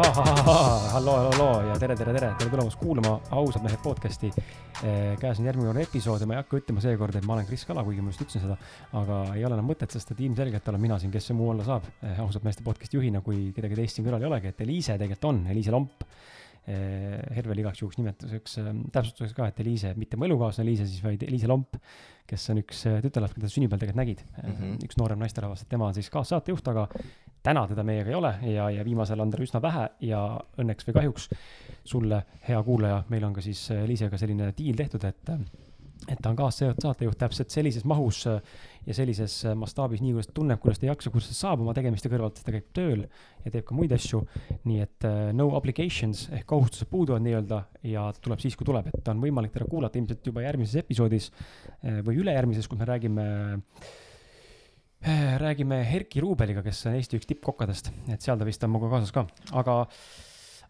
halloo, halloo ja tere, tere, tere, tere tulemast kuulama Ausad mehed podcast'i. käes on järgmine kord episood ja ma ei hakka ütlema seekord, et ma olen Kris Kala, kuigi ma just ütlesin seda. aga ei ole enam mõtet, sest et ilmselgelt olen mina siin, kes see muu olla saab, ausad meeste podcast'i juhina, kui kedagi teist siin kõrval ei olegi, et Eliise tegelikult on, Eliise Lomp. Hervel igaks juhuks nimetuseks, täpsustuseks ka, et Eliise, mitte mu elukaaslane Eliise siis, vaid Eliise Lomp, kes on üks tütarlaps, keda sünnipäeval tegelikult nägid mm. -hmm. üks noorem naisterahvas, tema on siis kaassaatejuht, aga täna teda meiega ei ole ja, ja viimasel on teda üsna vähe ja õnneks või kahjuks sulle, hea kuulaja, meil on ka siis Liisega selline diil tehtud, et et ta on kaassaatejuht täpselt sellises mahus ja sellises mastaabis, nii kuidas ta tunneb, kuidas ta jaksab, kuidas ta saab oma tegemiste kõrvalt, ta käib tööl ja teeb ka muid asju. nii et no obligations ehk kohustused puuduvad nii-öelda ja tuleb siis, kui tuleb, et on võimalik teda kuulata ilmselt juba järgmises episoodis või ülejärgmises, kus me räägime äh, Äh, räägime Erki Ruubeliga, kes on Eesti üks tippkokkadest, et seal ta vist on minuga kaasas ka, aga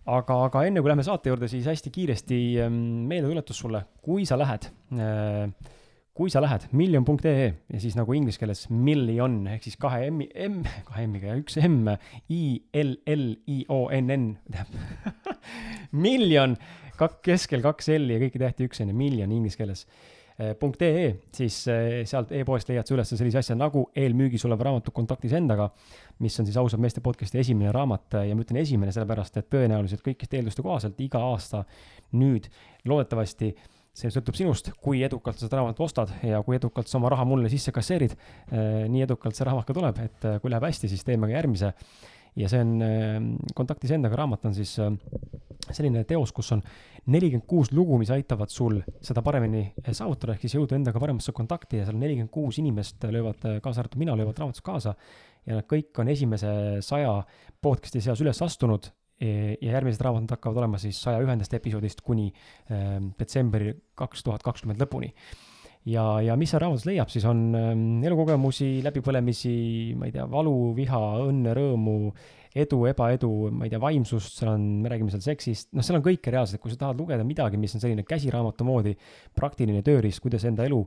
aga, aga enne kui lähme saate juurde, siis hästi kiiresti ähm, meeldetuletus sulle, kui sa lähed, äh, kui sa lähed million.ee ja siis nagu inglise keeles million ehk siis kahe M-i, M, kahe M-iga ja üks M, I L L I O N N, tähendab miljon, kak-, keskel kaks L-i ja kõiki tähti üks on ju, miljon inglise keeles .ee, siis eh, sealt e-poest leiad sa üles sellise asja nagu eelmüügis olev raamatu Kontaktis endaga, mis on siis ausad meeste podcast'i esimene raamat ja ma ütlen esimene sellepärast, et tõenäoliselt kõikide eelduste kohaselt iga aasta nüüd loodetavasti see sõltub sinust, kui edukalt sa seda raamatut ostad ja kui edukalt sa oma raha mulle sisse kasseerid. Eh, nii edukalt see raamat ka tuleb, et eh, kui läheb hästi, siis teeme ka järgmise ja see on äh, Kontaktis endaga raamat on siis äh, selline teos, kus on nelikümmend kuus lugu, mis aitavad sul seda paremini äh, saavutada, ehk siis jõuda endaga paremasse kontakti ja seal nelikümmend kuus inimest löövad, kaasa arvatud mina, löövad raamatus kaasa. ja nad kõik on esimese saja podcast'i seas üles astunud e, ja järgmised raamatud hakkavad olema siis saja ühendast episoodist kuni detsembri kaks tuhat kakskümmend lõpuni ja, ja mis seal raamatus leiab, siis? On ähm, elukogemusi, läbipõlemisi, ma ei tea, valu, viha, õnne, rõõmu, edu, ebaedu, ma ei tea, vaimsust, seal on, me räägime seal seksist, noh, seal on kõike reaalselt, kui sa tahad lugeda midagi, mis on selline käsiraamatu moodi praktiline tööriist, kuidas enda elu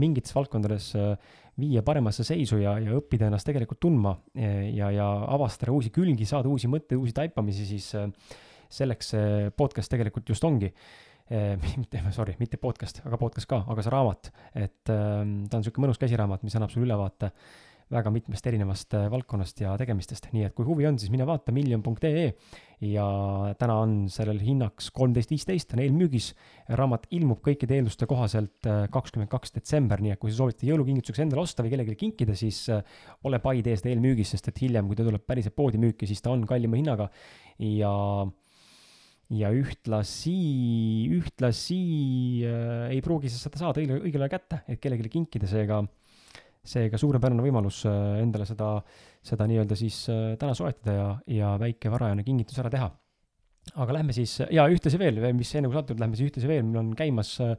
mingites valdkondades äh, viia paremasse seisu ja, ja õppida ennast tegelikult tundma ja, ja avastada uusi külgi, saada uusi mõtteid, uusi taipamisi, siis äh, selleks see podcast tegelikult just ongi mitte, sorry, mitte podcast, aga podcast ka, aga see raamat, et ähm, ta on niisugune mõnus käsiraamat, mis annab sulle ülevaate väga mitmest erinevast äh, valdkonnast ja tegemistest, nii et kui huvi on, siis mine vaata miljon.ee ja täna on sellel hinnaks kolmteist viisteist, on eelmüügis. raamat ilmub kõikide eelduste kohaselt äh, kakskümmend kaks detsember, nii et kui sa soovite jõulukingituseks endale osta või kellelegi kinkida, siis äh, ole pai, tee seda eelmüügis, sest et hiljem, kui ta tuleb päriselt poodi müüki, siis ta on kallima hinnaga. Ja ja ühtlasi, ühtlasi äh, ei pruugi sa seda saada õigel, õigel ajal kätte, et kellelegi kinkida, seega, seega suurepärane võimalus äh, endale seda, seda nii-öelda siis äh, täna soetada ja, ja väike varajane kingitus ära teha. aga lähme siis, ja ühtlasi veel, mis enne kui saate juurde lähme, siis ühtlasi veel, meil on käimas äh,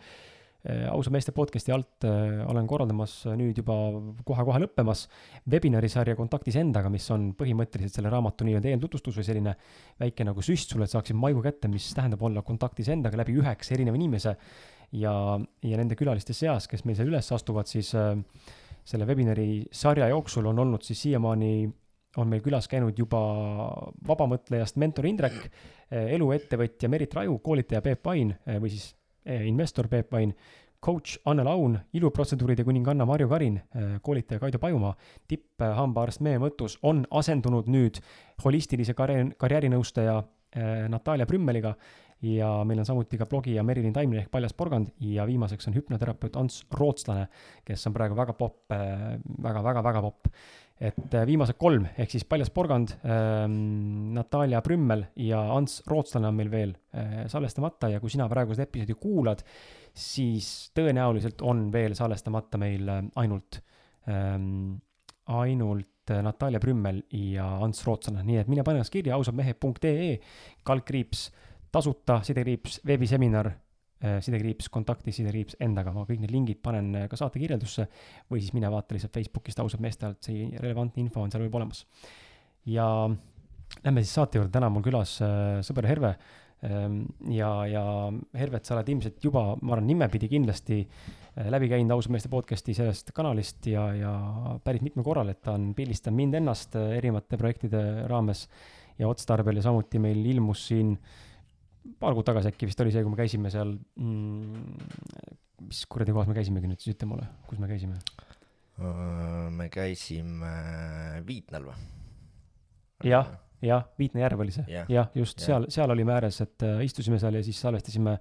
ausa meeste podcast'i alt äh, olen korraldamas nüüd juba kohe-kohe lõppemas webinari sarja Kontaktis endaga, mis on põhimõtteliselt selle raamatu nii-öelda eeltutvustus või selline väike nagu süst sulle, et saaksid maigu kätte, mis tähendab olla kontaktis endaga läbi üheksa erineva inimese. ja, ja nende külaliste seas, kes meil seal üles astuvad, siis äh, selle webinari sarja jooksul on olnud siis siiamaani on meil külas käinud juba vabamõtlejast mentor Indrek, eluettevõtja Merit Raju, koolitaja Peep Pain või siis investor Peep Vain, coach Anne Laun, iluprotseduuride kuninganna Marju Karin, eh, koolitaja Kaido Pajumaa, tipphambaarst Mee Mõttus on asendunud nüüd holistilise karjääri, karjäärinõustaja eh, Natalja Brümmeliga ja meil on samuti ka blogija Merilin Taimne ehk Paljas porgand ja viimaseks on hüpnoterapeut Ants Rootslane, kes on praegu väga popp väga,, väga-väga-väga popp et äh, viimased kolm, ehk siis Paljas Porgand ähm,, Natalja Brümmel ja Ants Rootslane on meil veel äh, salvestamata ja kui sina praegu seda episoodi kuulad, siis tõenäoliselt on veel salvestamata meil äh, ainult ähm,, ainult äh, Natalja Brümmel ja Ants Rootslane, nii et mine pane ennast kirja ausadmehed.ee, kaldkriips, tasuta sidekriips, veebiseminar sidekriips kontakti, sidekriips endaga, ma kõik need lingid panen äh, ka saate kirjeldusse või siis mine vaata lihtsalt Facebookist ausad meeste alt, see relevantne info on seal juba olemas. ja lähme siis saate juurde, täna on mul külas äh, sõber Herve. Ähm, ja, ja Hervet, sa oled ilmselt juba, ma arvan, nimepidi kindlasti äh, läbi käinud Ausad meeste podcast'i sellest kanalist ja, ja päris mitmel korral, et ta on pildistanud mind ennast äh, erinevate projektide raames ja otstarbel. Ja samuti meil ilmus siin paar kuud tagasi äkki vist oli see, kui me käisime seal mm,, mis kuradi kohas me käisimegi nüüd siis, ütle mulle, kus me käisime? me käisime Viitnal või? jah, jah, Viitna järv oli see yeah., jah, just yeah. seal, seal olime ääres, et äh, istusime seal ja siis salvestasime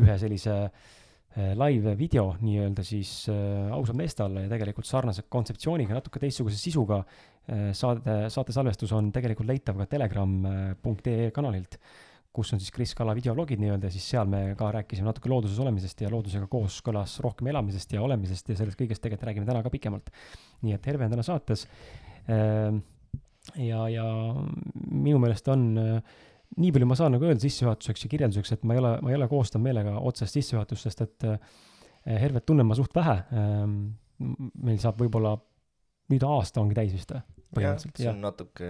ühe sellise äh, live video nii-öelda siis äh, ausalt meeste alla ja tegelikult sarnase kontseptsiooniga, natuke teistsuguse sisuga äh, saade, saate salvestus on tegelikult leitav ka telegram.ee äh, kanalilt, kus on siis Kris Kala videologid nii-öelda ja siis seal me ka rääkisime natuke looduses olemisest ja loodusega koos kõlas rohkem elamisest ja olemisest ja sellest kõigest tegelikult räägime täna ka pikemalt. nii et Herve on täna saates äh, ja, ja minu meelest on äh, nii palju ma saan nagu öelda sissejuhatuseks ja kirjelduseks, et ma ei ole, ma ei ole koostanud meelega otsest sissejuhatust, sest et äh, Hervet tunnen ma suht vähe. Ähm, meil saab võib-olla nüüd aasta ongi täis vist või? põhimõtteliselt. see on natuke,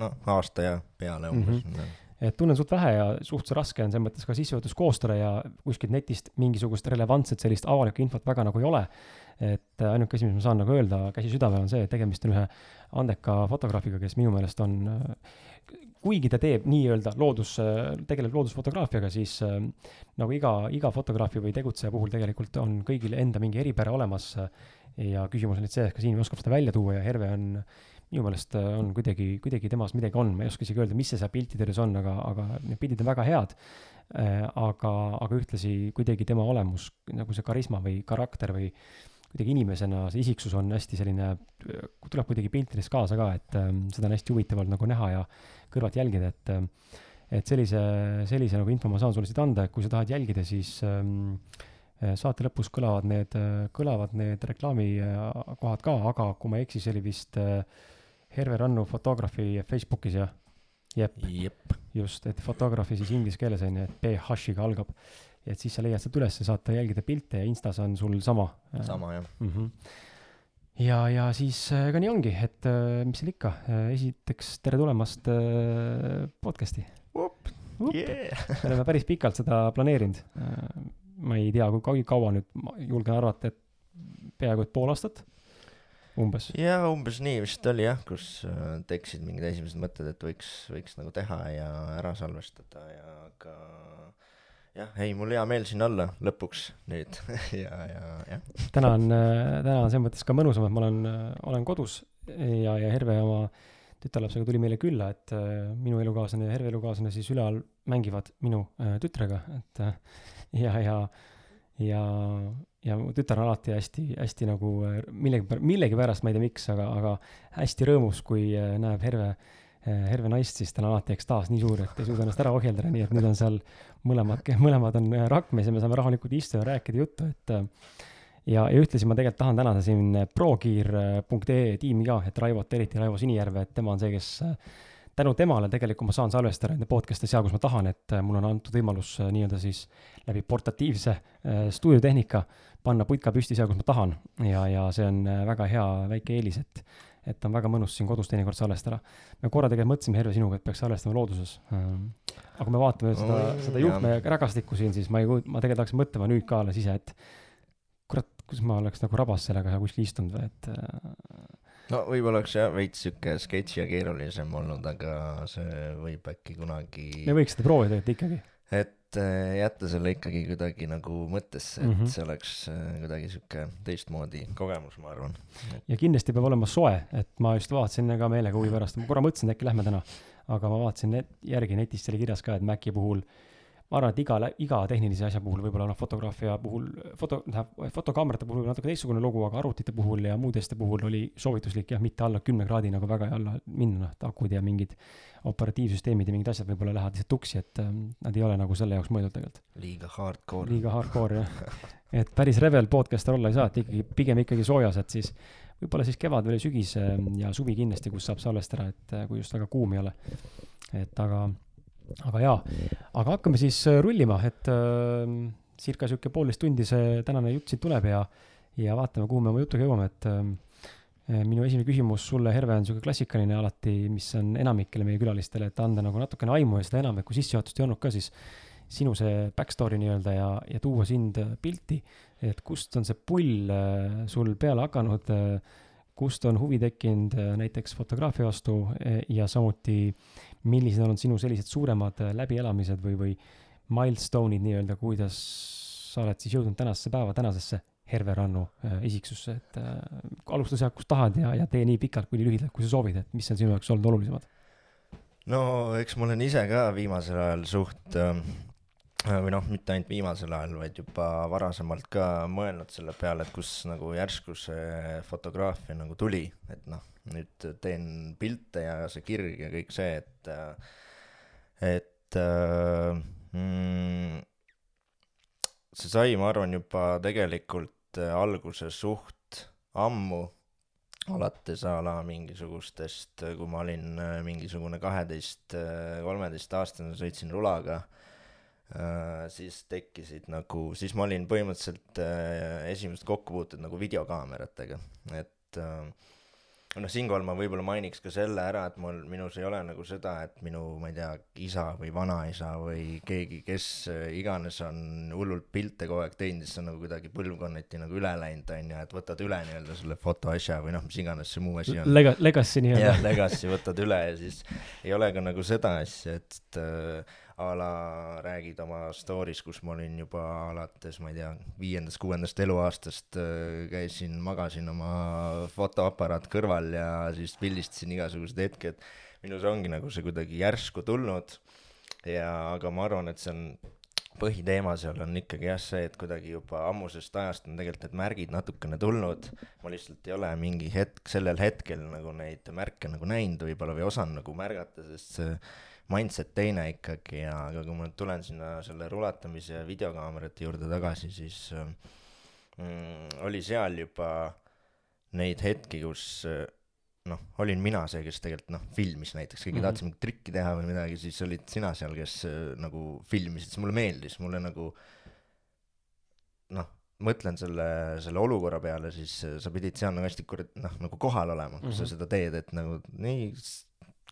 noh, aasta ja peale umbes mm. -hmm et tunnen suht vähe ja suhteliselt raske on selles mõttes ka sissejuhatus koostada ja kuskilt netist mingisugust relevantset sellist avalikku infot väga nagu ei ole. et ainuke asi, mis ma saan nagu öelda käsi südamel, on see, et tegemist on ühe andeka fotograafiga, kes minu meelest on, kuigi ta teeb nii-öelda loodus, tegeleb loodusfotograafiaga, siis nagu iga, iga fotograafi või tegutseja puhul tegelikult on kõigil enda mingi eripära olemas. ja küsimus on nüüd see, et kas inimene oskab seda välja tuua ja Herve on minu meelest on kuidagi, kuidagi temas midagi on, ma ei oska isegi öelda, mis see seal piltide juures on, aga, aga need pildid on väga head. aga, aga ühtlasi kuidagi tema olemus, nagu see karisma või karakter või kuidagi inimesena see isiksus on hästi selline, tuleb kuidagi piltides kaasa ka, et ähm, seda on hästi huvitav olnud nagu näha ja kõrvalt jälgida, et ähm, et sellise, sellise nagu info ma saan sulle siit anda, et kui sa tahad jälgida, siis ähm, saate lõpus kõlavad need, kõlavad need reklaamikohad ka, aga kui ma ei eksi, see oli vist äh, Herve Rannu fotograafi Facebookis jah? jep, jep., just, et fotograafi siis inglise keeles on ju, et PH-iga algab et siis sa leiad sealt üles, saad jälgida pilte ja Instas on sul sama. sama jah mm. -hmm. ja, ja siis äh, ega nii ongi, et äh, mis seal ikka, äh, esiteks tere tulemast podcast'i. Yeah. me oleme päris pikalt seda planeerinud. ma ei tea, kui kaua nüüd, ma julgen arvata, et peaaegu et pool aastat umbes. jaa, umbes nii vist oli jah, kus tekkisid mingid esimesed mõtted, et võiks, võiks nagu teha ja ära salvestada ja ka jah, ei, mul hea meel siin olla lõpuks nüüd ja, ja jah. täna on, täna on selles mõttes ka mõnusam, et ma olen, olen kodus ja, ja Herve oma tütarlapsega tuli meile külla, et äh, minu elukaaslane ja Herve elukaaslane siis üleval mängivad minu äh, tütrega, et äh, ja, ja, ja, ja mu tütar on alati hästi, hästi nagu millegi, millegipärast, ma ei tea, miks, aga, aga hästi rõõmus, kui näeb Herve äh, Herve naist, siis tal on alati ekstaas nii suur, et ei suuda ennast ära ohjeldada, nii et nüüd on seal mõlemad, mõlemad on eh, rakmes ja me saame rahulikult istuda ja rääkida juttu, et ja, ja ühtlasi ma tegelikult tahan tänada siin progear.ee tiimi ka, et Raivot, eriti Raivo Sinijärve, et tema on see, kes tänu temale tegelikult ma saan salvestada nende podcast'e seal, kus ma tahan, et mul on antud võimalus nii-öelda siis läbi portatiivse stuudiotehnika panna putka püsti seal, kus ma tahan ja, ja see on väga hea väike eelis, et et on väga mõnus siin kodus teinekord salvestada. me korra tegelikult mõtlesime, Herve, sinuga, et peaks salvestama looduses. aga kui me vaatame seda oh,, seda juhtme rägastikku siin, siis ma ei, ma tegelikult hakkasin mõtlema nüüd ka alles ise, et kurat, kuidas ma oleks nagu rabas sellega kuskil istunud või et no võib-olla oleks jah veits sihuke sketši ja keerulisem olnud, aga see võib äkki kunagi. me võiks seda proovida tegelikult ikkagi. et Äh, jätta selle ikkagi kuidagi nagu mõttesse, et mm -hmm. see oleks äh, kuidagi sihuke teistmoodi kogemus, ma arvan. ja kindlasti peab olema soe, et ma just vaatasin ka meelega huvi pärast, ma korra mõtlesin, et äkki lähme täna, aga ma vaatasin net, järgi netist oli kirjas ka, et Maci puhul ma arvan, et iga, iga tehnilise asja puhul võib-olla noh, fotograafia puhul, foto, tähendab, fotokaamerate puhul natuke teistsugune lugu, aga arvutite puhul ja muude asjade puhul oli soovituslik jah, mitte alla kümne kraadi nagu väga alla minna, noh, akud ja mingid operatiivsüsteemid ja mingid asjad võib-olla lähevad lihtsalt tuksi, et ähm, nad ei ole nagu selle jaoks mõeldud tegelikult. liiga hardcore. liiga hardcore jah et päris revel podcaster olla ei saa, et ikkagi, pigem ikkagi soojas, et siis võib-olla siis kevad või sügis ähm, ja suvi kindlasti, kus saab salvestada, et äh, kui just väga kuum ei ole. et aga aga jaa, aga hakkame siis äh, rullima, et äh, circa sihuke poolteist tundi see tänane jutt siit tuleb ja, ja vaatame, kuhu me oma jutuga jõuame, et äh, minu esimene küsimus sulle, Herve, on sihuke klassikaline alati, mis on enamikele meie külalistele, et anda nagu natukene aimu ja seda enam, et kui sissejuhatust ei olnud ka, siis sinu see back story nii-öelda ja, ja tuua sind pilti, et kust on see pull äh, sul peale hakanud, äh, kust on huvi tekkinud äh, näiteks fotograafia vastu ja samuti, millised on olnud sinu sellised suuremad läbielamised või, või milstone'id nii-öelda, kuidas sa oled siis jõudnud tänasesse päeva, tänasesse Herve Rannu isiksusse, et äh, alusta sealt, kust tahad ja, ja tee nii pikalt kui nii lühidalt, kui sa soovid, et mis on sinu jaoks olnud olulisemad? no eks ma olen ise ka viimasel ajal suht äh, Äh, või noh, mitte ainult viimasel ajal, vaid juba varasemalt ka mõelnud selle peale, et kus nagu järsku see fotograafia nagu tuli, et noh, nüüd teen pilte ja see kirg ja kõik see, et, et mm, see sai, ma arvan, juba tegelikult alguse suht ammu, alates a la mingisugustest, kui ma olin mingisugune kaheteist, kolmeteistaastane, sõitsin rulaga Äh, siis tekkisid nagu, siis ma olin põhimõtteliselt äh, esimesed kokkupuuted nagu videokaameratega, et äh, noh, siinkohal ma võib-olla mainiks ka selle ära, et mul, minus ei ole nagu seda, et minu, ma ei tea, isa või vanaisa või keegi, kes iganes on hullult pilte kogu aeg teinud, siis on nagu kuidagi põlvkonniti nagu üle läinud, on ju, et võtad üle nii-öelda selle fotoasja või noh, mis iganes see muu asi on. Lega-, legacy nii-öelda. jah, legacy võtad üle ja siis ei ole ka nagu seda asja, et äh, a la räägid oma story's, kus ma olin juba alates, ma ei tea, viiendast-kuuendast eluaastast äh, käisin, magasin oma fotoaparaat kõrval ja siis pildistasin igasugused hetked. minus ongi nagu see kuidagi järsku tulnud ja, aga ma arvan, et see on põhiteema seal on ikkagi jah see, et kuidagi juba ammusest ajast on tegelikult need märgid natukene tulnud, ma lihtsalt ei ole mingi hetk, sellel hetkel nagu neid märke nagu näinud võib-olla või osanud nagu märgata, sest see mindset teine ikkagi ja, aga kui ma nüüd tulen sinna selle rulatamise ja videokaamerate juurde tagasi, siis mm, oli seal juba neid hetki, kus noh, olin mina see, kes tegelikult noh, filmis näiteks, keegi mm -hmm. tahtis mingit trikki teha või midagi, siis olid sina seal, kes nagu filmisid, siis mulle meeldis, mulle nagu noh, mõtlen selle, selle olukorra peale, siis sa pidid seal nagu hästi kurat-, noh, nagu kohal olema, kui mm -hmm. sa mhm. seda teed, et nagu nii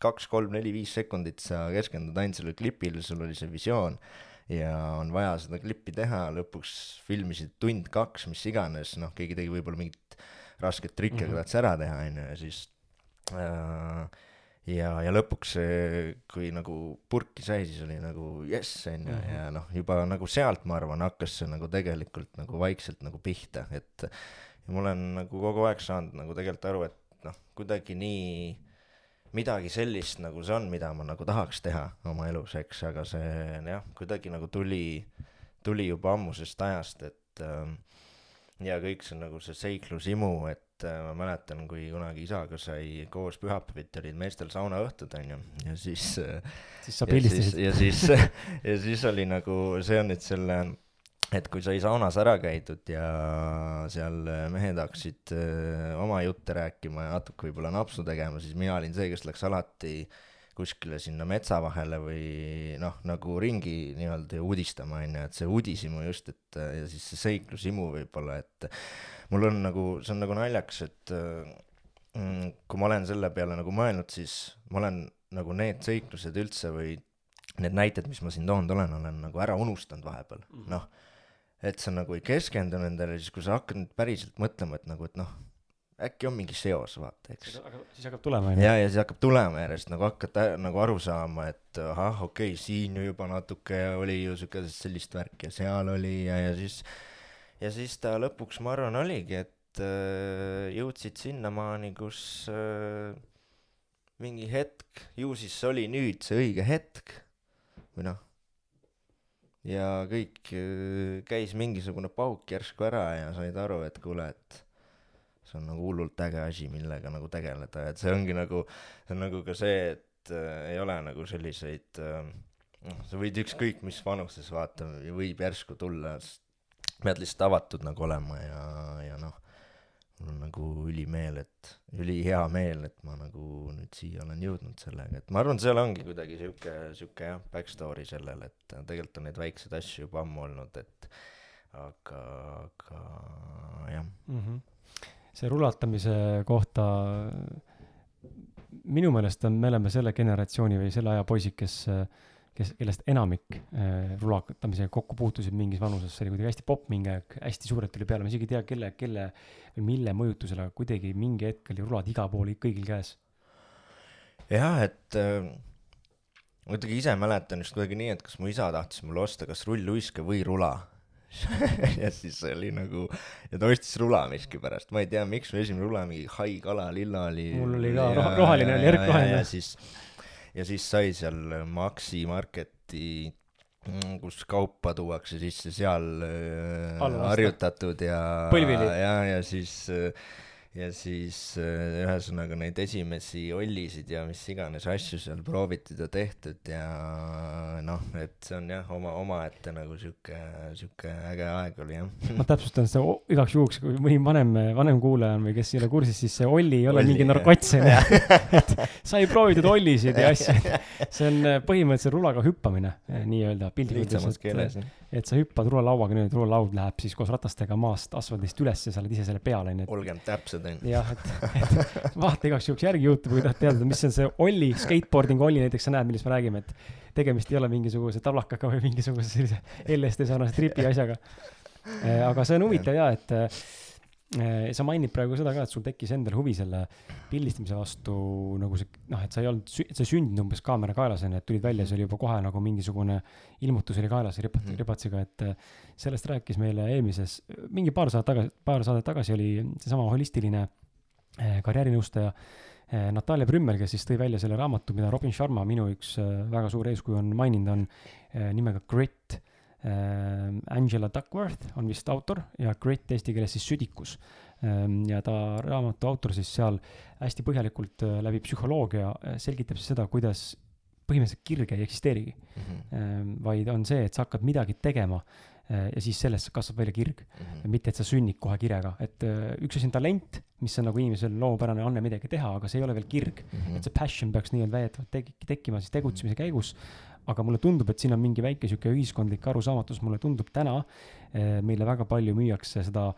kaks, kolm, neli, viis sekundit sa keskendud ainult sellele klipile, sul oli see visioon ja on vaja seda klippi teha, lõpuks filmisid tund-kaks, mis iganes, noh, keegi tegi võib-olla mingit rasket trikki mm, -hmm. tahtis ära teha, on ju, ja siis äh, ja, ja lõpuks kui nagu purki sai, siis oli nagu jess, on ju, ja mhm. noh, juba nagu sealt, ma arvan, hakkas see nagu tegelikult nagu vaikselt nagu pihta, et ja ma olen nagu kogu aeg saanud nagu tegelikult aru, et noh, kuidagi nii midagi sellist nagu see on, mida ma nagu tahaks teha oma elus, eks, aga see jah, kuidagi nagu tuli, tuli juba ammusest ajast, et äh, ja kõik see nagu see seiklushimu, et äh, ma mäletan, kui kunagi isaga sai koos pühapäeviti olid meestel saunaõhtud, onju, ja siis äh, siis sa pildistasid. ja siis, ja siis oli nagu, see on nüüd selle et kui sai saunas ära käidud ja seal mehed hakkasid öö, oma jutte rääkima ja natuke võib-olla napsu tegema, siis mina olin see, kes läks alati kuskile sinna metsa vahele või noh, nagu ringi nii-öelda uudistama, on ju, et see uudishimu just, et ja siis see seiklushimu võib-olla, et mul on nagu, see on nagu naljakas, et mm, kui ma olen selle peale nagu mõelnud, siis ma olen nagu need seiklused üldse või need näited, mis ma siin toonud olen, olen nagu ära unustanud vahepeal -hmm., noh et sa nagu ei keskendu nendele, siis kui sa hakkad nüüd päriselt mõtlema, et nagu, et noh, äkki on mingi seos, vaata, eks. siis hakkab tulema, onju. ja, ja siis hakkab tulema järjest nagu hakkad nagu aru saama, et ahah, okei okay,, siin ju juba natuke oli ju siuke sellist värki ja seal oli ja, ja siis, ja siis ta lõpuks, ma arvan, oligi, et äh, jõudsid sinnamaani, kus äh, mingi hetk, ju siis oli nüüd see õige hetk või noh ja kõik, äh, käis mingisugune pauk järsku ära ja said aru, et kuule, et see on nagu hullult äge asi, millega nagu tegeleda, et see ongi nagu, see on nagu ka see, et äh, ei ole nagu selliseid äh, noh, sa võid ükskõik mis vanuses vaata, võib järsku tulla, pead lihtsalt avatud nagu olema ja, ja noh mul on nagu ülimeel, et, ülihea meel, et ma nagu nüüd siia olen jõudnud sellega, et ma arvan, seal ongi kuidagi sihuke, sihuke jah, back story sellele, et tegelikult on neid väikseid asju juba ammu olnud, et aga, aga jah mm. -hmm see rulatamise kohta minu meelest on, me oleme selle generatsiooni või selle aja poisid, kes, kes, kellest enamik äh, rulatamisega kokku puutusid mingis vanuses, see oli kuidagi hästi popp mingi aeg, hästi suurelt tuli peale, ma isegi ei tea, kelle, kelle või mille mõjutusel, aga kuidagi mingi hetk oli rulad igal pool kõigil käes. jah, et äh, ma kuidagi ise mäletan just kuidagi nii, et kas mu isa tahtis mulle osta kas rulluiske või rula ja siis oli nagu, ja ta ostis rula miskipärast, ma ei tea, miks mu esimene rula mingi hai kala, lilla oli. mul oli ka roh roheline oli, erkroheline. ja siis, ja siis sai seal Maxi Marketi, kus kaupa tuuakse sisse, seal äh, harjutatud ja, ja, ja siis äh, ja siis äh, ühesõnaga neid esimesi ollisid ja mis iganes asju seal proovitud ja tehtud ja noh, et see on jah, oma, omaette nagu sihuke, sihuke äge aeg oli jah. ma täpsustan seda igaks juhuks, kui mõni vanem, vanem kuulaja on või kes ei ole kursis, siis see Olli ei ole olli, mingi narkots onju et sai proovitud ollisid ja asju. see on äh, põhimõtteliselt rulaga hüppamine äh, nii-öelda piltlikult öeldes, et, et sa hüppad rulalauaga niimoodi, et rulalaud läheb siis koos ratastega maast asfaldist üles ja sa oled ise selle peal onju. olgem täpsed onju. jah, et, et vaata igaks juhuks järgi Youtube'i, kui tahad teada, mis on see olli, skateboarding olli näiteks, sa näed, millest me räägime, et tegemist ei ole mingisuguse tablakaga või mingisuguse sellise LSD sarnase tripi asjaga. Aga see on huvitav ja, et sa mainid praegu seda ka, et sul tekkis endal huvi selle pildistamise vastu nagu see, noh, et sa ei olnud, sa ei sündinud umbes kaamera kaelas onju, et tulid välja, see oli juba kohe nagu mingisugune ilmutus oli kaelas ripat- mm., ripatsiga, et äh, sellest rääkis meile eelmises, mingi paar saadet tagasi, paar saadet tagasi oli seesama holistiline karjäärinõustaja Natalja Brümmel, kes siis tõi välja selle raamatu, mida Robin Sharma, minu üks väga suur eeskuju on maininud, on nimega Grit Äh, Angela Duckworth on vist autor ja Grit eesti keeles siis südikus. Ähm, ja ta raamatu autor siis seal hästi põhjalikult äh, läbi psühholoogia äh, selgitab siis seda, kuidas põhimõtteliselt kirge ei eksisteerigi mm. -hmm. vaid on see, et sa hakkad midagi tegema ja siis sellest kasvab välja kirg mm. -hmm. mitte, et sa sünnid kohe kirega, et üks asi on talent, mis on nagu inimesel loomupärane anne midagi teha, aga see ei ole veel kirg mm. -hmm. et see passion peaks nii-öelda väidetavalt tek-, tekkima siis tegutsemise käigus aga mulle tundub, et siin on mingi väike sihuke ühiskondlik arusaamatus, mulle tundub täna, eh, meile väga palju müüakse seda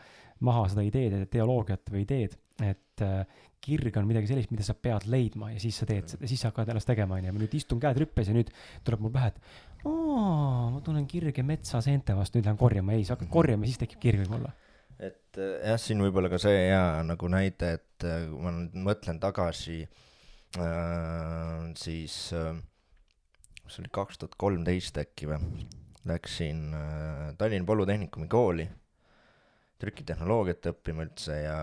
maha, seda ideed, ideoloogiat või ideed, et eh, kirg on midagi sellist, mida sa pead leidma ja siis sa teed seda, siis sa hakkad alles tegema, onju. ma nüüd istun käed rüppes ja nüüd tuleb mul pähe, et aa, ma tunnen kirge metsaseente vastu, nüüd lähen korjama. ei, sa hakkad korjama ja siis tekib kirg võib-olla. et eh, jah, siin võib-olla ka see hea nagu näide, et kui ma nüüd mõtlen tagasi äh, siis äh, see oli kaks tuhat kolmteist äkki või, läksin äh, Tallinna Polütehnikumi kooli. Trükitehnoloogiat õppima üldse ja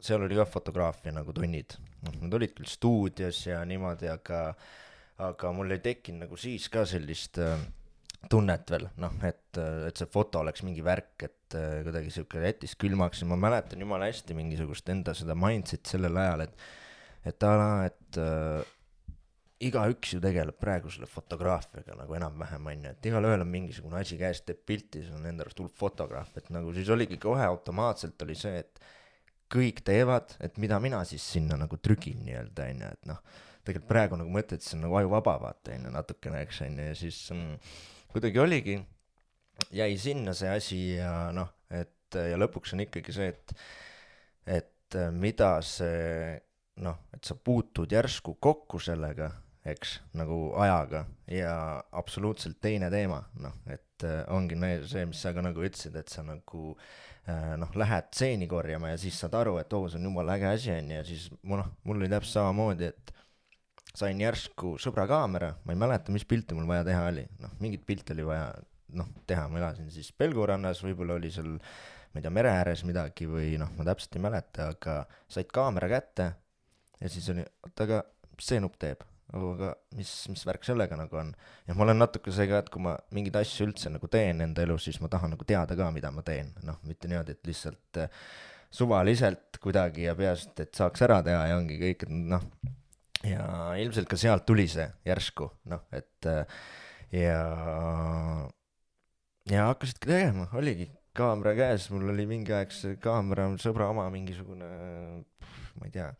seal oli ka fotograafia nagu tunnid. noh, nad olid küll stuudios ja niimoodi, aga, aga mul ei tekkinud nagu siis ka sellist äh, tunnet veel, noh, et, et see foto oleks mingi värk, et äh, kuidagi sihuke jättis külmaks ja ma mäletan jumala hästi mingisugust enda seda mindset'i sellel ajal, et, et ala, et äh, igaüks ju tegeleb praegu selle fotograafiaga nagu enam-vähem onju, et igalühel on mingisugune asi käes, teeb pilti, siis on enda arust hull fotograaf, et nagu siis oligi kohe automaatselt oli see, et kõik teevad, et mida mina siis sinna nagu trügin nii-öelda onju, et noh, tegelikult praegu nagu mõtled, siis on nagu ajuvaba vaata onju natukene, eks onju, ja siis mm, kuidagi oligi, jäi sinna see asi ja noh, et ja lõpuks on ikkagi see, et, et mida see noh, et sa puutud järsku kokku sellega eks, nagu ajaga. Ja absoluutselt teine teema, noh, et äh, ongi see, mis sa ka nagu ütlesid, et sa nagu äh, noh, lähed stseeni korjama ja siis saad aru, et oo oh,, see on jumala äge asi, on ju, ja siis mu noh, mul oli täpselt samamoodi, et sain järsku sõbra kaamera, ma ei mäleta, mis pilti mul vaja teha oli, noh, mingit pilti oli vaja noh, teha, ma elasin siis Pelgurannas, võib-olla oli seal ma ei tea, mere ääres midagi või noh, ma täpselt ei mäleta, aga said kaamera kätte ja siis oli, oota, aga mis see nupp teeb? Aga mis, mis värk sellega nagu on. ja ma olen natuke see ka, et kui ma mingeid asju üldse nagu teen enda elus, siis ma tahan nagu teada ka, mida ma teen, noh, mitte niimoodi, et lihtsalt äh, suvaliselt kuidagi ja peaasi, et saaks ära teha ja ongi kõik, et noh. ja ilmselt ka sealt tuli see järsku, noh, et äh, ja, ja hakkasidki tegema, oligi kaamera käes, mul oli mingi aeg see kaamera, sõbra oma mingisugune, ma ei tea,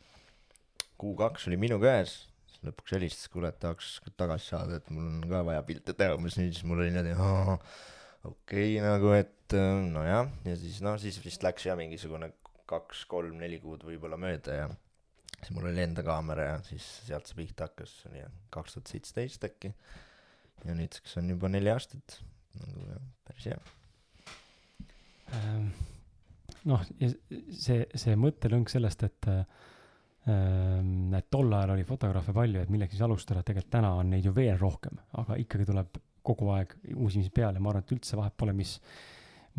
kuu-kaks oli minu käes lõpuks helistas, kuule, et tahaks tagasi saada, et mul on ka vaja pilte teha, umbes nii, siis mul oli niimoodi, okei okay, nagu, et nojah, ja siis noh, siis vist läks jah mingisugune kaks-kolm-neli kuud võib-olla mööda ja siis mul oli enda kaamera ja siis sealt see pihta hakkas, see oli kaks tuhat seitseteist äkki. ja nüüdseks on juba neli aastat, nagu jah, päris hea ähm,. noh, ja see, see mõttelõng sellest, et ähm, et tol ajal oli fotograafe palju, et milleks siis alustada, tegelikult täna on neid ju veel rohkem, aga ikkagi tuleb kogu aeg uusi inimesi peale, ma arvan, et üldse vahet pole, mis,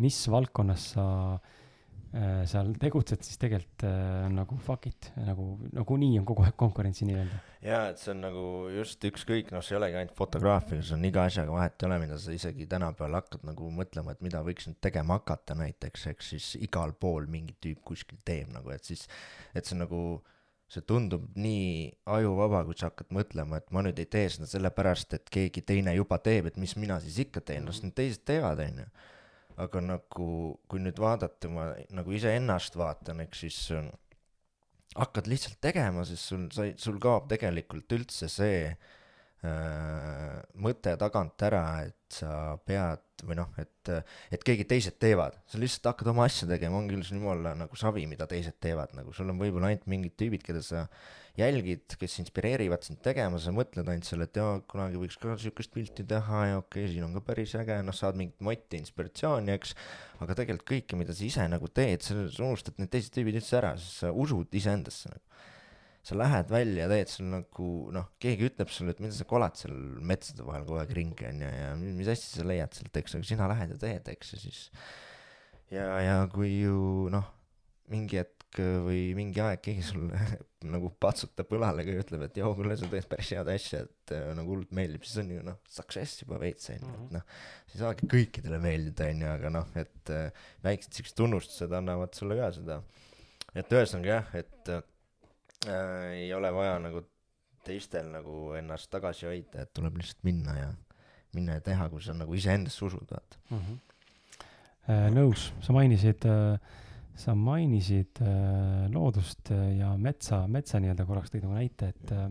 mis valdkonnas sa äh, seal tegutsed, siis tegelikult äh, nagu fuck it, nagu nagunii on kogu aeg konkurentsi nii-öelda. jaa, et see on nagu just ükskõik, noh, see ei olegi ainult fotograafia, see on iga asjaga vahet ei ole, mida sa isegi tänapäeval hakkad nagu mõtlema, et mida võiks nüüd tegema hakata näiteks, eks siis igal pool mingi tüüp kuskil teeb nagu, et siis, et see nagu, see tundub nii ajuvaba, kui sa hakkad mõtlema, et ma nüüd ei tee seda sellepärast, et keegi teine juba teeb, et mis mina siis ikka teen, las need teised teevad, onju. Aga nagu kui nüüd vaadata, ma nagu iseennast vaatan, eks siis äh, hakkad lihtsalt tegema, siis sul, sa, sul kaob tegelikult üldse see äh, mõte tagant ära, et sa pead või noh, et, et keegi teised teevad, sa lihtsalt hakkad oma asja tegema, ongi küll jumala nagu savi, mida teised teevad, nagu sul on võib-olla ainult mingid tüübid, keda sa jälgid, kes inspireerivad sind tegema, sa mõtled ainult selle, et jaa, kunagi võiks ka sihukest pilti teha ja okei okay,, siin on ka päris äge, noh, saad mingit motti, inspiratsiooni, eks. aga tegelikult kõike, mida sa ise nagu teed, sa unustad need teised tüübid üldse ära, sest sa usud iseendasse nagu. Sa lähed välja, teed sul nagu noh, keegi ütleb sulle, et mida sa kolad seal metsade vahel kogu aeg ringi onju ja mis asja sa leiad sealt, eks, aga sina lähed ja teed, eks, ja siis. ja, ja kui ju noh, mingi hetk või mingi aeg keegi sulle nagu patsutab õlale ja ütleb, et joo, kuule, sa teed päris head asja, et äh, nagu hullult meeldib, siis on ju noh, success juba veits on ju, et noh, sa ei saagi kõikidele meeldida, on ju, aga noh, et äh, väiksed siuksed tunnustused annavad sulle ka seda. et ühesõnaga jah, et äh, ei ole vaja nagu teistel nagu ennast tagasi hoida, et tuleb lihtsalt minna ja, minna ja teha, kui sa nagu iseendasse usud, vaata mm. -hmm. Äh, nõus, sa mainisid äh, sa mainisid äh, loodust äh, ja metsa, metsa nii-öelda korraks tõid nagu näite, et äh,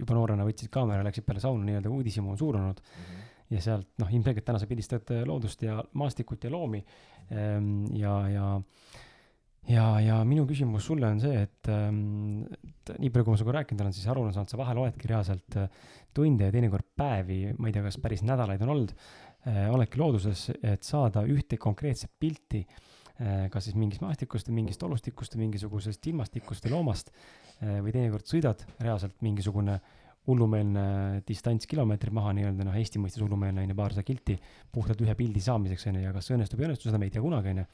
juba noorena võtsid kaamera, läksid peale sauna nii-öelda uudishimu on suurenenud mm. -hmm. ja sealt noh, ilmselgelt täna sa pildistad äh, loodust ja maastikut ja loomi ähm,. ja, ja, ja, ja minu küsimus sulle on see, et ähm,, et nii palju, kui ma sinuga rääkinud olen, siis aru saanud, sa vahel oledki reaalselt äh, tunde ja teinekord päevi, ma ei tea, kas päris nädalaid on olnud äh,, oledki looduses, et saada ühte konkreetset pilti äh, kas siis mingist maastikust või mingist olustikust või mingisugusest ilmastikust või loomast või teinekord sõidad reaalselt mingisugune hullumeelne distants kilomeetri maha nii-öelda noh, Eesti mõistes hullumeelne on ju, paarsada kilti puhtalt ühe pildi saamiseks on ju, ja kas see õnnestub ei õnnestu, seda me ei tea kunagi on ju.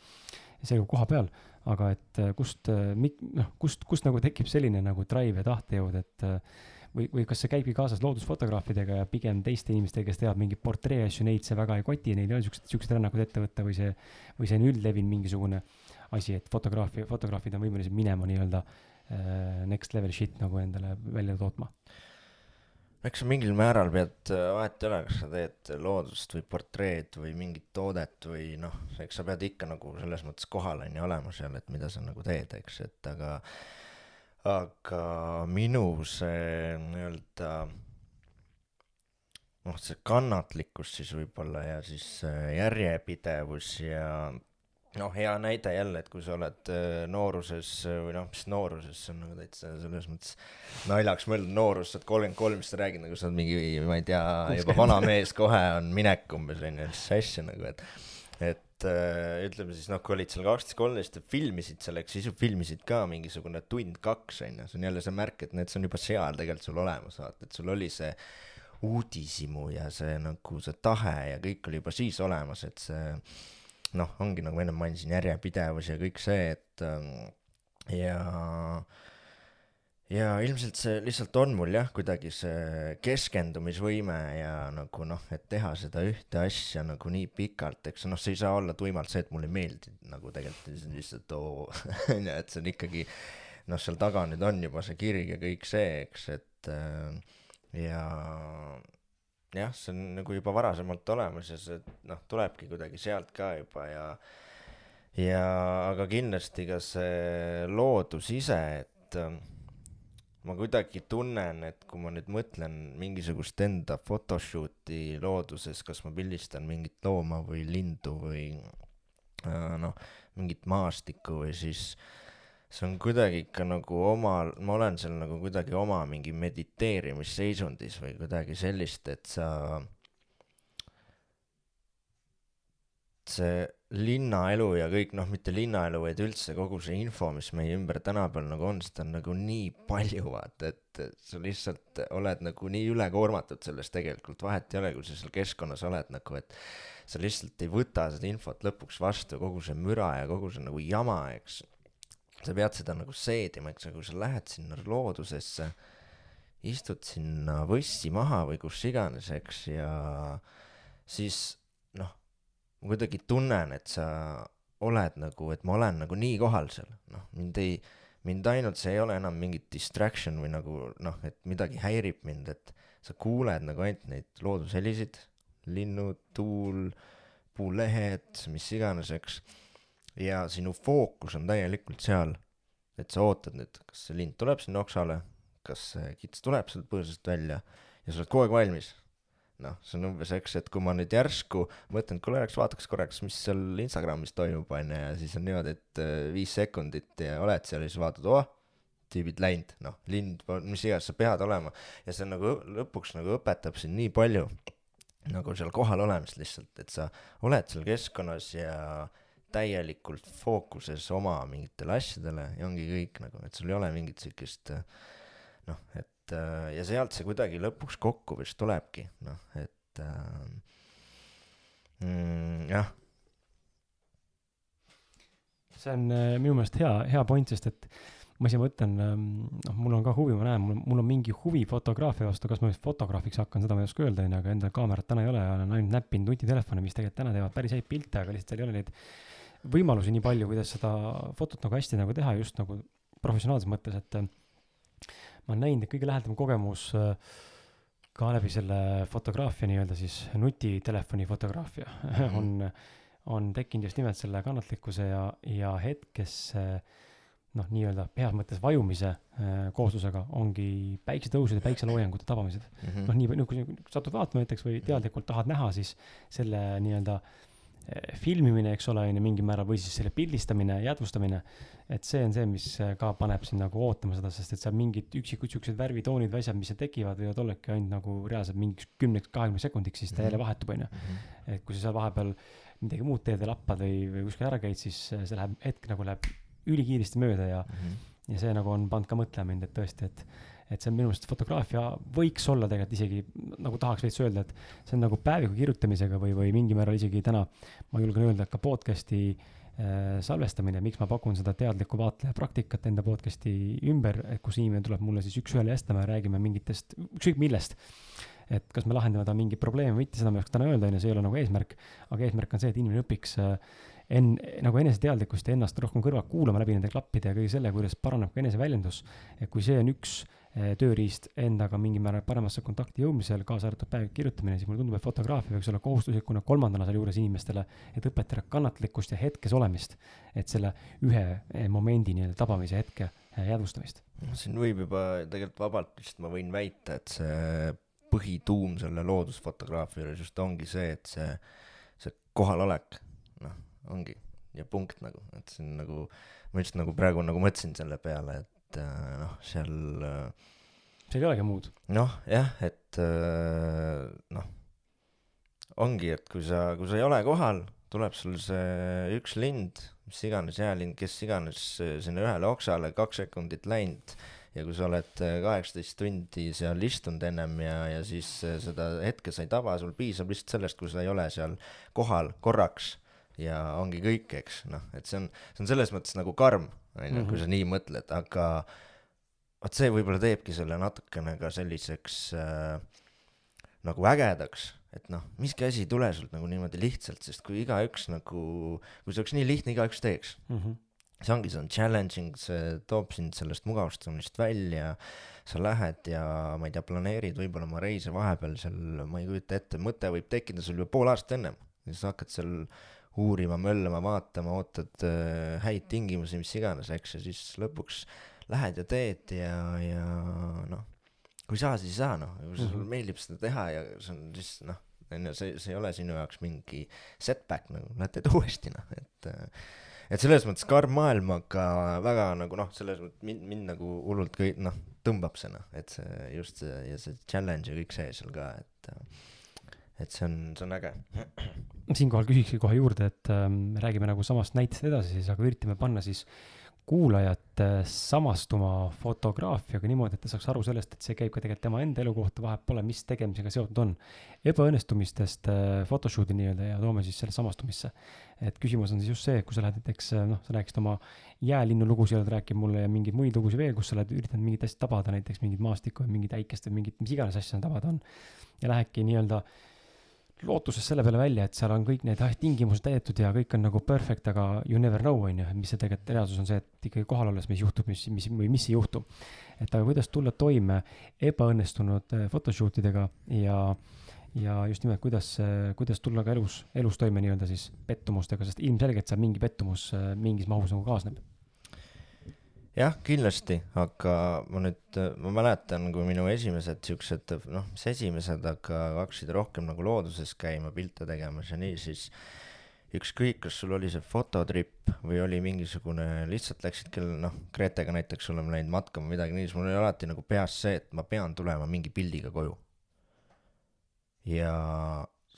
On koha peal, aga et äh, kust, noh, kust, kust nagu tekib selline nagu drive ja tahtejõud, et või, või kas see käibki kaasas loodusfotograafidega ja pigem teiste inimestega, kes teevad mingeid portree asju, neid see väga ei koti, neil ei ole siukseid, siukseid rännakuid ette võtta või see, või see on üldlevinud mingisugune asi, et fotograafi, fotograafid on võimelised minema nii-öelda äh, next level shit nagu endale välja tootma eks sa mingil määral pead, äh, vahet ei ole, kas sa teed loodust või portreed või mingit toodet või noh, eks sa pead ikka nagu selles mõttes kohal on ju olema seal, et mida sa nagu teed, eks, et aga aga minu see nii-öelda noh, see kannatlikkus siis võib-olla ja siis järjepidevus ja noh, hea näide jälle, et kui sa oled äh, nooruses või noh, mis nooruses, see on nagu täitsa selles mõttes naljaks mõeldud noorus, sa oled kolmkümmend kolm, siis sa räägid nagu sa oled mingi, ma ei tea, juba vana mees, kohe on minek umbes onju, mis asja nagu, et et äh, ütleme siis noh, kui olid seal kaksteist, kolmteist ja filmisid selleks, siis ju filmisid ka mingisugune tund-kaks onju, see on jälle see märk, et need, see on juba seal tegelikult sul olemas, vaata, et sul oli see uudishimu ja see nagu see tahe ja kõik oli juba siis olemas, et see noh, ongi nagu ennem mainisin, järjepidevus ja kõik see, et ähm, ja ja ilmselt see lihtsalt on mul jah, kuidagi see keskendumisvõime ja nagu noh, et teha seda ühte asja nagu nii pikalt, eks noh, see ei saa olla tuimalt see, et mulle ei meeldi nagu tegelikult lihtsalt oo onju, et see on ikkagi noh, seal taga nüüd on juba see kirg ja kõik see, eks, et äh, ja jah, see on nagu juba varasemalt olemas ja see noh, tulebki kuidagi sealt ka juba ja ja aga kindlasti ka see loodus ise, et ma kuidagi tunnen, et kui ma nüüd mõtlen mingisugust enda photoshoot'i looduses, kas ma pildistan mingit looma või lindu või äh, noh, mingit maastikku või siis see on kuidagi ikka nagu oma, ma olen seal nagu kuidagi oma mingi mediteerimisseisundis või kuidagi sellist, et sa see linnaelu ja kõik noh, mitte linnaelu, vaid üldse kogu see info, mis meie ümber tänapäeval nagu on, seda on nagu nii palju vaata, et sa lihtsalt oled nagu nii ülekoormatud sellest tegelikult, vahet ei ole, kui sa seal keskkonnas oled nagu, et sa lihtsalt ei võta seda infot lõpuks vastu, kogu see müra ja kogu see nagu jama, eks. Sa pead seda nagu seedima, eks, kui sa lähed sinna loodusesse, istud sinna võssi maha või kus iganes, eks, ja siis noh ma kuidagi tunnen, et sa oled nagu, et ma olen nagu nii kohal seal, noh, mind ei, mind ainult, see ei ole enam mingi distraction või nagu noh, et midagi häirib mind, et sa kuuled nagu ainult neid loodushelisid, linnud, tuul, puulehed, mis iganes, eks. Ja sinu fookus on täielikult seal, et sa ootad nüüd, kas see lind tuleb sinna oksale, kas see kits tuleb sealt põõsast välja ja sa oled kogu aeg valmis noh, see on umbes, eks, et kui ma nüüd järsku mõtlen, et kuule, eks vaataks korraks, mis seal Instagramis toimub, on ju, ja siis on niimoodi, et äh, viis sekundit ja oled seal ja siis vaatad, oh, tüübid läinud, noh, lind, mis iganes, sa pead olema. ja see on nagu lõpuks nagu õpetab sind nii palju nagu seal kohal olemist lihtsalt, et sa oled seal keskkonnas ja täielikult fookuses oma mingitele asjadele ja ongi kõik nagu, et sul ei ole mingit siukest noh, et äh, ja sealt see kuidagi lõpuks kokku vist tulebki, noh, et äh, mm, jah. see on minu meelest hea, hea point, sest et ma ise mõtlen, noh, mul on ka huvi, ma näen, mul, mul on mingi huvi fotograafia vastu, kas ma just fotograafiks hakkan, seda ma ei oska öelda, onju, aga endal kaamerat täna ei ole ja olen ainult näppinud nutitelefone, mis tegelikult täna teevad päris häid pilte, aga lihtsalt seal ei ole neid võimalusi nii palju, kuidas seda fotot nagu hästi nagu teha just nagu professionaalses mõttes, et ma olen näinud, et kõige lähedam kogemus äh, ka läbi selle fotograafia nii-öelda siis nutitelefoni fotograafia mm -hmm. on, on tekkinud just nimelt selle kannatlikkuse ja, ja hetkesse noh, nii-öelda heas mõttes vajumise äh, kooslusega ongi päiksetõusud ja päikseloojangute tabamised mm. -hmm. noh, nii, noh, kui satud vaatama näiteks või teadlikult tahad näha, siis selle nii-öelda äh, filmimine, eks ole, on ju mingil määral, või siis selle pildistamine, jäädvustamine, et see on see, mis eh, ka paneb sind nagu ootama seda, sest et seal mingid üksikud siuksed värvitoonid või asjad, mis seal tekivad, võivad ollagi ainult nagu reaalselt mingiks kümneks, kahekümne sekundiks, siis ta jälle mhm. vahetub, on ju. Mhm. et kui sa seal vahepeal midagi muud teed ja lappad või, või kuskil ära käid, siis eh, see läheb, hetk nagu läheb ülikiiresti mööda ja mm, -hmm. ja see nagu on pannud ka mõtlema mind, et tõesti, et et see on minu meelest fotograafia võiks olla tegelikult isegi nagu tahaks veits öelda, et see on nagu päeviku kirjutamisega või, või mingil määral isegi täna ma julgen öelda, et ka podcast'i äh, salvestamine, miks ma pakun seda teadlikku vaatleja praktikat enda podcast'i ümber, kus inimene tuleb mulle siis üks-ühele jästama ja räägime mingitest, ükskõik millest et kas me lahendame ta mingi probleemi või mitte, seda ma ei oska täna öelda, on ju, see ei ole nagu eesmärk, aga eesmärk on see, et inimene õpiks äh, en-, nagu eneseteadlikkust ja ennast rohkem kõrvalt kuulama läbi nende klappide ja kõige selle, kuidas paraneb ka eneseväljendus. et kui see on üks Eh, tööriist endaga mingil määral paremasse kontakti jõudmisel, kaasa arvatud päevik kirjutamine, siis mulle tundub, et fotograafia võiks olla kohustuslikuna kolmandana sealjuures inimestele, et õpetada kannatlikkust ja hetkes olemist. et selle ühe eh, momendi nii-öelda tabamise hetke eh, jäädvustamist. siin võib juba tegelikult vabalt vist ma võin väita, et see põhituum selle loodusfotograafia juures just ongi see, et see, see kohalolek, noh, ongi ja punkt nagu, et on nagu, ma just nagu praegu nagu mõtlesin selle peale, et et äh, noh, seal. Äh, seal ei olegi muud. noh, jah, et äh, noh, ongi, et kui sa, kui sa ei ole kohal, tuleb sul see üks lind, mis iganes jäälind, kes iganes sinna ühele oksale kaks sekundit läinud ja kui sa oled kaheksateist tundi seal istunud ennem ja, ja siis seda hetke sa ei taba, sul piisab lihtsalt sellest, kui sa ei ole seal kohal korraks ja ongi kõik, eks, noh, et see on, see on selles mõttes nagu karm, onju, kui mhm. sa nii mõtled, aga vot see võib-olla teebki selle natukene ka selliseks äh, nagu ägedaks, et noh, miski asi ei tule sult nagu niimoodi lihtsalt, sest kui igaüks nagu, kui see oleks nii lihtne, igaüks teeks mm. -hmm. see ongi, see on challenging, see toob sind sellest mugavustsoonist välja, sa lähed ja ma ei tea, planeerid võib-olla oma reise vahepeal seal, ma ei kujuta ette, mõte võib tekkida sul juba pool aastat ennem ja siis hakkad seal uurima, möllama, vaatama, ootad äh, häid tingimusi, mis iganes, eks, ja siis lõpuks lähed ja teed ja, ja noh, kui ei saa, siis ei saa, noh, kui sulle -hmm. meeldib seda teha ja see on siis noh, on ju, see, see ei ole sinu jaoks mingi setback nagu, lähed teed uuesti, noh, et äh, et selles mõttes karm maailm, aga väga nagu noh, selles mõttes mind, mind nagu hullult kõik noh, tõmbab see noh, et see just see ja see challenge ja kõik see seal ka, et et see on, see on äge. siinkohal küsikski kohe juurde, et ähm, räägime nagu samast näitest edasi siis, aga üritame panna siis kuulajat äh, samastuma fotograafiaga niimoodi, et ta saaks aru sellest, et see käib ka tegelikult tema enda elu kohta, vahet pole, mis tegemisega seotud on. ebaõnnestumistest äh, photoshoot'i nii-öelda ja toome siis selle samastumisse. et küsimus on siis just see, kui sa lähed näiteks, äh, noh, sa rääkisid oma jäälinnu lugusid, oled rääkinud mulle ja mingeid muid lugusid veel, kus sa oled üritanud mingit asja tabada, näiteks mingit maastikku või mingit äikest või mingit, mis iganes asja tabada on. ja lähedki nii-öelda äh, lootuses selle peale välja, et seal on kõik need ah, tingimused täidetud ja kõik on nagu perfect, aga you never know, on ju, mis see tegelikult reaalsus on see, et ikkagi kohal olles, mis juhtub, mis, mis või mis ei juhtu. et aga kuidas tulla toime ebaõnnestunud eh, photoshoot idega ja, ja just nimelt, kuidas, kuidas tulla ka elus, elus toime nii-öelda siis pettumustega, sest ilmselgelt seal mingi pettumus eh, mingis mahus nagu kaasneb jah, kindlasti, aga ma nüüd, ma mäletan, kui minu esimesed siuksed, noh, mis esimesed, aga hakkasid rohkem nagu looduses käima, pilte tegemas ja nii, siis ükskõik, kas sul oli see fototripp või oli mingisugune, lihtsalt läksid küll, noh, Gretega näiteks oleme läinud matkama, midagi nii, siis mul oli alati nagu peas see, et ma pean tulema mingi pildiga koju. ja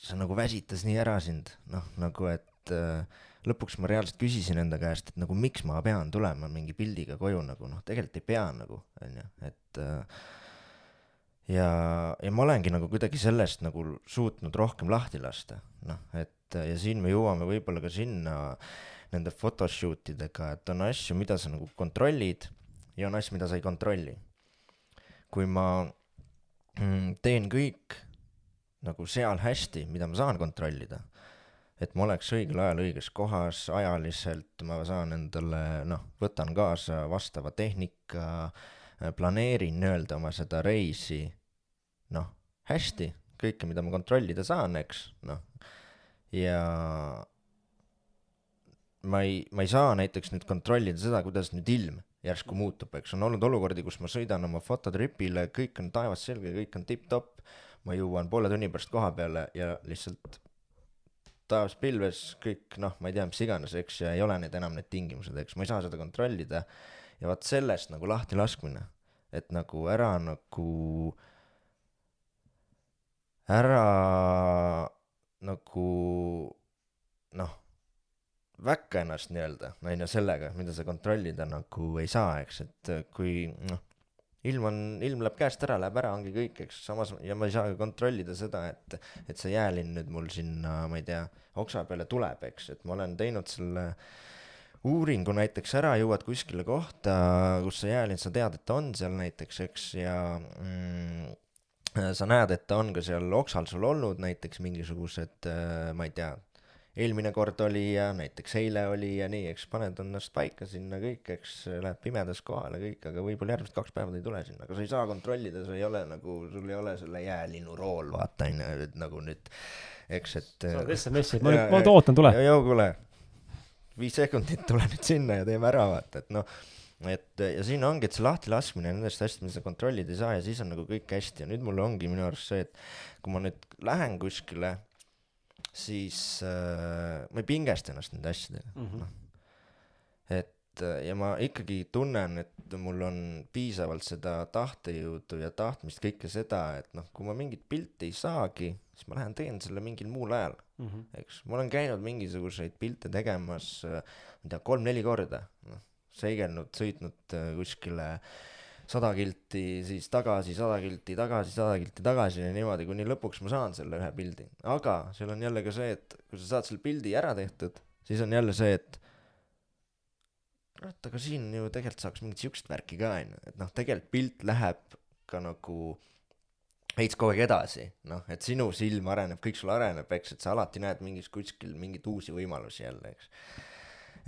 see nagu väsitas nii ära sind, noh, nagu et äh, lõpuks ma reaalselt küsisin enda käest, et nagu miks ma pean tulema mingi pildiga koju nagu noh, tegelikult ei pea nagu onju, et äh, ja, ja ma olengi nagu kuidagi sellest nagu suutnud rohkem lahti lasta, noh, et ja siin me jõuame võib-olla ka sinna nende photoshoot idega, et on asju, mida sa nagu kontrollid ja on asju, mida sa ei kontrolli. kui ma mm, teen kõik nagu seal hästi, mida ma saan kontrollida et ma oleks õigel ajal õiges kohas, ajaliselt ma saan endale, noh, võtan kaasa vastava tehnika, planeerin nii-öelda oma seda reisi, noh, hästi, kõike, mida ma kontrollida saan, eks, noh, ja ma ei, ma ei saa näiteks nüüd kontrollida seda, kuidas nüüd ilm järsku muutub, eks. On olnud olukordi, kus ma sõidan oma fototripile, kõik on taevas selge, kõik on tipp-topp, ma jõuan poole tunni pärast koha peale ja lihtsalt taevas pilves, kõik noh, ma ei tea, mis iganes, eks, ja ei ole need enam need tingimused, eks, ma ei saa seda kontrollida. ja vaat sellest nagu lahti laskmine, et nagu ära nagu, ära nagu noh, väkka ennast nii-öelda, on ju, sellega, mida sa kontrollida nagu ei saa, eks, et kui noh ilm on, ilm läheb käest ära, läheb ära, ongi kõik, eks, samas ja ma ei saa kontrollida seda, et, et see jäälinn nüüd mul sinna, ma ei tea, oksa peale tuleb, eks, et ma olen teinud selle uuringu näiteks ära, jõuad kuskile kohta, kus see jäälinn, sa tead, et ta on seal näiteks, eks, ja mm, sa näed, et ta on ka seal oksal sul olnud näiteks mingisugused, ma ei tea eelmine kord oli ja näiteks eile oli ja nii, eks paned ennast paika sinna kõik, eks lähed pimedas kohale kõik, aga võib-olla järgmised kaks päeva ta ei tule sinna, aga sa ei saa kontrollida, sa ei ole nagu, sul ei ole selle jäälinnu rool, vaata on ju, et nagu nüüd, eks, et. saad SMS-i, et ma nüüd, ma nüüd ootan, tule. joo, kuule, viis sekundit, tule nüüd sinna ja teeme ära, vaata, et noh et ja siin ongi, et see lahtilaskmine nendest asjadest, mida sa kontrollida ei saa ja siis on nagu kõik hästi ja nüüd mul ongi minu arust see, et kui ma nüüd lähen kuskile siis äh, ma ei pingesta ennast nende asjadega mm, -hmm. noh. et äh, ja ma ikkagi tunnen, et mul on piisavalt seda tahtejõudu ja tahtmist, kõike seda, et noh, kui ma mingit pilti ei saagi, siis ma lähen teen selle mingil muul ajal mm, -hmm. eks, ma olen käinud mingisuguseid pilte tegemas, äh, ma ei tea, kolm-neli korda, noh, seigelnud, sõitnud äh, kuskile äh, sada kilti, siis tagasi, sada kilti, tagasi, sada kilti tagasi ja niimoodi, kuni lõpuks ma saan selle ühe pildi. aga seal on jälle ka see, et kui sa saad selle pildi ära tehtud, siis on jälle see, et kurat, aga siin ju tegelikult saaks mingit siukest värki ka, onju, et noh, tegelikult pilt läheb ka nagu veits kogu aeg edasi, noh, et sinu silm areneb, kõik sul areneb, eks, et sa alati näed mingis kuskil mingeid uusi võimalusi jälle, eks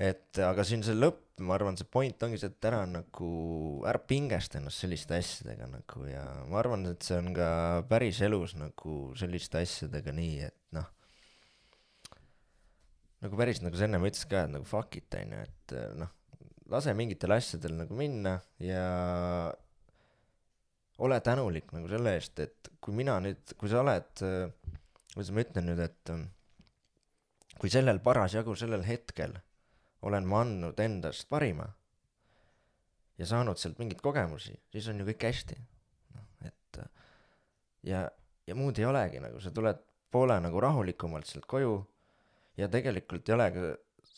et aga siin see lõpp, ma arvan, see point ongi see, et ära nagu, ära pingesta ennast selliste asjadega nagu ja ma arvan, et see on ka päris elus nagu selliste asjadega nii, et noh, nagu päris nagu sa ennem ütlesid ka, et nagu fuck it, on ju, et noh, lase mingitel asjadel nagu minna ja ole tänulik nagu selle eest, et kui mina nüüd, kui sa oled, kuidas ma ütlen nüüd, et kui sellel parasjagu sellel hetkel olen ma andnud endast parima ja saanud sealt mingeid kogemusi, siis on ju kõik hästi. noh, et ja, ja muud ei olegi nagu, sa tuled poole nagu rahulikumalt sealt koju ja tegelikult ei ole ka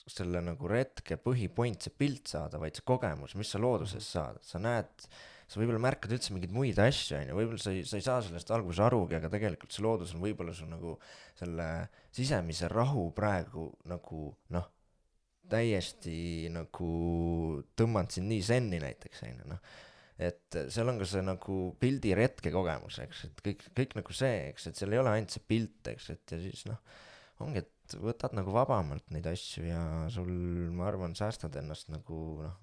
selle nagu retke põhipoint see pilt saada, vaid see kogemus, mis sa loodusest saad, sa näed, sa võib-olla märkad üldse mingeid muid asju, on ju, võib-olla sa ei, sa ei saa sellest alguses arugi, aga tegelikult see loodus on võib-olla sul nagu selle sisemise rahu praegu nagu noh, täiesti nagu tõmmanud sind nii zen'i näiteks, on ju, noh. et seal on ka see nagu pildi retke kogemus, eks, et kõik, kõik nagu see, eks, et seal ei ole ainult see pilt, eks, et ja siis noh, ongi, et võtad nagu vabamalt neid asju ja sul, ma arvan, säästad ennast nagu noh,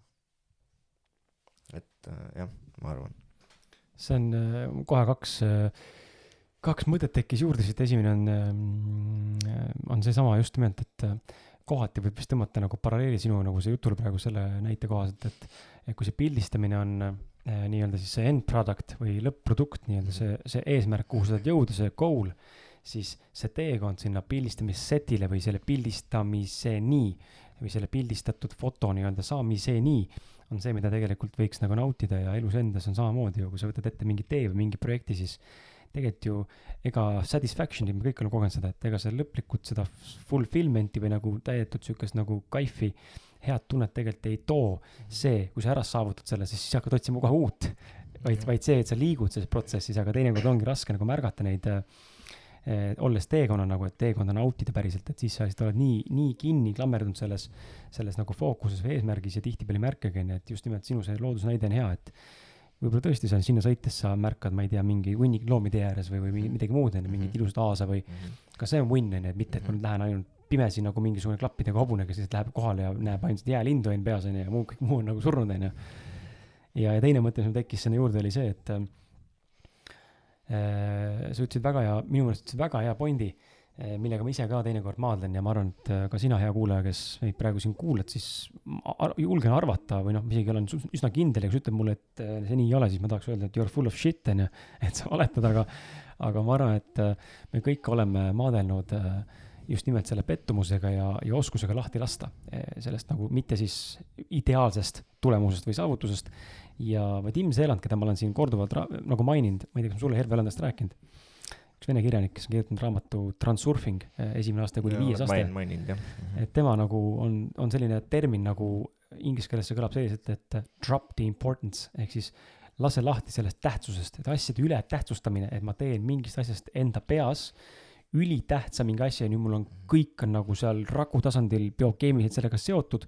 et äh, jah, ma arvan. see on äh, kohe kaks, äh, kaks mõtet tekkis juurde siit, esimene on, on seesama just nimelt, et kohati võib vist tõmmata nagu paralleeli sinu nagu see jutul praegu selle näite kohaselt, et, et kui see pildistamine on äh, nii-öelda siis see end product või lõpp-produkt, nii-öelda see, see eesmärk, kuhu sa tahad jõuda, see goal, siis see teekond sinna pildistamissetile või selle pildistamiseni või selle pildistatud foto nii-öelda saamiseni on see, mida tegelikult võiks nagu nautida ja elus endas on samamoodi ju, kui sa võtad ette mingi tee või mingi projekti, siis tegelikult ju ega satisfaction'i, me kõik oleme kogenud seda, et ega see lõplikult seda fulfillment'i või nagu täietut sihukest nagu kaifi, head tunnet tegelikult ei too. See, kui sa ära saavutad selle, siis sa hakkad otsima kohe uut. vaid, vaid see, et sa liigud selles protsessis, aga teinekord ongi raske nagu märgata neid äh, eh, olles teekonnal nagu, et teekonda nautida päriselt, et siis sa lihtsalt oled nii, nii kinni klammerdunud selles, selles nagu fookuses või eesmärgis ja tihtipeale ei märkagi, onju, et just nimelt sinu see loodusnäide on hea, et võib-olla tõesti sa sinna sõites sa märkad, ma ei tea, mingi hunnik loomi tee ääres või, või midagi muud, onju, mingit ilusat aasa või -hmm. ka see on win, onju, et mitte, et ma nüüd lähen ainult pimesi nagu mingisugune klappidega hobune, kes lihtsalt läheb kohale ja näeb ainult jäälindu on peas, onju, ja muu, kõik muu on nagu surnud, onju. ja, ja teine mõte, mis mul tekkis sinna juurde, oli see, et äh, sa ütlesid väga hea, minu meelest ütlesid väga hea pointi äh, millega ma ise ka teinekord maadlen ja ma arvan, et eh, ka sina, hea kuulaja, kes meid praegu siin kuulad, siis ar julgen arvata või noh, isegi olen üsna kindel ja kui sa ütled mulle, et eh, see nii ei ole, siis ma tahaks öelda, et you are full of shit, on ju, et sa valetad, aga, aga ma arvan, et me kõik oleme maadelnud just nimelt selle pettumusega ja, ja oskusega lahti lasta sellest nagu mitte siis ideaalsest tulemusest või saavutusest. ja Vadim Zeeland, keda ma olen siin korduvalt nagu maininud, ma ei tea, kas ma sulle Herve olen tast rääkinud üks vene kirjanik, kes on kirjutanud raamatu Transurfing, eh, esimene aasta kuni viies aste. maininud jah. -hmm. et tema nagu on, on selline termin nagu inglise keeles see kõlab selliselt, et drop the importance ehk siis lase lahti sellest tähtsusest, et asjade ületähtsustamine, et ma teen mingist asjast enda peas ülitähtsa mingi asja ja nüüd mul on, kõik on nagu seal raku tasandil biokeemiliselt sellega seotud.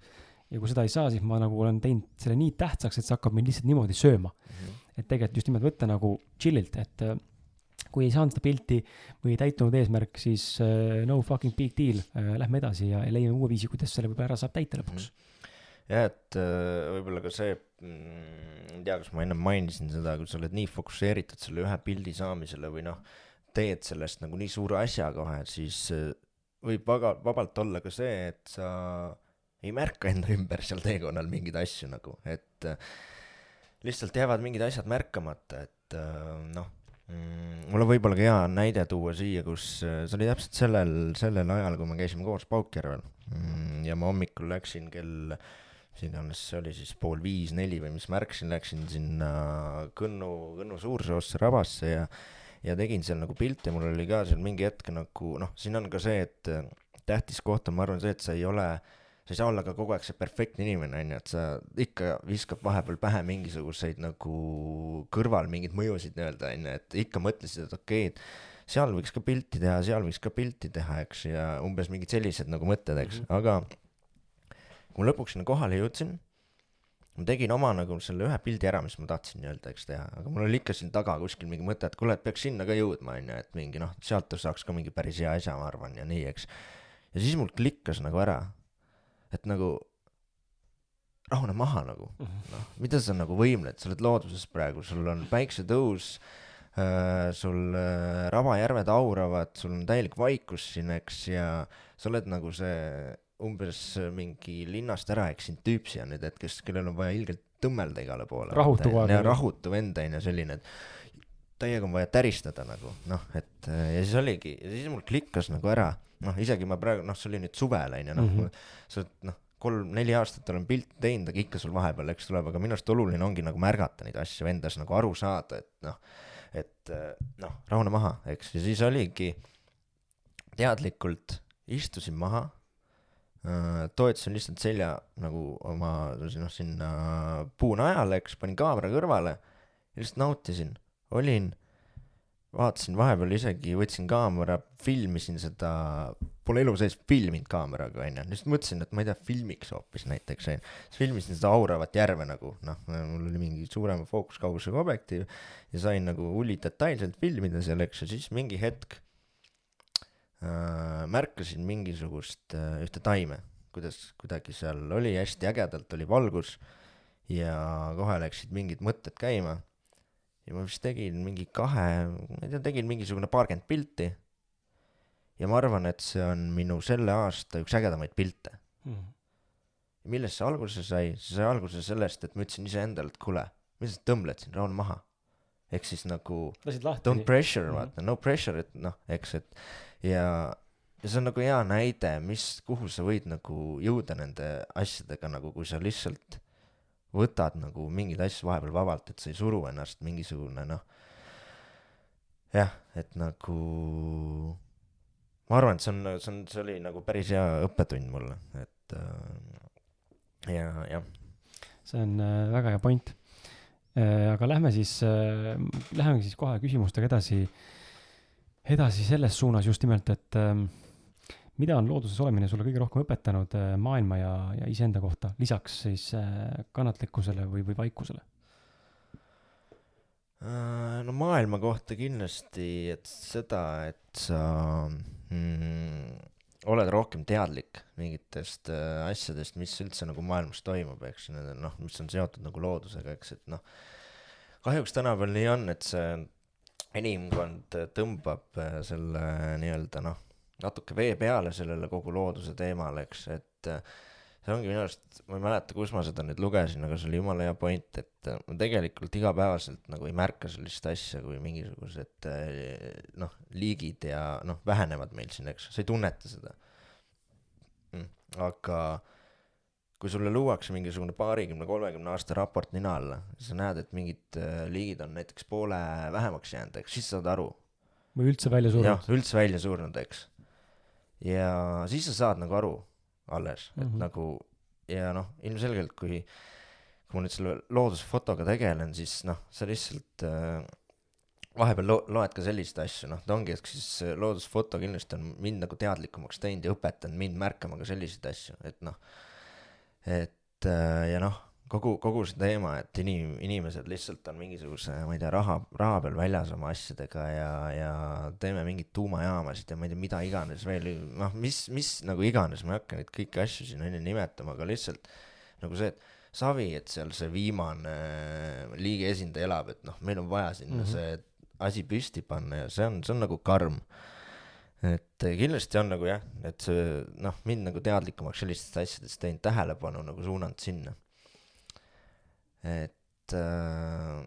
ja kui seda ei saa, siis ma nagu olen teinud selle nii tähtsaks, et see hakkab mind lihtsalt niimoodi sööma mm. -hmm. et tegelikult just nimelt võtta nagu chill'ilt, et kui ei saanud seda pilti või ei täitunud eesmärk, siis uh, no fucking big deal uh,, lähme edasi ja leiame uue viisi, kuidas selle võib-olla ära saab täita lõpuks. -hmm. jah, et uh, võib-olla ka see mm,, ei tea, kas ma ennem mainisin seda, kui sa oled nii fokusseeritud selle ühe pildi saamisele või noh, teed sellest nagu nii suure asja kohe, siis võib väga vabalt olla ka see, et sa ei märka enda ümber seal teekonnal mingeid asju nagu, et lihtsalt jäävad mingid asjad märkamata, et noh? Mul on võib-olla ka hea näide tuua siia, kus äh, see oli täpselt sellel, sellel ajal, kui me käisime koos Paukjärvel. Mm, ja ma hommikul läksin kell, siin alles see oli siis pool viis, neli või mis ma ärkasin, läksin sinna Kõnnu, Kõnnu Suursoosse rabasse ja ja tegin seal nagu pilti ja mul oli ka seal mingi hetk nagu noh, siin on ka see, et äh, tähtis koht on, ma arvan, see, et sa ei ole äh, sa ei saa olla ka kogu aeg see perfektne inimene, on ju, et sa ikka viskad vahepeal pähe mingisuguseid nagu kõrval mingeid mõjusid nii-öelda, on ju, et ikka mõtlesid, et okei okay,, et seal võiks ka pilti teha, seal võiks ka pilti teha, eks, ja umbes mingid sellised nagu mõtted, eks mm, -hmm. aga kui ma lõpuks sinna kohale jõudsin, ma tegin oma nagu selle ühe pildi ära, mis ma tahtsin nii-öelda, eks teha, aga mul oli ikka siin taga kuskil mingi mõte, et kuule, et peaks sinna ka jõudma, on ju, et mingi noh, sealt saaks ka mingi päris hea asja, ma arvan, ja nii, eks. ja siis mul klikkas nagu ära et nagu rahune maha nagu, mhm. noh, mida sa nagu võimled, sa oled looduses praegu, sul on päiksetõus äh,, sul äh, rabajärved auravad, sul on täielik vaikus siin, eks, ja sa oled nagu see umbes mingi linnast ära eksinud tüüp siia nüüd, et kes, kellel on vaja ilgelt tõmmelda igale poole. rahutu ja rahutu vend on ju selline, et täiega on vaja täristada nagu noh, et ja siis oligi, ja siis mul klikkas nagu ära noh, isegi ma praegu, noh, see oli nüüd suvel, on ju, noh mm -hmm., sa noh, kolm-neli aastat olen pilte teinud, aga ikka sul vahepeal, eks tuleb, aga minu arust oluline ongi nagu märgata neid asju endas, nagu aru saada, et noh, et noh, rahune maha, eks, ja siis oligi teadlikult istusin maha äh,, toetasin lihtsalt selja nagu oma noh, sinna puunajale, eks, panin kaamera kõrvale ja lihtsalt nautisin, olin vaatasin vahepeal isegi, võtsin kaamera, filmisin seda, pole elu sees filminud kaameraga, onju, lihtsalt mõtlesin, et ma ei tea, filmiks hoopis näiteks, onju. siis filmisin seda auravat järve nagu, noh, mul oli mingi suurema fookuskaugusega objektiiv ja sain nagu hullult detailselt filmida seal, eks, ja siis mingi hetk äh, märkasin mingisugust äh, ühte taime, kuidas kuidagi seal oli hästi ägedalt, oli valgus ja kohe läksid mingid mõtted käima ja ma vist tegin mingi kahe, ma ei tea, tegin mingisugune paarkümmend pilti. ja ma arvan, et see on minu selle aasta üks ägedamaid pilte mm.. millest see alguse sai, see sai alguse sellest, et ma ütlesin iseendale, et kuule, mis sa tõmbled siin, rahune maha. ehk siis nagu don't pressure mm, -hmm. vaata, no pressure, et noh, eks, et ja, ja see on nagu hea näide, mis, kuhu sa võid nagu jõuda nende asjadega nagu, kui sa lihtsalt võtad nagu mingeid asju vahepeal vabalt, et sa ei suru ennast mingisugune noh, jah, et nagu ma arvan, et see on, see on, see oli nagu päris hea õppetund mulle, et äh, ja, jah. see on äh, väga hea point äh,. aga lähme siis äh,, lähemegi siis kohe küsimustega edasi, edasi selles suunas just nimelt, et äh, mida on looduses olemine sulle kõige rohkem õpetanud äh, maailma ja, ja iseenda kohta, lisaks siis äh, kannatlikkusele või, või vaikusele? Äh, no maailma kohta kindlasti, et seda, et sa mm, oled rohkem teadlik mingitest äh, asjadest, mis üldse nagu maailmas toimub, eks, noh, mis on seotud nagu loodusega, eks, et noh, kahjuks tänapäeval nii on, et see inimkond tõmbab selle nii-öelda noh, natuke vee peale sellele kogu looduse teemale, eks, et äh, see ongi minu arust, ma ei mäleta, kus ma seda nüüd lugesin, aga see oli jumala hea point, et äh, ma tegelikult igapäevaselt nagu ei märka sellist asja kui mingisugused äh, noh, liigid ja noh, vähenevad meil siin, eks, sa ei tunneta seda mm.. aga kui sulle luuakse mingisugune paarikümne, kolmekümne aasta raport nina alla, sa näed, et mingid liigid on näiteks poole vähemaks jäänud, eks, siis saad aru. või üldse välja surnud. jah, üldse välja surnud, eks ja siis sa saad nagu aru alles, et mm -hmm. nagu ja noh, ilmselgelt kui, kui ma nüüd selle loodusfotoga tegelen, siis noh, sa lihtsalt äh, vahepeal lo loed ka selliseid asju, noh, ta ongi, et siis loodusfoto kindlasti on mind nagu teadlikumaks teinud ja õpetanud mind märkama ka selliseid asju, et noh, et äh, ja noh, kogu, kogu see teema, et inim-, inimesed lihtsalt on mingisuguse, ma ei tea, raha, raha peal väljas oma asjadega ja, ja teeme mingeid tuumajaamasid ja ma ei tea, mida iganes veel, noh, mis, mis nagu iganes, ma ei hakka neid kõiki asju siin on ju nimetama, aga lihtsalt nagu see, et savi, et seal see viimane liigi esindaja elab, et noh, meil on vaja sinna mm -hmm. see asi püsti panna ja see on, see on nagu karm et kindlasti on nagu jah, et see noh, mind nagu teadlikumaks sellistest asjadest teinud, tähelepanu nagu suunanud sinna et äh,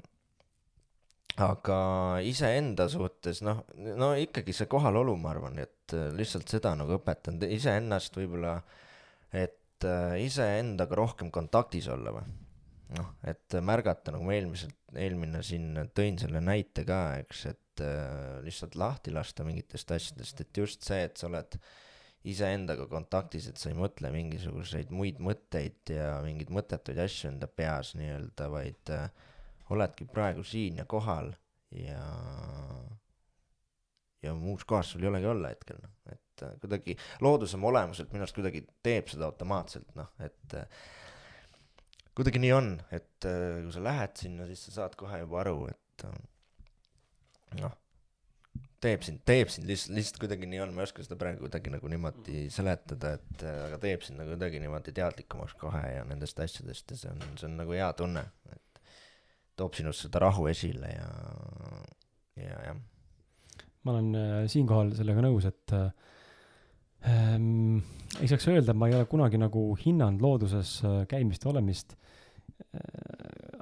aga iseenda suhtes noh, no ikkagi see kohalolu, ma arvan, et äh, lihtsalt seda nagu õpetanud iseennast võib-olla, et äh, iseendaga rohkem kontaktis olla või. noh, et märgata, nagu ma eelmiselt, eelmine siin tõin selle näite ka, eks, et äh, lihtsalt lahti lasta mingitest asjadest, et just see, et sa oled äh, iseendaga kontaktis, et sa ei mõtle mingisuguseid muid mõtteid ja mingeid mõttetuid asju enda peas nii-öelda, vaid äh, oledki praegu siin ja kohal ja, ja muus kohas sul ei olegi olla hetkel, noh, et äh, kuidagi loodus oma olemuselt minu arust kuidagi teeb seda automaatselt, noh, et äh, kuidagi nii on, et äh, kui sa lähed sinna, siis sa saad kohe juba aru, et äh, noh teeb sind, teeb sind lihtsalt, lihtsalt kuidagi nii on, ma ei oska seda praegu kuidagi nagu niimoodi seletada, et äh, aga teeb sind nagu kuidagi niimoodi teadlikumaks kohe ja nendest asjadest ja see on, see on nagu hea tunne, et toob sinust seda rahu esile ja, ja jah. ma olen äh, siinkohal sellega nõus, et äh, ähm, ei saaks öelda, et ma ei ole kunagi nagu hinnanud looduses äh, käimist olemist äh,.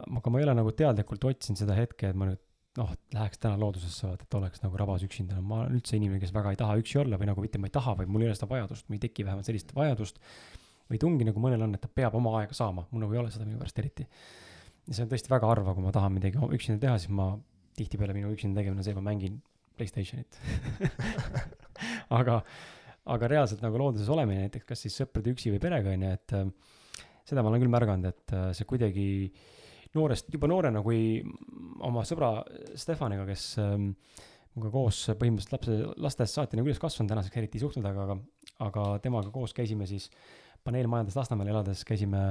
aga ma ei ole nagu teadlikult otsinud seda hetke, et ma nüüd noh, läheks täna loodusesse, vaata, et oleks nagu rabas üksinda, ma olen üldse inimene, kes väga ei taha üksi olla või nagu mitte ma ei taha, vaid mul ei ole seda vajadust, mul ei teki vähemalt sellist vajadust. või tungi nagu mõnel on, et ta peab oma aega saama, mul nagu ei ole seda minu pärast eriti. ja see on tõesti väga harva, kui ma tahan midagi üksinda teha, siis ma tihtipeale minu üksinda tegemine on see, ma mängin Playstationit aga, aga reaalselt nagu looduses olemine näiteks kas siis sõprade üksi või perega on ju, et äh, seda ma olen küll märganud, et äh, see kuidagi noorest, juba noorena, kui oma sõbra Stefaniga, kes ähm, minuga koos põhimõtteliselt lapse, lastest saati nagu üles kasvanud, tänaseks eriti ei suhtlenud, aga, aga, aga temaga koos käisime siis paneelmajades Lasnamäel elades, käisime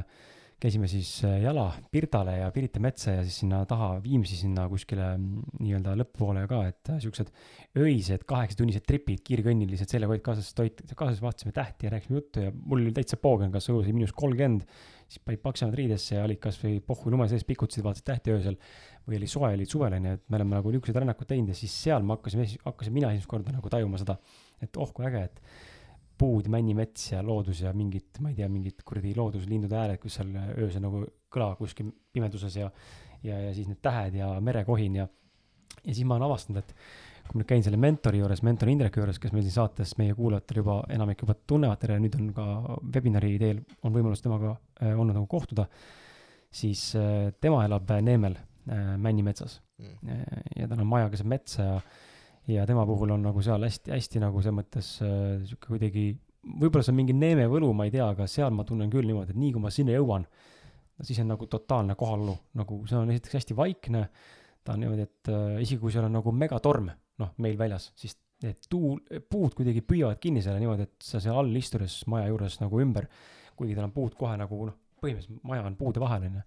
käisime siis äh, jala Pirdale ja Pirita metsa ja siis sinna taha Viimsi sinna kuskile mm, nii-öelda lõpupoole ka, et äh, siuksed öised kaheksatunnised tripid, kiirkõnnilised, sellega olid kaasas toit, kaasas vaatasime tähti ja rääkisime juttu ja mul oli täitsa poogen, kas õues oli miinus kolmkümmend, siis panid paksemad riidesse ja olid kasvõi pohhu lume sees, pikutasid, vaatasid tähti öösel. või oli soe, olid suvel onju, et me oleme nagu niisuguseid rännakuid teinud ja siis seal me hakkasime, hakkasin mina esimest korda nagu tajuma seda, et oh kui äge, et puud, männimets ja loodus ja mingid, ma ei tea, mingid kuradi looduslindude hääled, kus seal öösel nagu kõlavad kuskil pimeduses ja, ja, ja siis need tähed ja merekohin ja, ja siis ma olen avastanud, et kui ma nüüd käin selle mentori juures, mentor Indreku juures, kes meil siin saates meie kuulajatel juba, enamik juba tunnevad teda ja nüüd on ka webinari teel, on võimalus temaga äh, olnud nagu kohtuda, siis äh, tema elab Neemel äh, Männimetsas mm. äh, ja tal on maja keset metsa ja ja tema puhul on nagu seal hästi, hästi nagu selles mõttes äh, sihuke kuidagi, võib-olla see on mingi neeme võlu, ma ei tea, aga seal ma tunnen küll niimoodi, et nii kui ma sinna jõuan, siis on nagu totaalne kohalolu, nagu see on esiteks hästi vaikne, ta on niimoodi, et äh, isegi kui seal on nagu megatorm, noh, meil väljas, siis need tuul, puud kuidagi püüavad kinni selle niimoodi, et sa seal all istudes maja juures nagu ümber, kuigi tal on puud kohe nagu noh, põhimõtteliselt maja on puude vahel, on ju,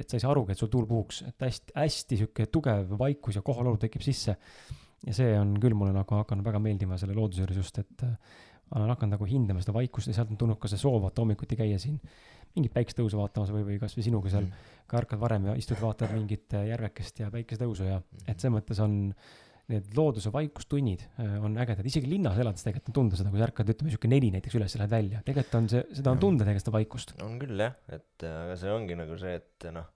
et sa ei saa arugi, et sul tuul puhuks, et hästi, hästi sihuke tugev vaikus ja kohalolu tekib sisse ja see on küll mulle nagu hakanud väga meeldima selle looduse juures just, et äh, olen hakanud nagu hindama seda vaikust ja sealt on tulnud ka see soov vaata hommikuti käia siin mingit päikesetõusu vaatamas või, või kasvõi sinuga seal mm. ka ärkad varem ja istud, vaatad mingit äh, järvekest ja päikesetõusu ja mm. et selles mõttes on need looduse vaikustunnid äh, on ägedad, isegi linnas elades tegelikult on tunda seda, kui sa ärkad, ütleme sihuke neli näiteks üles ja lähed välja, tegelikult on see, seda on tunda tegelikult seda vaikust. on küll jah, et aga see ongi nagu see, et noh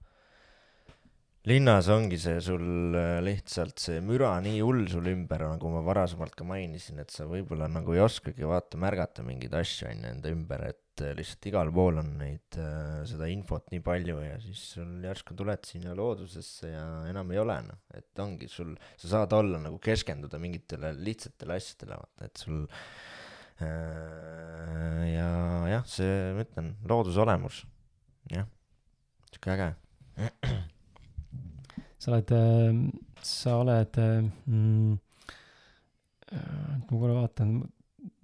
linnas ongi see sul äh, lihtsalt see müra nii hull sul ümber, nagu ma varasemalt ka mainisin, et sa võib-olla nagu ei oskagi vaata märgata mingeid asju on ju enda ümber, et äh, lihtsalt igal pool on neid, äh, seda infot nii palju ja siis sul järsku tuled sinna loodusesse ja enam ei ole noh, et ongi sul, sa saad olla nagu keskenduda mingitele lihtsatele asjadele, vaata, et sul ja jah, see, ma ütlen, looduse olemus, jah, sihuke äge. Sa oled, ähm, sa oled mm,, äh, ma korra vaatan, äh,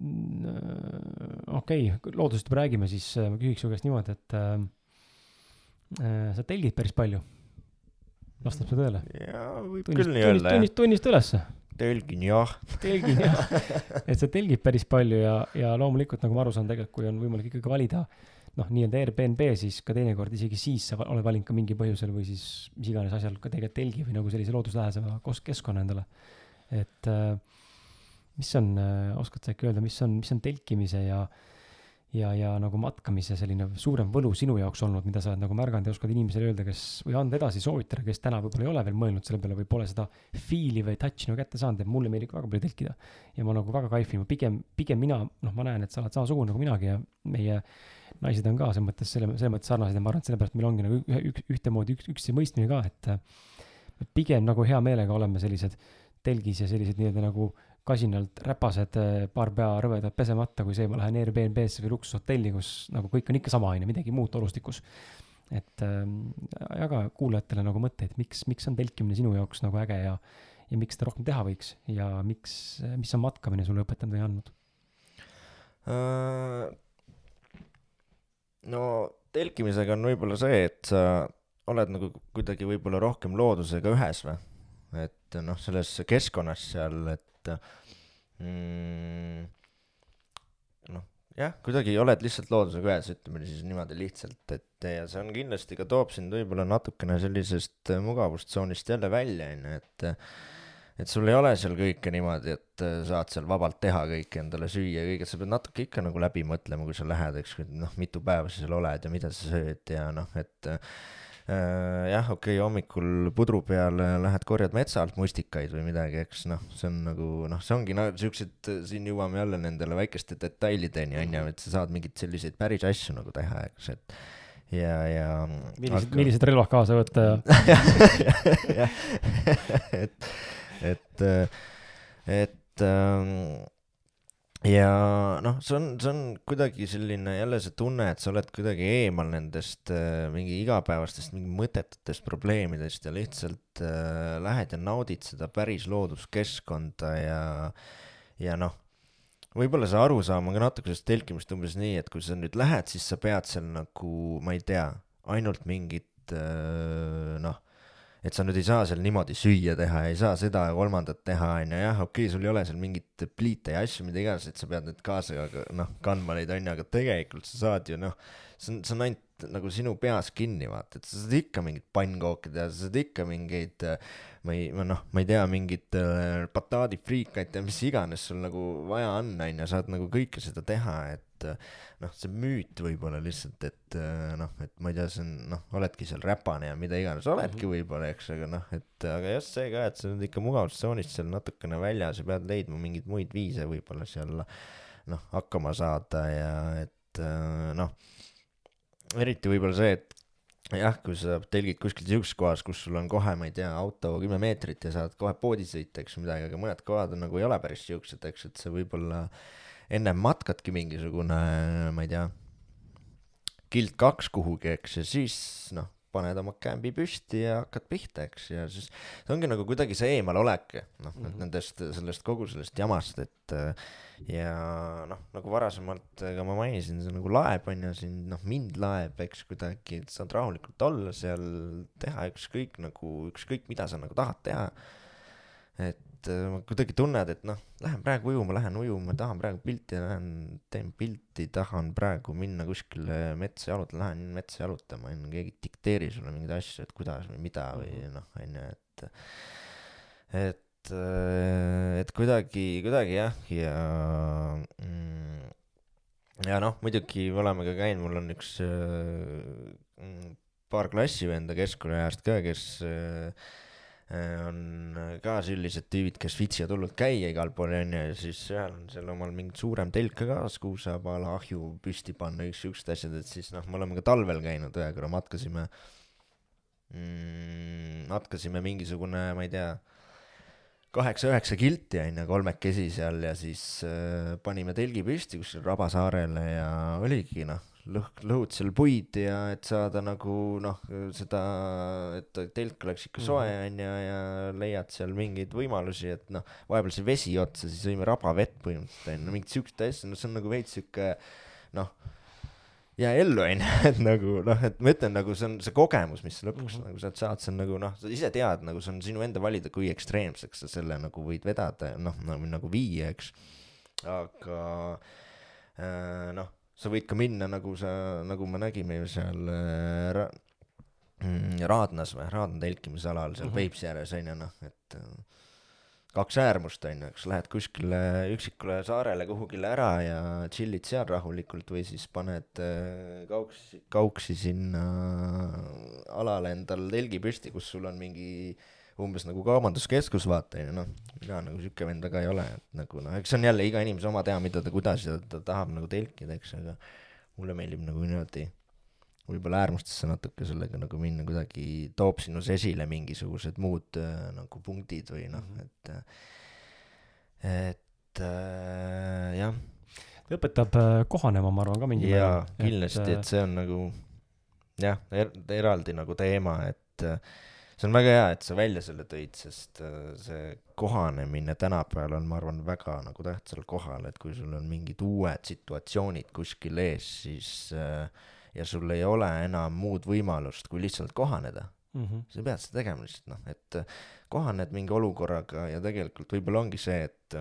okei okay,, loodusest juba räägime, siis äh, ma küsiks su käest niimoodi, et äh, sa telgid päris palju. vastab see tõele? jaa, võib tunnist, küll nii öelda, jah. tunnista, tunnista ülesse. telgin jah. telgin jah, et sa telgid päris palju ja, ja loomulikult, nagu ma aru saan, tegelikult kui on võimalik ikkagi valida äh, noh, nii-öelda Airbnb, siis ka teinekord isegi siis sa oled valinud ka mingi põhjusel või siis mis iganes asjal ka tegelikult telgi või nagu sellise looduslähedasema keskkonna endale. et äh, mis on, äh, oskad sa äkki öelda, mis on, mis on telkimise ja ja, ja nagu matkamise selline suurem võlu sinu jaoks olnud, mida sa oled nagu märganud ja oskad inimesele öelda, kes, või anda edasi soovitada, kes täna võib-olla ei ole veel mõelnud selle peale või pole seda feel'i või touch'i nagu kätte saanud, et mulle meeldib väga palju telkida. ja ma nagu väga kaifin, pigem, pigem mina, noh, ma näen, et sa oled samasugune nagu minagi ja meie naised on ka selles mõttes, selle, selles mõttes sarnased ja ma arvan, et sellepärast meil ongi nagu ühe, üks, ühtemoodi üks, üksteise mõistmine ka, et pigem nagu hea meelega oleme sellised telgis ja sellised nii-öelda nagu kasinalt räpased, paar pea rõvedad pesemata, kui see, ma lähen Airbnb-sse või luksushotelli, kus nagu kõik on ikka sama, on ju, midagi muud olustikus. et äh, jaga kuulajatele nagu mõtteid, miks, miks on telkimine sinu jaoks nagu äge ja, ja miks seda rohkem teha võiks ja miks, mis on matkamine sulle õpetanud või andnud uh,? no telkimisega on võib-olla see, et sa oled nagu kuidagi võib-olla rohkem loodusega ühes või, et noh, selles keskkonnas seal, et mm, noh, jah, kuidagi oled lihtsalt loodusega ühes, ütleme siis niimoodi lihtsalt, et ja see on kindlasti ka toob sind võib-olla natukene sellisest mugavustsoonist jälle välja, on ju, et et sul ei ole seal kõike niimoodi, et saad seal vabalt teha kõike endale süüa kõike, sa pead natuke ikka nagu läbi mõtlema, kui sa lähed, eks, noh, mitu päeva sa seal oled ja mida sa sööd ja noh, et äh, jah, okei okay,, hommikul pudru peal lähed korjad metsa alt mustikaid või midagi, eks noh, see on nagu noh, see ongi no siuksed, siin jõuame jälle nendele väikeste detailideni onju, et sa saad mingeid selliseid päris asju nagu teha, eks, et ja, ja. millised aga..., millised relvad kaasa võtta ja et, et, et ähm, ja noh, see on, see on kuidagi selline jälle see tunne, et sa oled kuidagi eemal nendest äh, mingi igapäevastest mingi mõttetutest probleemidest ja lihtsalt äh, lähed ja naudid seda päris looduskeskkonda ja, ja noh, võib-olla see arusaam on ka natuke sellest telkimist umbes nii, et kui sa nüüd lähed, siis sa pead seal nagu, ma ei tea, ainult mingit äh, noh et sa nüüd ei saa seal niimoodi süüa teha, ei saa seda ja kolmandat teha, onju, jah, okei okay,, sul ei ole seal mingit pliite ja asju, mida iganes, et sa pead nüüd kaasa, noh, kandma neid, onju, aga tegelikult sa saad ju, noh, see on, see on ainult nagu sinu peas kinni, vaata, et sa saad ikka mingit pannkooki teha, sa saad ikka mingeid, ma ei, noh, ma ei tea, mingit äh, bataadifriikaid ja mis iganes sul nagu vaja on, onju, saad nagu kõike seda teha, et et noh, see müüt võib-olla lihtsalt, et äh, noh, et ma ei tea, see on noh, oledki seal räpane ja mida iganes, oledki -hmm. võib-olla, eks, aga noh, et aga just see ka, et sa oled ikka mugavustsoonist seal natukene väljas ja pead leidma mingeid muid viise võib-olla seal noh, hakkama saada ja et äh, noh, eriti võib-olla see, et jah, kui sa telgid kuskil sihukeses kohas, kus sul on kohe, ma ei tea, auto kümme meetrit ja saad kohe poodi sõita, eks midagi, aga mõned kohad on nagu ei ole päris siuksed, eks, et see võib-olla ennem matkadki mingisugune, ma ei tea, kild kaks kuhugi, eks, ja siis noh, paned oma kämbi püsti ja hakkad pihta, eks, ja siis see ongi nagu kuidagi see eemalolek, noh mm -hmm., nendest, sellest kogu sellest jamast, et ja noh, nagu varasemalt ka ma mainisin, see nagu laeb on ju siin, noh, mind laeb, eks, kuidagi, et saad rahulikult olla seal, teha ükskõik nagu, ükskõik mida sa nagu tahad teha. et et äh, kuidagi tunned, et noh, lähen praegu ujuma, lähen ujuma, tahan praegu pilti, lähen teen pilti, tahan praegu minna kuskile metsa jalutama, lähen metsa jalutama, on ju, keegi ei dikteeri sulle mingeid asju, et kuidas või mida või mhm. noh, on ju, et, et, äh, et kuidagi, kuidagi jah, ja mm, ja noh, muidugi me oleme ka käinud, mul on üks äh, paar klassivenda keskkooliajast ka, kes Äh, on ka sellised tüübid, kes viitsivad hullult käia igal pool onju ja siis seal on seal omal mingit suurem telk ka kaasas, kuhu saab a la ahju püsti panna, üks siuksed asjad, et siis noh, me oleme ka talvel käinud ühe korra, matkasime mm,, matkasime mingisugune, ma ei tea, kaheksa-üheksa kilti onju kolmekesi seal ja siis äh, panime telgi püsti kuskil Rabasaarele ja oligi noh lõh-, lõhud seal puid ja et saada nagu noh, seda, et telk oleks ikka soe mhm. onju -hmm. ja leiad seal mingeid võimalusi, et noh, vahepeal sai vesi otsa, siis sõime rabavett põhimõtteliselt onju, no mingit siukest asja, no see on nagu veits siuke noh, jää ellu onju, et nagu noh, et ma ütlen nagu see on see kogemus, mis lõpuks mm -hmm. nagu sealt saad, see on nagu noh, sa ise tead, nagu see on sinu enda valida, kui ekstreemseks sa selle nagu võid vedada, noh nagu, nagu viia, eks. aga äh, noh sa võid ka minna, nagu sa, nagu me nägime ju seal äh, ra, mm, Raadnas või, Raadna telkimisalal seal uh -huh. Peipsi ääres on ju noh, et äh, kaks äärmust on ju, eks lähed kuskile üksikule saarele kuhugile ära ja chill'id seal rahulikult või siis paned äh, kauksi, kauksi sinna alale endal telgi püsti, kus sul on mingi äh, umbes nagu kaubanduskeskus, vaata onju, noh, mina nagu siuke vend väga ei ole, et nagu noh, eks see on jälle iga inimese oma teha, mida ta, kuidas ja ta tahab nagu telkida, eks, aga mulle meeldib nagu niimoodi võib-olla äärmustesse natuke sellega nagu minna, kuidagi toob sinus esile mingisugused muud äh, nagu punktid või noh, mhm. et, et äh, jah. õpetab äh, kohanema, ma arvan ka määral. jaa, kindlasti, et äh, see on nagu jah er,, eraldi nagu teema, et äh, see on väga hea, et sa välja selle tõid, sest äh, see kohanemine tänapäeval on, ma arvan, väga nagu tähtsal kohal, et kui sul on mingid uued situatsioonid kuskil ees, siis äh, ja sul ei ole enam muud võimalust, kui lihtsalt kohaneda mm. -hmm. sa pead seda tegema lihtsalt noh, et äh, kohaned mingi olukorraga ja tegelikult võib-olla ongi see, et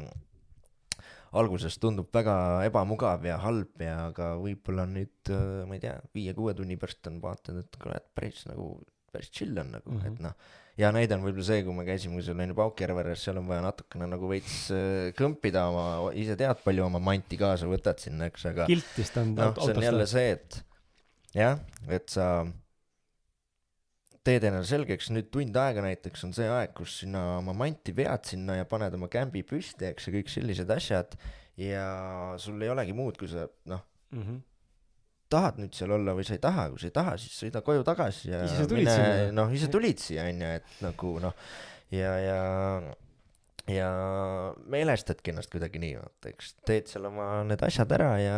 alguses tundub väga ebamugav ja halb ja aga võib-olla nüüd, ma ei tea, viie-kuue tunni pärast on vaatad, et et päris nagu päris chill on nagu mm, -hmm. et noh. hea näide on võib-olla see, kui me käisime seal onju Paukjärve-veres, seal on vaja natukene nagu veits äh, kõmpida oma, ise tead, palju oma manti kaasa võtad sinna, eks, aga. kiltist on. noh, see on jälle see, et jah, et sa teed endale selgeks, nüüd tund aega näiteks on see aeg, kus sina oma manti vead sinna ja paned oma kämbi püsti, eks, ja kõik sellised asjad ja sul ei olegi muud, kui sa noh, mm. -hmm. Tahad nüüd seal olla või sa ei taha, kui sa ei taha, siis sõida koju tagasi ja Ise tulid sinna. noh, ise tulid siia onju, et nagu noh, ja, ja ja meelestadki ennast kuidagi nii, vaata, eks teed seal oma need asjad ära ja,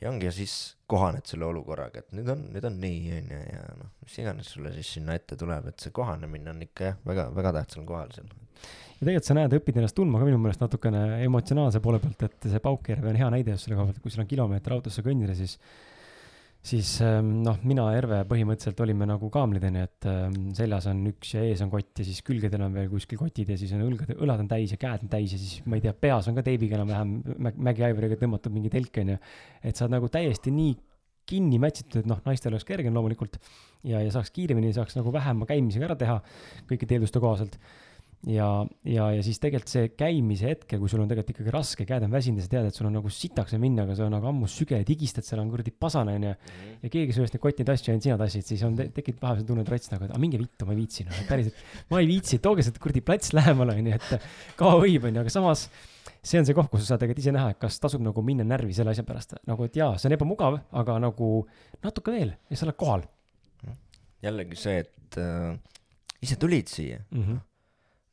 ja ongi ja siis kohaned selle olukorraga, et nüüd on, nüüd on nii onju ja noh, mis iganes sulle siis sinna ette tuleb, et see kohanemine on ikka jah, väga, väga tähtsal kohal seal. ja tegelikult sa näed, õpid ennast tundma ka minu meelest natukene emotsionaalse poole pealt, et see Paukjärve on hea näide just selle koha pealt, kui sul on kilomeeter autosse kõndida, siis siis ähm, noh, mina ja Herve põhimõtteliselt olime nagu kaamlid onju, et ähm, seljas on üks ja ees on kott ja siis külgedel on veel kuskil kotid ja siis on õlgad, õlad on täis ja käed on täis ja siis ma ei tea, peas on ka teibiga enam-vähem Mac-Iveriga tõmmatud mingi telk onju. et sa oled nagu täiesti nii kinni mätsitud, et noh, naistel oleks kergem loomulikult ja, ja saaks kiiremini, saaks nagu vähema käimisega ära teha kõikide eelduste kohaselt ja, ja, ja siis tegelikult see käimise hetkel, kui sul on tegelikult ikkagi raske, käed on väsinud ja sa tead, et sul on nagu sitaks on minna, aga sa on nagu ammu süge ja tigistad seal on kuradi pasane onju. ja keegi sööst neid kotti tassi, ainult sina tassid, siis on, tekib vahepeal tunne rats nagu, et aga minge vittu, ma ei viitsi noh, päriselt. ma ei viitsi, tooge see kuradi plats lähemale onju, et kaua võib onju, aga samas see on see koht, kus sa saad tegelikult ise näha, et kas tasub nagu minna närvi selle asja pärast, nagu et jaa, see on ebamugav, aga nagu natuke veel ja sa oled kohal jällegi see, et äh, ise tulid siia mm. -hmm.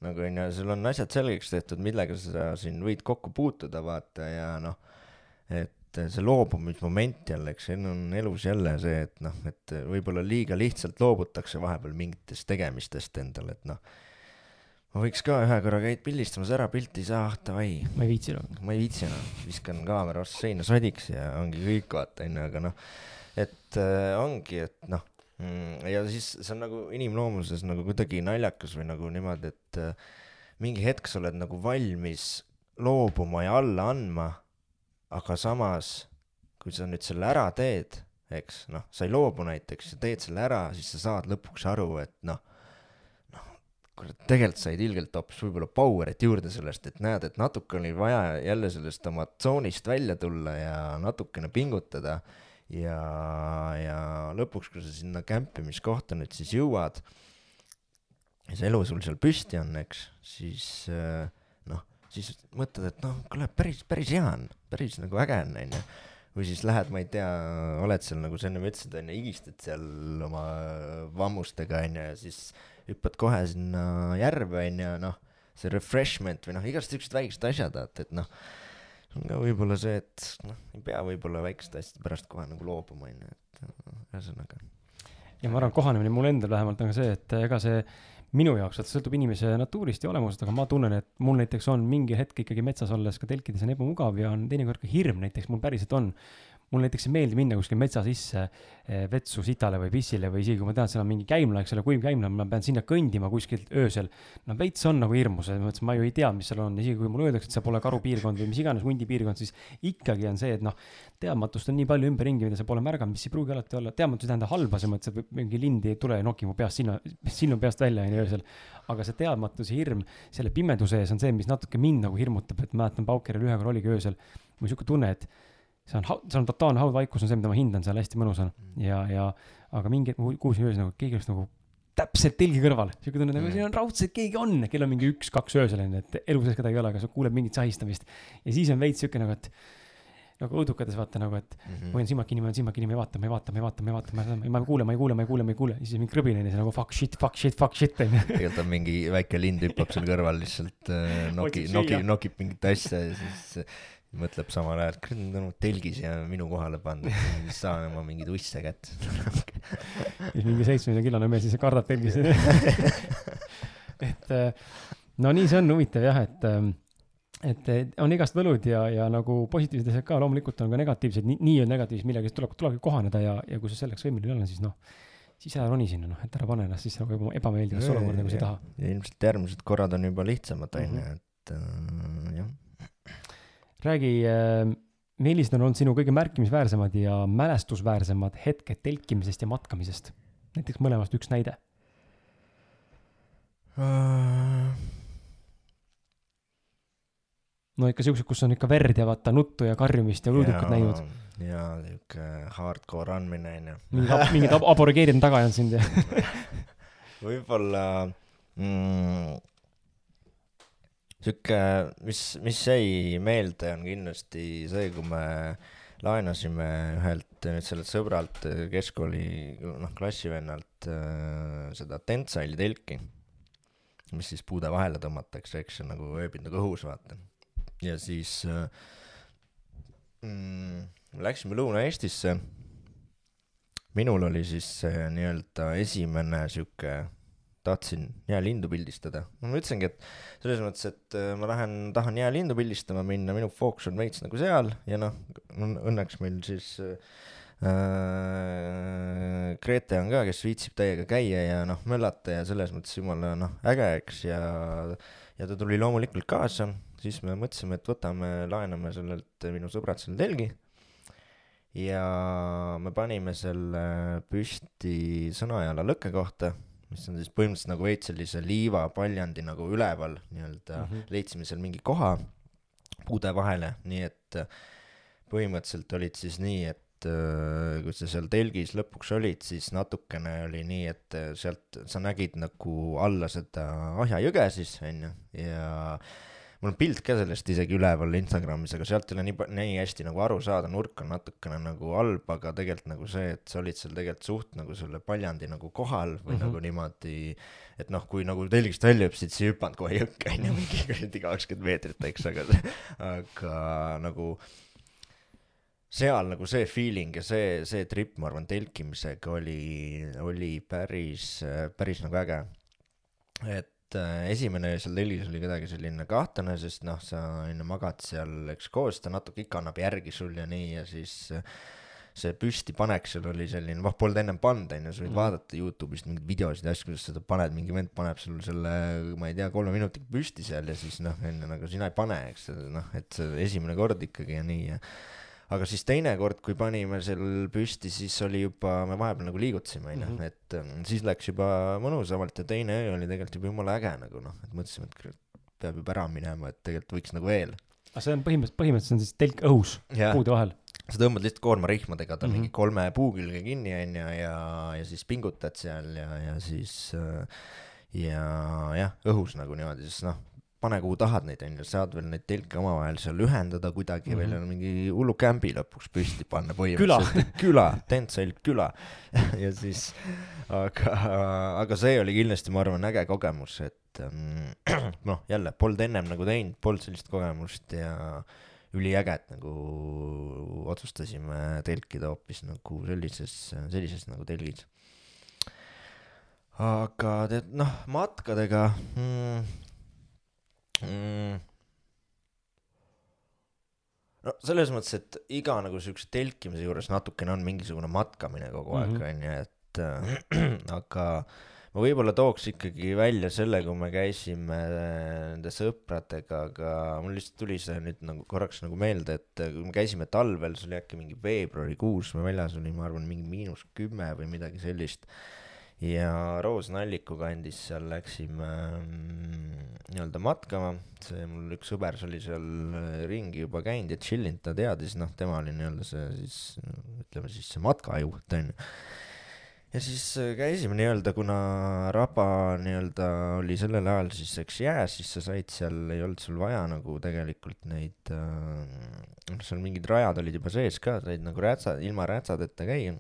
Nagu onju, sul on asjad selgeks tehtud, millega sa siin võid kokku puutuda, vaata ja noh, et see loobumismoment jälle, eks see on elus jälle see, et noh, et võib-olla liiga lihtsalt loobutakse vahepeal mingitest tegemistest endale, et noh, ma võiks ka ühe korra käid pildistamas ära, pilti ei saa, ah davai, ma ei viitsi noh. ma ei viitsi enam, viskan kaamera vastu seina sodiks ja ongi kõik, vaata onju, aga noh, et äh, ongi, et noh ja siis see on nagu inimloomuses nagu kuidagi naljakas või nagu niimoodi, et äh, mingi hetk sa oled nagu valmis loobuma ja alla andma, aga samas, kui sa nüüd selle ära teed, eks noh, sa ei loobu näiteks, sa teed selle ära, siis sa saad lõpuks aru, et noh, noh, kurat, tegelikult said ilgelt hoopis võib-olla power'it juurde sellest, et näed, et natuke oli vaja jälle sellest oma tsoonist välja tulla ja natukene pingutada ja, ja lõpuks, kui sa sinna kämpimiskohta nüüd siis jõuad ja see elu sul seal püsti on, eks, siis äh, noh, siis mõtled, et noh, kuule, päris, päris hea on, päris nagu äge on, onju. või siis lähed, ma ei tea, oled seal nagu sa ennem ütlesid, onju, higistad seal oma vammustega, onju, ja siis hüppad kohe sinna järve, onju, noh, see refreshment või noh, igast siuksed väiksed asjad, vaata, et noh, on ka võib-olla see, et noh, ei pea võib-olla väikeste asjade pärast kohe nagu loobuma, onju, et noh, ühesõnaga. ja ma arvan, kohanemine mul endal vähemalt on ka see, et ega see minu jaoks, et sõltub inimese natuurist ja olemusest, aga ma tunnen, et mul näiteks on mingi hetk ikkagi metsas olles ka telkides on ebamugav ja on teinekord ka hirm näiteks, mul päriselt on. Mul näiteks ei meeldi minna kuskil metsa sisse eh, vetsu sitale või pissile või isegi kui ma tean, et seal on mingi käimla, eks ole, kuiv käimla, ma pean sinna kõndima kuskilt öösel. no veits on nagu hirmus, selles mõttes ma ju ei tea, mis seal on, isegi kui mulle öeldakse, et see pole karupiirkond või mis iganes hundi piirkond, siis ikkagi on see, et noh, teadmatust on nii palju ümberringi, mida sa pole märganud, mis ei pruugi alati olla, teadmatus ei tähenda halba, selles mõttes, et mingi lind ei tule ja nokib mu peast silma, silma peast välja onju öösel. aga see teadmatuse hirm selle pimeduse ees on see, mis natuke mind nagu hirmutab, et mäletan Paukeril ühe korra oligi öösel, mul siuke tunne, et see on, see on totaalne haudvaikus on see, mida ma hindan seal, hästi mõnus on. Ja, ja aga mingi hetk ma kuulsin öösel nagu keegi oleks nagu täpselt telgi kõrval, siuke tunne nagu Mm. siin on raudselt keegi on, kell on mingi üks-kaks öösel onju, et elu sees kedagi ei ole, aga sa kuuled mingit sahistamist. Ja siis on veits siuke nagu, et nagu õudukates vaata nagu, et Mhm. ma hoian silmad kinni, hoian silmad kinni, ma ei vaata, ma ei vaata, ma ei vaata, ma ei vaata, ma ei, ma ei kuule, ma ei kuule, ma ei kuule, ma ei kuule, siis mingi krõbin onju, see nagu fuck shit, fuck shit, fuck shit onju. tegelikult on mingi väike lind hüppab seal kõrval lihtsalt äh, noki, noki nokib mingit asja ja siis mõtleb samal ajal, et kurat, nad on telgis ja minu kohale pandud, saan oma mingeid usse kätte. siis mingi seitsmekümne kilone mees siis kardab telgis. et äh, no nii see on huvitav jah, et, et eh, on igast võlud ja, ja nagu positiivsed asjad ka loomulikult on ka negatiivsed, nii, nii on negatiivsed, millega tuleb, tulebki kohaneda ja, ja kui sa selleks võimeline oled, siis noh, siis ära roni sinna noh, et ära pane ennast siis nagu eba- ebameeldivasse olukorda, kui sa ei taha. ja ilmselt järgmised korrad on juba lihtsamad, Mhm. onju, et äh, jah. räägi, millised on olnud sinu kõige märkimisväärsemad ja mälestusväärsemad hetked telkimisest ja matkamisest? näiteks mõlemast üks näide. no ikka siuksed, kus on ikka verd ja vaata nuttu ja karjumist ja õudukat näinud. ja siuke hardcore andmine onju. mingid, mingid ab- aborigeerid on taga ajanud sind ja. võib-olla mm, sihuke, mis, mis jäi meelde, on kindlasti see, kui me laenasime ühelt nüüd sellelt sõbralt keskkooli, noh, klassivennalt äh, seda Tensile telki, mis siis puude vahele tõmmatakse, eks see nagu ööbib nagu õhus, vaata. ja siis äh, mm, läksime Lõuna-Eestisse. minul oli siis see nii-öelda esimene sihuke tahtsin jäälindu pildistada. ma ütlesingi, et selles mõttes, et äh, ma lähen, tahan jäälindu pildistama minna, minu fookus on veits nagu seal ja noh, õnneks meil siis äh, Grete on ka, kes viitsib täiega käia ja noh, möllata ja selles mõttes jumala noh, äge, eks, ja ja ta tuli loomulikult kaasa, siis me mõtlesime, et võtame, laename sellelt minu sõbrad selle telgi. Ja me panime selle püsti Sõnajala lõkke kohta mis on siis põhimõtteliselt nagu veits sellise liivapaljandi nagu üleval nii-öelda mm, -hmm. leidsime seal mingi koha puude vahele, nii et äh, põhimõtteliselt olid siis nii, et äh, kui sa seal telgis lõpuks olid, siis natukene oli nii, et äh, sealt sa nägid nagu alla seda Ahja jõge siis, onju, ja mul on pilt ka sellest isegi üleval Instagramis, aga sealt ei ole nii, nii hästi nagu aru saada, nurk on natukene nagu halb, aga tegelikult nagu see, et sa olid seal tegelikult suht nagu selle paljandi nagu kohal või mm -hmm. nagu niimoodi, et noh, kui nagu telgist välja hüppasid, siis ei hüpanud kohe jõkke onju, mingi kuradi kakskümmend meetrit, eks, aga, aga nagu seal nagu see feeling ja see, see trip, ma arvan, telkimisega oli, oli päris, päris nagu äge. et esimene seal telgis oli kuidagi selline kahtlane, sest noh, sa onju magad seal, eks koos, ta natuke ikka annab järgi sul ja nii ja siis äh, see püstipanek seal oli selline, noh, polnud ennem pannud, onju, sa võid mm. vaadata Youtube'ist mingeid videosid ja asju, kuidas seda paned, mingi vend paneb sul selle, ma ei tea, kolme minutiga püsti seal ja siis noh, onju, nagu sina ei pane, eks, noh, et see esimene kord ikkagi ja nii ja aga siis teine kord, kui panime seal püsti, siis oli juba, me vahepeal nagu liigutasime, onju, mhm. et ähm, siis läks juba mõnusamalt ja teine öö oli tegelikult juba jumala äge nagu noh, et mõtlesime, et peab juba ära minema, et tegelikult võiks nagu veel. aga see on põhimõtteliselt, põhimõtteliselt on siis telk õhus puude vahel? sa tõmbad lihtsalt koormarihmadega ta mm -hmm. mingi kolme puu külge kinni, onju, ja, ja siis pingutad seal ja, ja siis äh, ja jah, õhus nagu niimoodi, sest noh, pane kuhu tahad neid, onju, saad veel neid telke omavahel seal ühendada kuidagi mm, -hmm. veel on mingi hullu kämbi lõpuks püsti panna põhimõtteliselt. küla, Tentsel küla ja siis, aga, aga see oli kindlasti, ma arvan, äge kogemus, et ähm, noh, jälle polnud ennem nagu teinud, polnud sellist kogemust ja üliäge, et nagu otsustasime telkida hoopis nagu sellises, sellises nagu telgis. aga tead, noh, matkadega mm, mm.? no selles mõttes, et iga nagu siukse telkimise juures natukene on mingisugune matkamine kogu aeg, mhm. onju, et äh, aga ma võib-olla tooks ikkagi välja selle, kui me käisime nende sõpradega, aga mul lihtsalt tuli see nüüd nagu korraks nagu meelde, et kui me käisime talvel, see oli äkki mingi veebruarikuus, me väljas oli, ma arvan, mingi miinus kümme või midagi sellist ja Roos Nalliku kandis seal läksime mm, nii-öelda matkama, see mul üks sõber, see oli seal äh, ringi juba käinud ja chill inud, ta teadis, noh, tema oli nii-öelda see siis, ütleme siis see matkajuht, onju. ja siis äh, käisime nii-öelda, kuna raba nii-öelda oli sellel ajal siis eks jääs, siis sa said seal, ei olnud sul vaja nagu tegelikult neid, äh, noh, seal mingid rajad olid juba sees ka, said nagu rätsa, ilma rätsadeta käia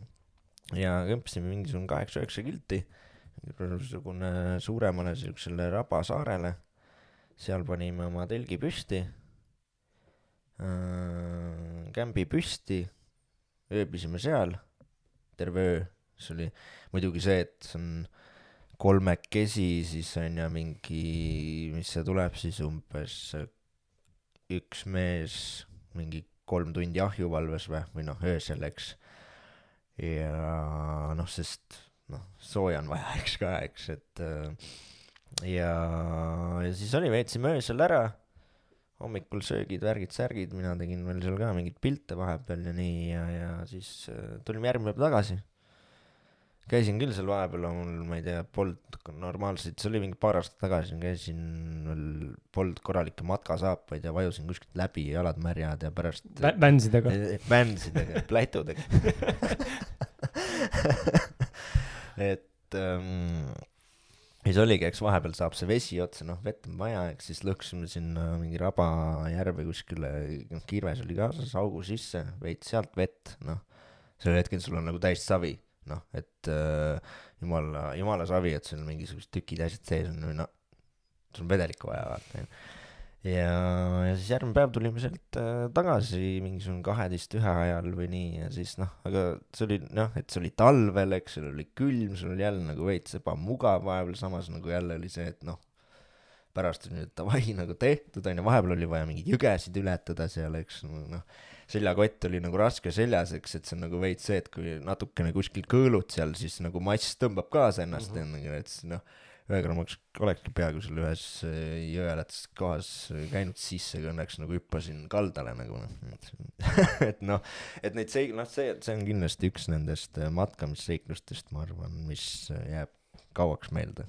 ja kõmpsime mingisugune kaheksa-üheksa kilti, mingisugune suuremale siuksele rabasaarele. seal panime oma telgi püsti. Äh,, kämbi püsti, ööbisime seal. Terve öö, see oli muidugi see, et see on kolmekesi, siis on ju mingi, mis see tuleb siis umbes üks mees mingi kolm tundi ahjuvalves või, või noh, öösel, eks ja noh, sest noh, sooja on vaja, eks ka, eks, et äh, ja, ja siis oli, veetsime öösel ära, hommikul söögid, värgid, särgid, mina tegin veel seal ka mingeid pilte vahepeal ja nii ja, ja siis äh, tulime järgmine päev tagasi käisin küll seal vahepeal, mul, ma ei tea, polnud normaalseid, see oli mingi paar aastat tagasi, käisin veel, polnud korralikke matkasaapaid ja vajusin kuskilt läbi, jalad märjad ja pärast Vä. Vänsidega. Vänsidega, plätudega et ähm, siis oligi, eks vahepeal saab see vesi otsa, noh, vett on vaja, eks siis lõhkusime sinna mingi rabajärve kuskile, noh, kirves oli kaasas, augu sisse, veits sealt vett, noh. sel hetkel sul on nagu täis savi, noh, et äh, jumala, jumala savi, et sul mingisugused tükid ja asjad sees on või noh, sul on vedelikku vaja vaata, onju ja, ja siis järgmine päev tulime sealt äh, tagasi mingisugune kaheteist ühe ajal või nii ja siis noh, aga see oli noh, et see oli talvel, eks, sul oli külm, sul oli jälle nagu veits ebamugav vahepeal, samas nagu jälle oli see, et noh, pärast on nüüd davai nagu tehtud, onju, vahepeal oli vaja mingeid jügesid ületada seal, eks, noh, seljakott oli nagu raske seljas, eks, et see on nagu veits see, et kui natukene kuskil kõõlud seal, siis nagu mass tõmbab kaasa ennast mm, -hmm. et siis noh, ühe korra ma oleks, olekski peaaegu seal ühes äh, jõelätses kohas käinud sisse, aga õnneks nagu hüppasin kaldale nagu noh, et noh, et neid seik-, noh, see, see on kindlasti üks nendest äh, matkamisseiklustest, ma arvan, mis äh, jääb kauaks meelde.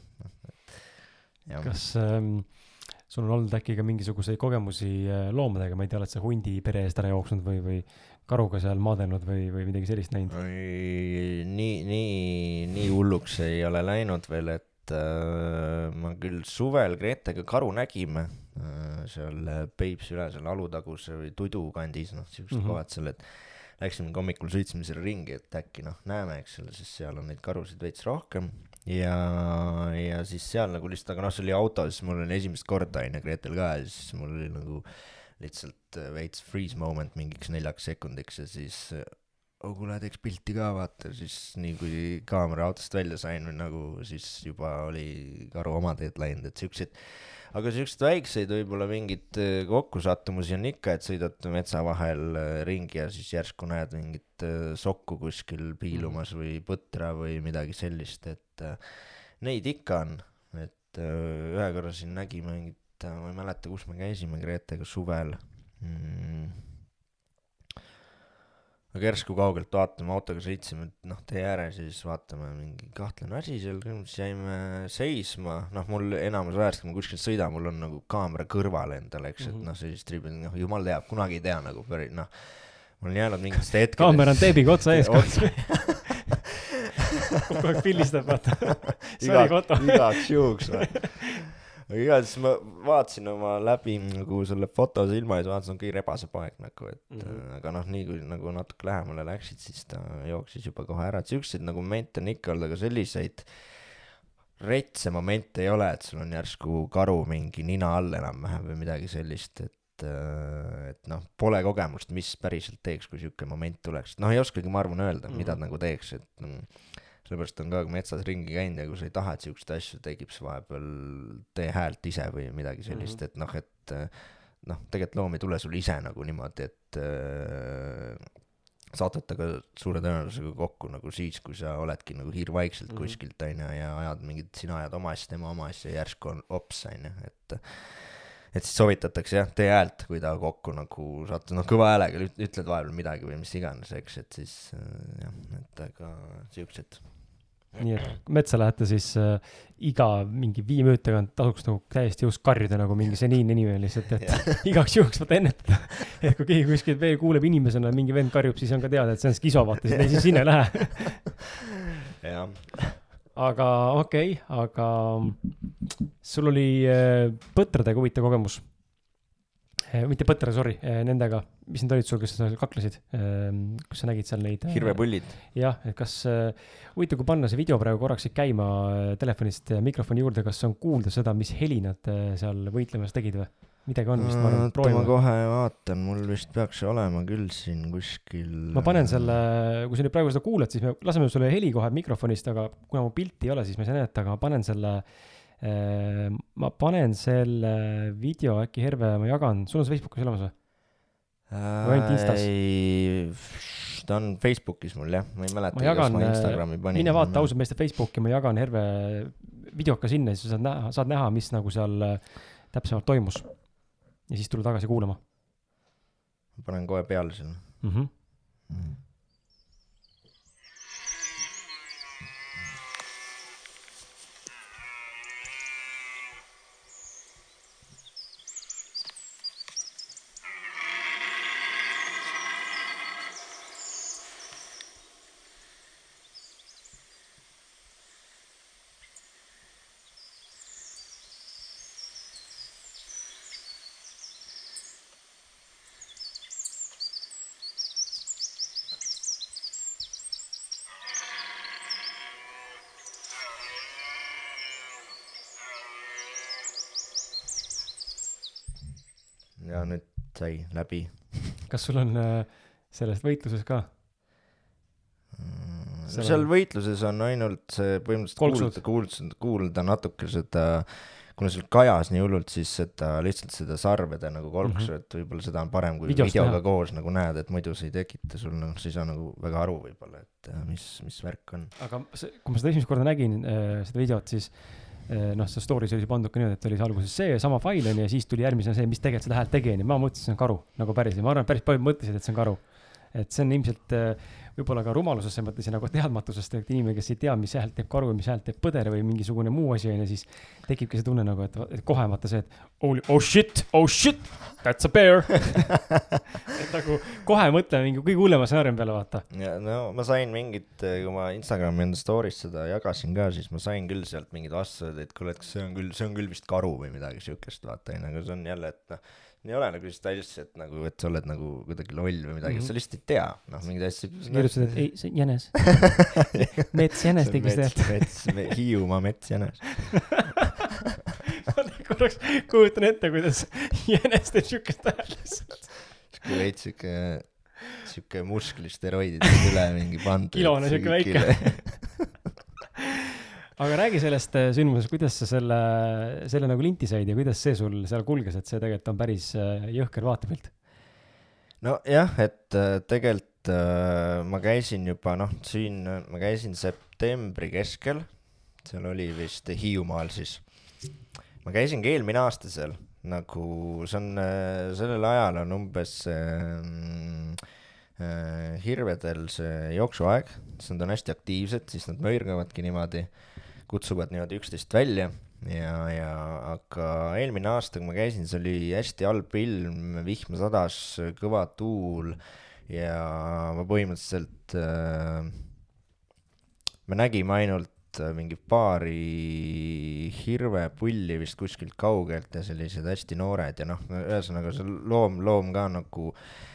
kas ähm, sul on olnud äkki ka mingisuguseid kogemusi loomadega, ma ei tea, oled sa hundi pere eest ära jooksnud või, või karuga seal maadelnud või, või midagi sellist näinud? Nii, nii, nii hulluks ei ole läinud veel, et äh, ma küll suvel Gretega karu nägime äh, seal Peipsi üle seal Alutaguse või Tudu kandis, noh, siuksed mm. -hmm. kohad seal, et läksime hommikul sõitsime selle ringi, et äkki noh, näeme, eks ole, sest seal on neid karusid veits rohkem ja, ja siis seal nagu lihtsalt, aga noh, see oli autos, mul oli esimest korda onju Gretel ka ja siis mul oli nagu lihtsalt veits freeze moment mingiks neljaks sekundiks ja siis oh kuule, teeks pilti ka vaata, siis nii kui kaamera autost välja sain või nagu siis juba oli karu oma teed läinud, et siukseid, aga siukseid väikseid võib-olla mingeid äh, kokkusattumusi on ikka, et sõidad metsa vahel äh, ringi ja siis järsku näed mingit äh, sokku kuskil piilumas või põtra või midagi sellist, et neid ikka on, et ühe korra siin nägime mingit, ma ei mäleta, kus me käisime Gretega suvel. Mm aga järsku kaugelt vaatame, autoga sõitsime, noh, tee ääres ja siis vaatame mingi kahtlane asi seal, siis jäime seisma, noh, mul enamus ajast, kui ma kuskil sõidan, mul on nagu kaamera kõrval endal, eks, et Mhm. noh, sellist triibi, noh, jumal teab, kunagi ei tea nagu päris, noh, mul on jäänud mingitest hetkedest kaamera on teebiga otsa ees, kogu aeg pildistab, vaata. Igaks juhuks või aga igatahes ma vaatasin oma läbi nagu selle foto silma siis vaatasin, okei, rebasepoeg nagu, et mm. -hmm. aga noh, nii kui nagu natuke lähemale läksid, siis ta jooksis juba kohe ära, et siukseid nagu momente on ikka olnud, aga selliseid retse momente ei ole, et sul on järsku karu mingi nina all enam-vähem või midagi sellist, et äh, et noh, pole kogemust, mis päriselt teeks, kui siuke moment tuleks, noh, ei oskagi, ma arvan, öelda mm, -hmm. mida Mhm. nagu teeks, et mm, sellepärast on ka metsas ringi käinud ja kui sa ei taha, et siukseid asju tekib, siis vahepeal tee häält ise või midagi sellist mm. -hmm. et noh, et äh, noh, tegelikult loom ei tule sul ise nagu niimoodi, et äh, satud temaga suure tõenäosusega kokku nagu siis, kui sa oledki nagu hiirvaikselt mm. -hmm. kuskilt onju ja ajad mingit, sina ajad oma asja, tema oma asja ja järsku on ops onju, et et siis soovitatakse jah, tee häält, kui ta kokku nagu satud, noh kõva häälega üt- ütled vahepeal midagi või mis iganes, eks, et siis äh, jah, et aga siuksed nii et metsa lähete siis äh, iga mingi viie minuti tagant tasuks nagu täiesti jõus karjuda nagu mingi seniilne inimene lihtsalt, et igaks juhuks vaata ennetada. et kui keegi kuskilt veel kuuleb inimesena, mingi vend karjub, siis on ka teada, et see on skiso, vaata, siis siis sinna ei lähe. jah, aga okei okay,, aga sul oli äh, põtradega huvitav kogemus. mitte põtra, sorry, nendega, mis need olid sul, kes seal kaklesid, kas sa nägid seal neid? hirvepullid. jah, et kas äh,, huvitav, kui panna see video praegu korraks käima äh, telefonist äh, mikrofoni juurde, kas on kuulda seda, mis heli nad äh, seal võitlemas tegid või? midagi on vist, ma arvan, oota, ma proovime. kohe vaatan, mul vist peaks olema küll siin kuskil. ma panen selle, kui sa nüüd praegu seda kuulad, siis me laseme sulle heli kohe mikrofonist, aga kuna mu pilti ei ole, siis ma ei saa näidata, aga ma panen selle äh,, ma panen selle video äkki Herve, ma jagan, sul on see Facebookis olemas või? Ainult Instas? Instas? ta on Facebookis mul jah, ma ei mäleta, kas ma äh, Instagrami panin. mine vaata ausalt meeste Facebooki, ma jagan Herve videot ka sinna, siis sa saad näha, saad näha, mis nagu seal äh, täpsemalt toimus. ja siis tule tagasi kuulama panen kohe peale selle mm. -hmm. mm.. Nüüd sai läbi kas sul on äh, sellest võitluses ka? Mm, Seal seal võitluses on ainult see põhimõtteliselt kuulda, kuulda, kuulda natuke seda, kuna seal kajas nii hullult, siis seda lihtsalt seda sarvede nagu kolksu mm, -hmm. et võib-olla seda on parem, kui Videost videoga teha. koos nagu näed, et muidu see ei tekita sul noh, sa ei saa nagu väga aru võib-olla, et äh, mis, mis värk on. aga see, kui ma seda esimest korda nägin äh,, seda videot, siis äh, noh, see story's oli pandud ka niimoodi, et oli see alguses see sama fail onju ja siis tuli järgmisena see, mis tegelikult seda häält tegi onju, ma mõtlesin, see on karu nagu päris ja ma arvan, et päris paljud mõtlesid, et see on karu. et see on ilmselt äh, võib-olla ka rumalusest selles mõttes ja nagu teadmatusest, et inimene, kes ei tea, mis häält teeb karu ja mis häält teeb põder või mingisugune muu asi onju, siis tekibki see tunne nagu, et, et kohe vaata see, et oh, oh shit, oh shit, that's a bear et nagu kohe mõtleme mingi kõige hullema stsenaariumi peale vaata. ja no ma sain mingit, kui ma Instagrami enda story's seda jagasin ka, siis ma sain küll sealt mingeid vastuseid, et kuule, et kas see on küll, see on küll vist karu või midagi siukest, vaata onju, aga see on jälle, et noh, ei ole nagu sellist asja, et nagu, et sa oled nagu kuidagi loll või midagi mm, Mhm. -hmm. sa lihtsalt ei tea, noh, mingeid asju. sa kirjutasid, et ei, see on jänes. metsjänes tegi seda mets, mets, Hiiumaa metsjänes. ma korraks kujutan ette, kuidas jänes teeb siukest häält lihtsalt. siuke veits siuke, siuke musklisteroididest üle mingi pandud. Kilone siuke väike.. aga räägi sellest äh, sündmusest, kuidas sa selle, selle nagu linti said ja kuidas see sul seal kulges, et see tegelikult on päris äh, jõhker vaatepilt. nojah, et äh, tegelikult äh, ma käisin juba noh, siin äh, ma käisin septembri keskel, seal oli vist Hiiumaal siis. ma käisingi eelmine aasta seal, nagu see on, sellel ajal on umbes äh, äh, hirvedel see jooksuaeg, siis nad on hästi aktiivsed, siis nad möirgavadki niimoodi, kutsuvad niimoodi üksteist välja ja, ja aga eelmine aasta, kui ma käisin, see oli hästi halb ilm, vihma sadas, kõva tuul ja ma põhimõtteliselt äh,, me nägime ainult äh, mingi paari hirvepulli vist kuskilt kaugelt ja sellised hästi noored ja noh, ühesõnaga see loom, loom ka nagu äh,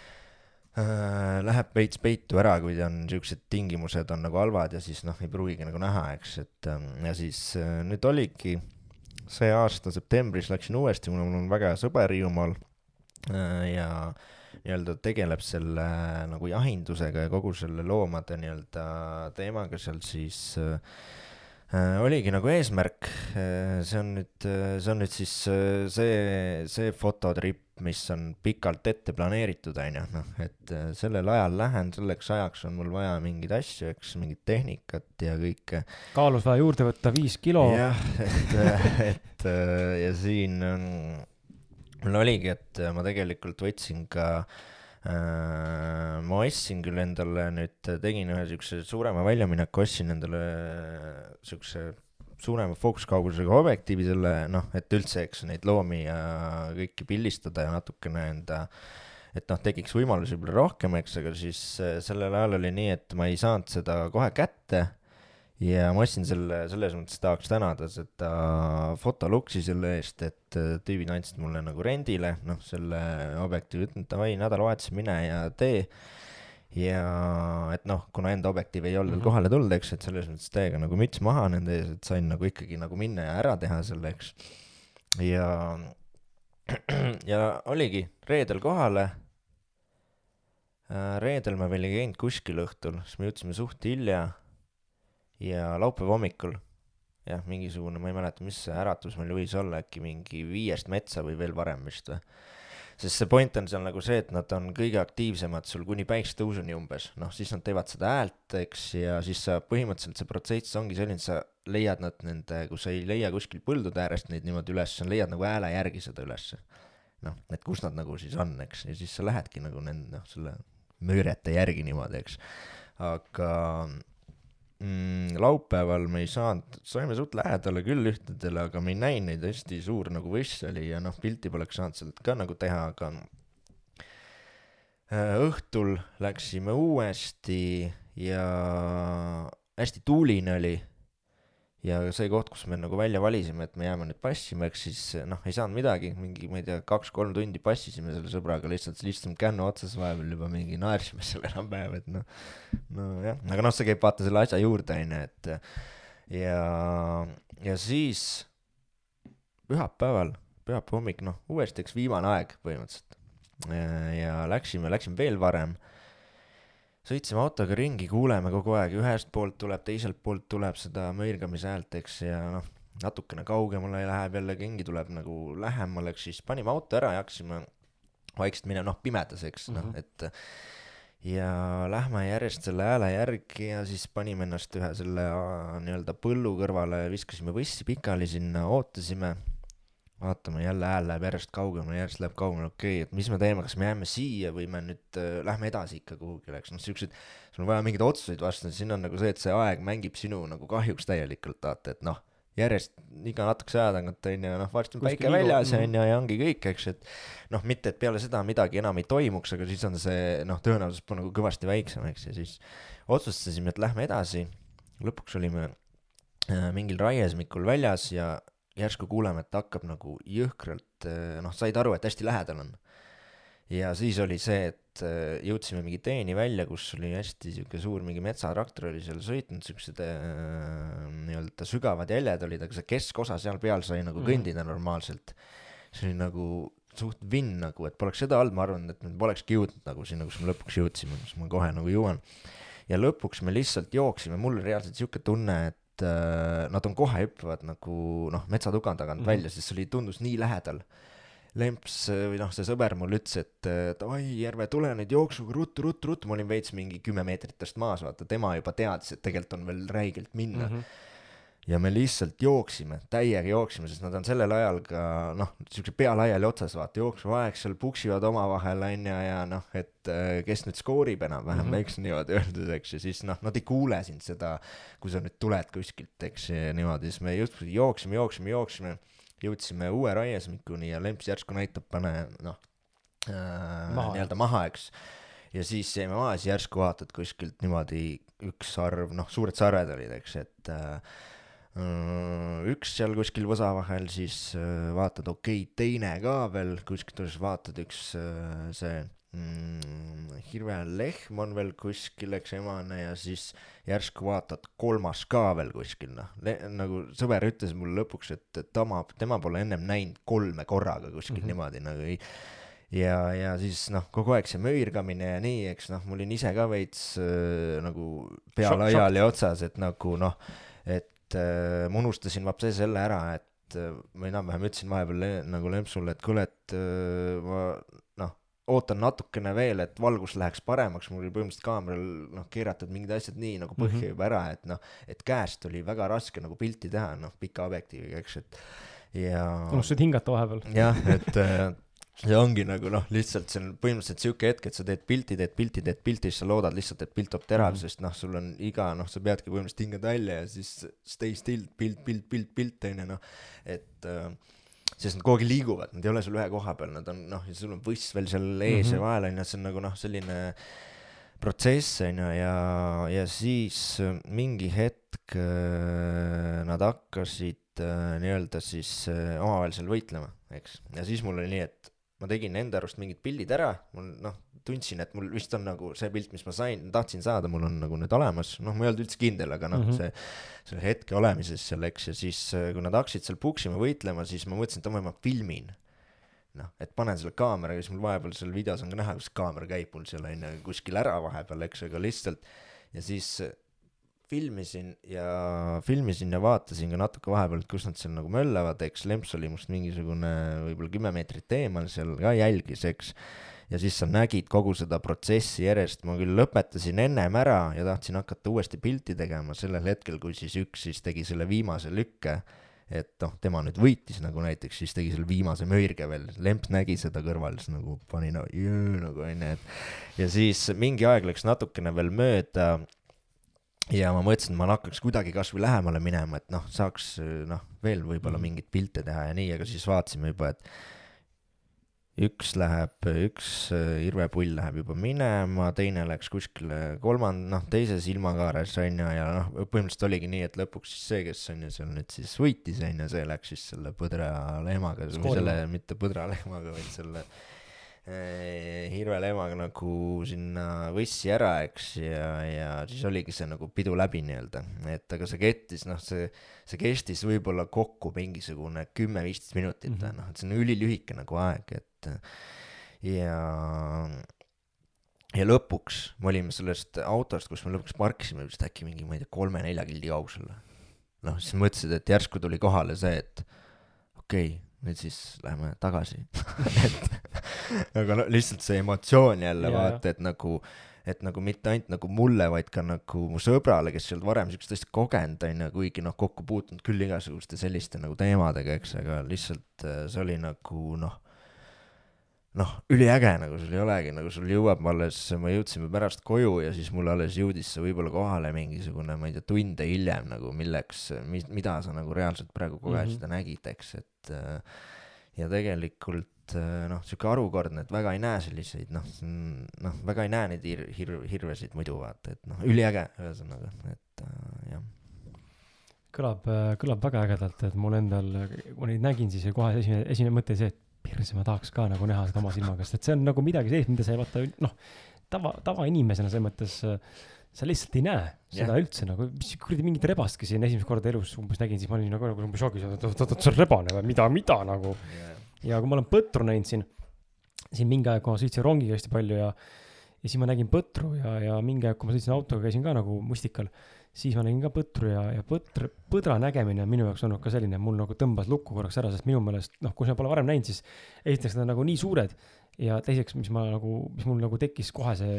läheb veits peitu ära, kui on siuksed tingimused on nagu halvad ja siis noh, ei pruugigi nagu näha, eks, et ähm, ja siis äh, nüüd oligi see aasta septembris läksin uuesti, mul on väga hea sõber Hiiumaal äh, ja nii-öelda tegeleb selle äh, nagu jahindusega ja kogu selle loomade nii-öelda teemaga seal siis äh, äh, oligi nagu eesmärk. Äh,, see on nüüd äh,, see on nüüd siis äh, see, see fototrip, mis on pikalt ette planeeritud, onju, noh, et äh, sellel ajal lähen, selleks ajaks on mul vaja mingeid asju, eks, mingit tehnikat ja kõike. Kaalus vaja juurde võtta viis kilo. jah, et, et äh, ja siin on, mul oligi, et ma tegelikult võtsin ka äh,, ma ostsin küll endale nüüd, tegin ühe siukse suurema väljamineku, ostsin endale siukse suurema fookuskaugusega objektiivi selle noh, et üldse, eks neid loomi ja kõiki pildistada ja natukene enda et noh, tekiks võimalusi võib-olla rohkem, eks, aga siis äh, sellel ajal oli nii, et ma ei saanud seda kohe kätte ja ma ostsin selle, selles mõttes tahaks tänada seda fotoluksi selle eest, et äh, tüübid andsid mulle nagu rendile, noh, selle objektiivi, ütlen davai, nädalavahetusel mine ja tee. ja et noh, kuna enda objektiiv ei olnud veel Mhm. kohale tulnud, eks, et selles mõttes täiega nagu müts maha nende ees, et sain nagu ikkagi nagu minna ja ära teha selle, eks. ja, ja oligi reedel kohale. reedel me veel ei käinud kuskil õhtul, siis me jõudsime suht hilja ja laupäeva hommikul jah, mingisugune, ma ei mäleta, mis see äratus meil võis olla, äkki mingi viiest metsa või veel varem vist või. sest see point on seal nagu see, et nad on kõige aktiivsemad sul kuni päiksetõusuni umbes, noh siis nad teevad seda häält, eks, ja siis sa põhimõtteliselt see protsess ongi selline, sa leiad nad nende, kui sa ei leia kuskil põldude äärest neid niimoodi üles, sa leiad nagu hääle järgi seda ülesse. noh, et kus nad nagu siis on, eks, ja siis sa lähedki nagu nende, noh, selle möörete järgi niimoodi, eks. aga mm, laupäeval me ei saanud, saime suht lähedale küll ühtedele, aga me ei näinud neid, hästi suur nagu võss oli ja noh, pilti poleks saanud sealt ka nagu teha, aga äh, õhtul läksime uuesti ja hästi tuuline oli. Ja see koht, kus me nagu välja valisime, et me jääme nüüd passima, eks siis noh, ei saanud midagi, mingi, ma ei tea, kaks-kolm tundi passisime selle sõbraga lihtsalt, istusime kännu otsas vahepeal juba mingi naersime seal enam-vähem, et noh, nojah, aga noh, see käib vaata selle asja juurde, onju, et ja, ja siis pühapäeval, pühapäeva hommik, noh, uuesti eks viimane aeg põhimõtteliselt, ja läksime, läksime veel varem. Sõitsime autoga ringi, kuuleme kogu aeg, ühest poolt tuleb, teiselt poolt tuleb seda mõirgamise häält, eks, ja noh, natukene kaugemale läheb jälle, keegi tuleb nagu lähemale, eks siis panime auto ära ja hakkasime vaikselt minema, noh, pimedas, eks mm, -hmm. noh, mhm. et ja lähme järjest selle hääle järgi ja siis panime ennast ühe selle nii-öelda põllu kõrvale, viskasime võssi pikali sinna, ootasime, vaatame, jälle hääl läheb järjest kaugemale, järjest läheb kaugemale, okei okay,, et mis me teeme, kas me jääme siia või me nüüd äh, lähme edasi ikka kuhugile, eks. Noh, siuksed, sul on vaja mingeid otsuseid vastu, siin on nagu see, et see aeg mängib sinu nagu kahjuks täielikult, vaata, et noh järjest iga natukese aja tagant on ju, noh, varsti on päike väljas on ju ja ongi kõik, eks, et noh, mitte et peale seda midagi enam ei toimuks, aga siis on see noh, tõenäosus nagu kõvasti väiksem, eks, ja siis otsustasime, et lähme edasi. lõpuks olime äh, mingil raiesmikul väljas ja järsku kuuleme, et hakkab nagu jõhkralt äh,, noh, said aru, et hästi lähedal on. ja siis oli see, et äh, jõudsime mingi teeni välja, kus oli hästi sihuke suur mingi metsatraktor oli seal sõitnud, siuksed äh, nii-öelda sügavad jäljed olid, aga see keskosa seal peal sai nagu mm. kõndida normaalselt. see oli nagu suht vinn nagu, et poleks seda olnud, ma arvan, et me polekski jõudnud nagu sinna, kus me lõpuks jõudsime, kus ma kohe nagu jõuan. ja lõpuks me lihtsalt jooksime, mul reaalselt sihuke tunne, et nad on kohe hüppavad nagu noh, metsatuga tagant mm -hmm. välja, sest see oli, tundus nii lähedal Lemps või noh, see sõber mul ütles, et davai, Järve, tule nüüd jooksuga ruttu, ruttu, ruttu, ma olin veits mingi kümme meetrit tast maas, vaata, tema juba teadis, et tegelikult on veel räigelt minna mm. -hmm ja me lihtsalt jooksime, täiega jooksime, sest nad on sellel ajal ka noh, siukse pea laiali otsas, vaata, jooksuaeg seal puksivad omavahel onju ja noh, et kes nüüd skoorib enam-vähem mm, -hmm. eks niimoodi öeldes, eks, ja siis noh, nad ei kuule sind seda, kui sa nüüd tuled kuskilt, eks, niimoodi, siis me justkui jooksime, jooksime, jooksime jõudsime uue raiesmikuni ja Lemps järsku näitab, pane noh äh, nii-öelda maha, eks. ja siis jäime maha, siis järsku vaatad kuskilt niimoodi üks sarv, noh, suured sarved olid, eks, et äh, üks seal kuskil võsa vahel, siis äh, vaatad, okei okay,, teine ka veel kuskilt vaatad, üks äh, see mm, hirvelehm on veel kuskil, eks emane ja siis järsku vaatad kolmas ka veel kuskil noh, nagu sõber ütles mulle lõpuks, et, et tema, tema pole ennem näinud kolme korraga kuskil mm -hmm. niimoodi nagu ei ja, ja siis noh, kogu aeg see möirgamine ja nii, eks noh, ma olin ise ka veits äh, nagu pea laiali otsas, et nagu noh, et äh, ma unustasin vapse selle ära, et äh, ma enam-vähem ütlesin vahepeal nagu Lempsule, et kuule, et äh, ma noh, ootan natukene veel, et valgus läheks paremaks, mul oli põhimõtteliselt kaameral noh, keeratud mingid asjad nii nagu põhja mm -hmm. juba ära, et noh, et käest oli väga raske nagu pilti teha, noh, pika objektiiviga, eks, et ja. unustasid hingata vahepeal. jah, et äh, see ongi nagu noh, lihtsalt see on põhimõtteliselt sihuke hetk, et sa teed pilti, teed pilti, teed pilti, siis sa loodad lihtsalt, et pilt toob terav mm, -hmm. sest noh, sul on iga noh, sa peadki põhimõtteliselt hingad välja ja siis stay still, pilt, pilt, pilt, pilt on ju noh, et äh, sest nad kogu aeg liiguvad, nad ei ole sul ühe koha peal, nad on noh, ja sul on võss veel seal ees mm -hmm. ja vahel on ju, see on nagu noh, selline protsess on ju ja, ja siis äh, mingi hetk äh, nad hakkasid äh, nii-öelda siis äh, omavahel seal võitlema, eks, ja siis mul oli nii, et ma tegin enda arust mingid pildid ära, mul noh, tundsin, et mul vist on nagu see pilt, mis ma sain, tahtsin saada, mul on nagu nüüd olemas, noh, ma ei olnud üldse kindel, aga noh mm -hmm., see, selle hetke olemises seal, eks, ja siis äh, kui nad hakkasid seal puksima, võitlema, siis ma mõtlesin, et davai, ma filmin. noh, et panen selle kaamera ja siis mul vahepeal seal videos on ka näha, kus kaamera käib mul seal on ju kuskil ära vahepeal, eks, aga lihtsalt ja siis filmisin ja filmisin ja vaatasin ka natuke vahepeal, et kus nad seal nagu möllavad, eks Lemps oli must mingisugune võib-olla kümme meetrit eemal seal ka jälgis, eks. Ja siis sa nägid kogu seda protsessi järjest, ma küll lõpetasin ennem ära ja tahtsin hakata uuesti pilti tegema. Sellel hetkel, kui siis üks siis tegi selle viimase lükke, et noh, tema nüüd võitis nagu näiteks, siis tegi selle viimase möirge veel, Lemp nägi seda kõrval, siis nagu pani no jõõ nagu onju, et ja siis mingi aeg läks natukene veel mööda ja ma mõtlesin, et ma hakkaks kuidagi kasvõi lähemale minema, et noh, saaks noh, veel võib-olla mhm. mingeid pilte teha ja nii, aga siis vaatasime juba, et üks läheb, üks äh, irvepull läheb juba minema, teine läks kuskile kolmand-, noh, teises ilmakaares on ju, ja noh, põhimõtteliselt oligi nii, et lõpuks siis see, kes on ju seal nüüd siis võitis on ju, see läks siis selle põdralehmaga, selle, mitte põdralehmaga, vaid selle äh, hirvelehmaga nagu sinna võssi ära, eks, ja, ja siis oligi see nagu pidu läbi nii-öelda, et aga see kettis, noh, see see kestis võib-olla kokku mingisugune kümme-viisteist minutit mm, -hmm. noh, et see on ülilühike nagu aeg, et ja ja lõpuks me olime sellest autost, kus me lõpuks parkisime vist äkki mingi, ma ei tea, kolme-nelja kildi kaugusel. noh, siis mõtlesid, et järsku tuli kohale see, et okei okay,, nüüd siis läheme tagasi. Et aga no lihtsalt see emotsioon jälle Jaa, vaata, et nagu et nagu mitte ainult nagu mulle, vaid ka nagu mu sõbrale, kes ei olnud varem siukest asja kogenud, onju, kuigi noh, kokku puutunud küll igasuguste selliste nagu teemadega, eks, aga lihtsalt äh, see oli nagu noh, noh, üliäge nagu sul ei olegi, nagu sul jõuab alles, me jõudsime pärast koju ja siis mul alles jõudis see võib-olla kohale mingisugune, ma ei tea, tunde hiljem nagu milleks, mis, mida sa nagu reaalselt praegu kogesid mm -hmm. ja nägid, eks, et äh, ja tegelikult äh, noh, sihuke harukordne, et väga ei näe selliseid noh, noh, väga ei näe neid hir-, hir-, hirvesid muidu vaata, et noh, üliäge ühesõnaga, et äh, jah. kõlab, kõlab väga ägedalt, et mul endal, kui ma neid nägin, siis kohe esimene, esimene mõte see, et perse, ma tahaks ka nagu näha seda oma silmaga, sest et see on nagu midagi sellist, mida sa ei vaata, noh, tava, tavainimesena selles mõttes sa lihtsalt ei näe seda yeah. üldse nagu, mis kuradi mingit rebastki siin esimest korda elus umbes nägin, siis ma olin nagu, nagu umbes šokis, et oot, oot, oot, see on rebane või mida, mida nagu yeah.. ja kui ma olen põtru näinud siin, siin mingi aeg, kui ma sõitsin rongiga hästi palju ja, ja siis ma nägin põtru ja, ja mingi aeg, kui ma sõitsin autoga, käisin ka nagu mustikal siis ma nägin ka põtru ja, ja põtr, põdra nägemine on minu jaoks olnud ka selline, mul nagu tõmbas lukku korraks ära, sest minu meelest noh, kui sa pole varem näinud, siis esiteks nad on nagu nii suured ja teiseks, mis ma nagu, mis mul nagu tekkis kohe see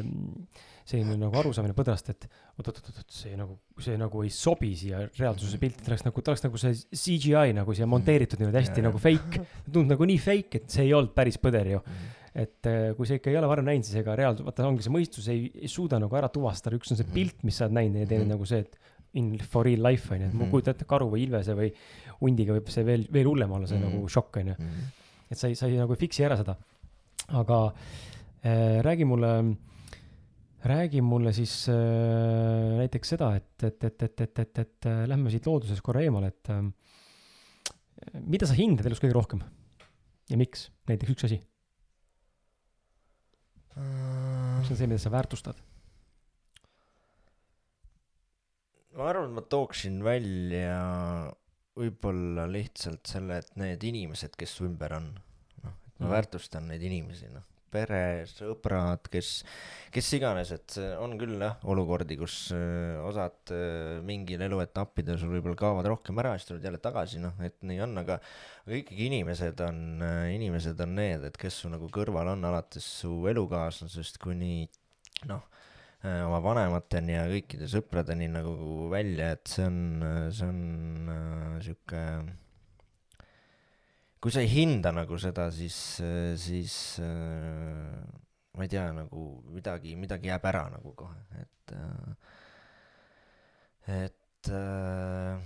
selline nagu arusaamine põdrast, et oot-oot-oot, see nagu, see nagu ei sobi siia reaalsuse pilti, ta oleks nagu, ta oleks nagu see CGI nagu siia monteeritud niimoodi hästi yeah. nagu fake, tundub nagu nii fake, et see ei olnud päris põder ju. Mm et äh, kui sa ikka ei ole varem näinud, siis ega reaalsus, vaata ongi see mõistus ei, ei suuda nagu ära tuvastada, üks on see pilt, mis sa oled näinud ja teine on nagu see, et in for real life on ju, et ma kujutan ette karu või ilvese või hundiga võib see veel, veel hullem olla, see mm -hmm. nagu šokk on ju. et sa ei, sa ei nagu ei fix'i ära seda. aga äh, räägi mulle, räägi mulle siis äh, näiteks seda, et, et, et, et, et, et, et äh, lähme siit loodusest korra eemale, et äh, mida sa hindad elus kõige rohkem? Ja miks, näiteks üks asi mis on see, mida sa väärtustad? ma arvan, ma tooksin välja võib-olla lihtsalt selle, et need inimesed, kes ümber on, noh, et ma mm. väärtustan neid inimesi, noh, pere, sõbrad, kes, kes iganes, et on küll jah olukordi, kus öö, osad öö, mingil eluetappidel sul võib-olla kaovad rohkem ära, siis tuled jälle tagasi, noh, et nii on, aga aga ikkagi inimesed on, inimesed on need, et kes su nagu kõrval on, alates su elukaaslasest kuni noh, oma vanemateni ja kõikide sõpradeni nagu välja, et see on, see on äh, sihuke kui sa ei hinda nagu seda, siis, siis äh, ma ei tea, nagu midagi, midagi jääb ära nagu kohe, et, äh, et, äh,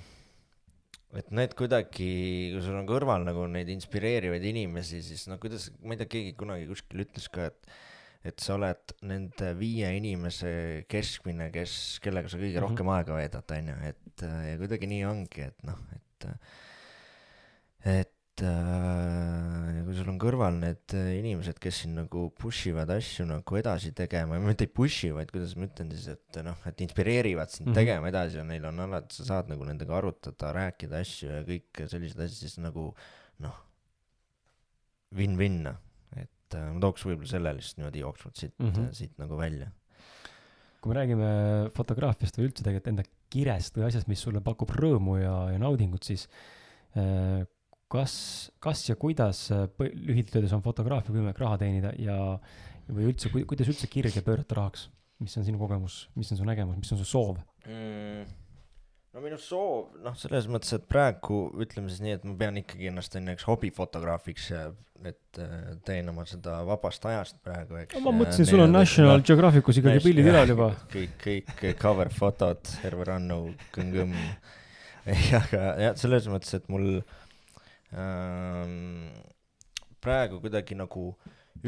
et need kuidagi, kui sul on kõrval nagu neid inspireerivaid inimesi, siis no kuidas, ma ei tea, keegi kunagi kuskil ütles ka, et et sa oled nende viie inimese keskmine, kes, kellega sa kõige mm -hmm. rohkem aega veedad, onju, et ja kuidagi nii ongi, et noh, et et et äh, kui sul on kõrval need äh, inimesed, kes sind nagu push ivad asju nagu edasi tegema, mitte ei push'i, vaid kuidas ma ütlen siis, et noh, et inspireerivad sind mm -hmm. tegema edasi ja neil on alati, sa saad nagu nendega arutada, rääkida asju ja kõik sellised asjad, siis nagu noh, win-win, et äh, ma tooks võib-olla selle lihtsalt niimoodi jooksvalt siit mm, -hmm. siit nagu välja. kui me räägime fotograafiast või üldse tegelikult enda kirest või asjast, mis sulle pakub rõõmu ja, ja naudingut, siis äh, kas, kas ja kuidas lühidalt öeldes on fotograafia võimalik raha teenida ja, või üldse, kuidas üldse kirge pöörata rahaks? mis on sinu kogemus, mis on su nägemus, mis on su soov mm.? no minu soov, noh, selles mõttes, et praegu ütleme siis nii, et ma pean ikkagi ennast õnneks hobifotograafiks, et äh, teen oma seda vabast ajast praegu, eks. ma mõtlesin, sul on National Geographicus ikkagi pildid üleval juba. kõik, kõik cover fotod, terve rannu, kõmm-kõmm. ei, aga jah, selles mõttes, et mul Ehm, praegu kuidagi nagu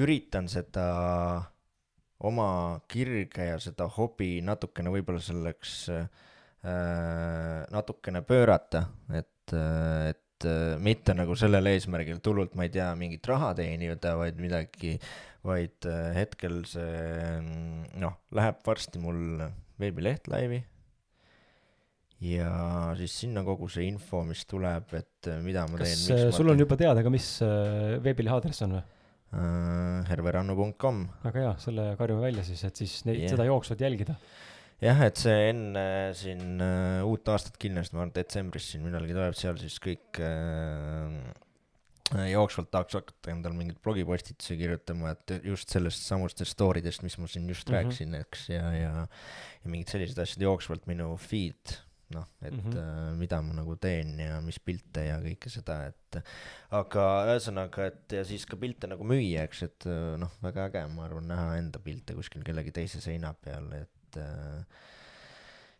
üritan seda oma kirge ja seda hobi natukene võib-olla selleks äh, natukene pöörata, et, et mitte nagu sellel eesmärgil tulult, ma ei tea, mingit raha teenida, vaid midagi, vaid hetkel see noh, läheb varsti mul veebileht laivi ja siis sinna kogu see info, mis tuleb, et äh, mida ma kas teen. kas sul on juba teada ka, mis äh, veebilehe aadress on või? äh, herverannu.com väga hea, selle karjume välja siis, et siis neid yeah. seda jooksvat jälgida. jah, et see enne siin äh, uut aastat kindlasti, ma arvan, detsembris siin millalgi tuleb seal siis kõik äh, äh, jooksvalt tahaks hakata endale mingeid blogipostitusi kirjutama, et just sellest samustest story dest, mis ma siin just mm -hmm. rääkisin, eks, ja, ja ja mingid sellised asjad jooksvalt minu feed, noh, et mm. -hmm. mida ma nagu teen ja mis pilte ja kõike seda, et aga ühesõnaga, et ja siis ka pilte nagu müüa, eks, et äh, noh, väga äge, ma arvan, näha enda pilte kuskil kellegi teise seina peal, et äh,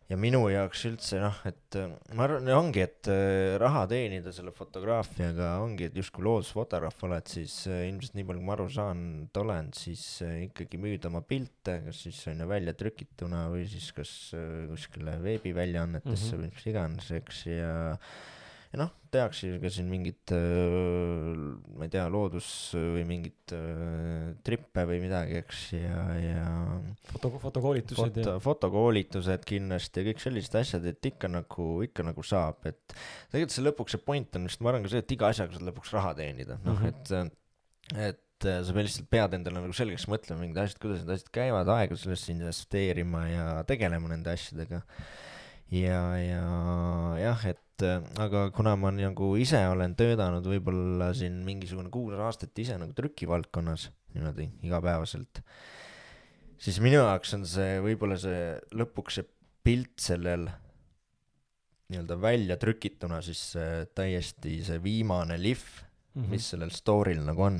ja minu jaoks üldse noh, et äh, ma arvan, ongi, et äh, raha teenida selle fotograafiaga ongi, et justkui loodusfotograaf oled, siis äh, ilmselt nii palju, kui ma aru saanud olen, siis ikkagi müüd oma pilte, kas siis on ju väljatrükituna või siis kas kuskile veebiväljaannetesse mm -hmm. või mis iganes, eks, ja ja noh, tehakse ka siin mingit äh, ma ei tea, loodus või mingit äh, trippe või midagi, eks, ja, ja foto, fotokoolitused foto fotokoolitused kindlasti ja kõik sellised asjad, et ikka nagu, ikka nagu saab, et tegelikult see lõpuks see point on vist, ma arvan ka see, et iga asjaga saad lõpuks raha teenida, noh Mhm. et et äh, sa pead lihtsalt pead endale nagu selgeks mõtlema mingid asjad, kuidas need asjad käivad, aega sellesse investeerima ja tegelema nende asjadega. ja, ja jah, et äh, aga kuna ma nagu ise olen töötanud võib-olla siin mingisugune kuus aastat ise nagu trükivaldkonnas niimoodi igapäevaselt, siis minu jaoks on see võib-olla see lõpuks see pilt sellel nii-öelda välja trükituna siis see täiesti see viimane lihv Mhm. mis sellel story'l nagu on.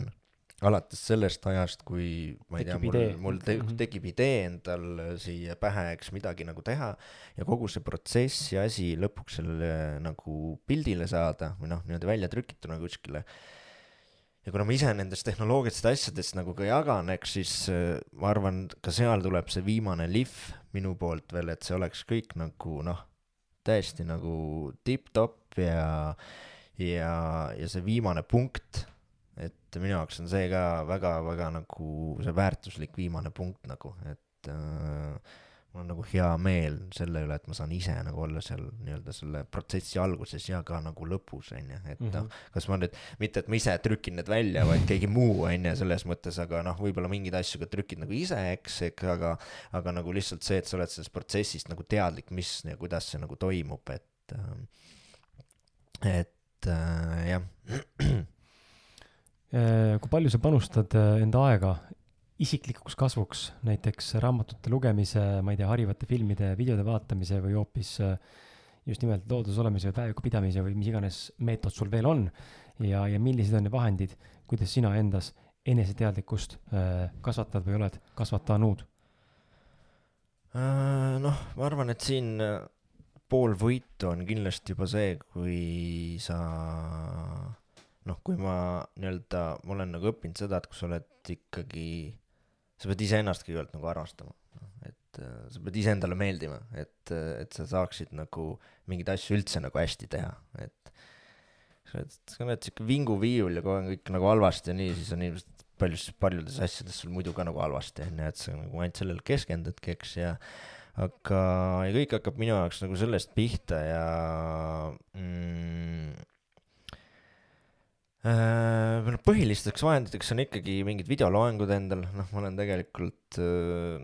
Alates sellest ajast, kui ma ei tea, Tekib mul idee., mul te- Mhm. tekib idee endal siia pähe, eks midagi nagu teha ja kogu see protsess ja asi lõpuks sellele nagu pildile saada või noh, niimoodi välja trükituna kuskile. ja kuna ma ise nendest tehnoloogilistest asjadest nagu ka jagan, eks siis äh, ma arvan, ka seal tuleb see viimane lihv minu poolt veel, et see oleks kõik nagu noh, täiesti nagu tipp-topp ja ja, ja see viimane punkt, et minu jaoks on see ka väga-väga nagu see väärtuslik viimane punkt nagu, et äh, mul on nagu hea meel selle üle, et ma saan ise nagu olla seal nii-öelda selle protsessi alguses ja ka nagu lõpus, on ju, et noh Mhm., kas ma nüüd, mitte et ma ise trükin need välja, vaid keegi muu, on ju, selles mõttes, aga noh, võib-olla mingeid asju ka trükid nagu ise, eks, aga aga nagu lihtsalt see, et sa oled sellest protsessist nagu teadlik, mis ja kuidas see nagu toimub, et äh, et äh, jah kui palju sa panustad äh, enda aega isiklikuks kasvuks, näiteks raamatute lugemise, ma ei tea, harivate filmide, videode vaatamise või hoopis äh, just nimelt looduses olemise või päeviku pidamise või mis iganes meetod sul veel on ja, ja millised on need vahendid, kuidas sina endas eneseteadlikkust äh, kasvatad või oled kasvatanud? Äh, noh, ma arvan, et siin äh, pool võitu on kindlasti juba see, kui sa noh, kui ma nii-öelda, ma olen nagu õppinud seda, et kui sa oled ikkagi, sa pead iseennast kõigepealt nagu armastama, et äh, sa pead iseendale meeldima, et, et sa saaksid nagu mingeid asju üldse nagu hästi teha, et sa oled, sa oled siuke vinguviiul ja kogu aeg kõik nagu halvasti ja nii, siis on ilmselt paljus, paljudes asjades sul muidu ka nagu halvasti, on ju, et sa nagu ainult sellele keskendudki, eks, ja aga, ja kõik hakkab minu jaoks nagu sellest pihta ja mm, äh, noh, põhilisteks vahenditeks on ikkagi mingid videoloengud endal, noh, ma olen tegelikult äh,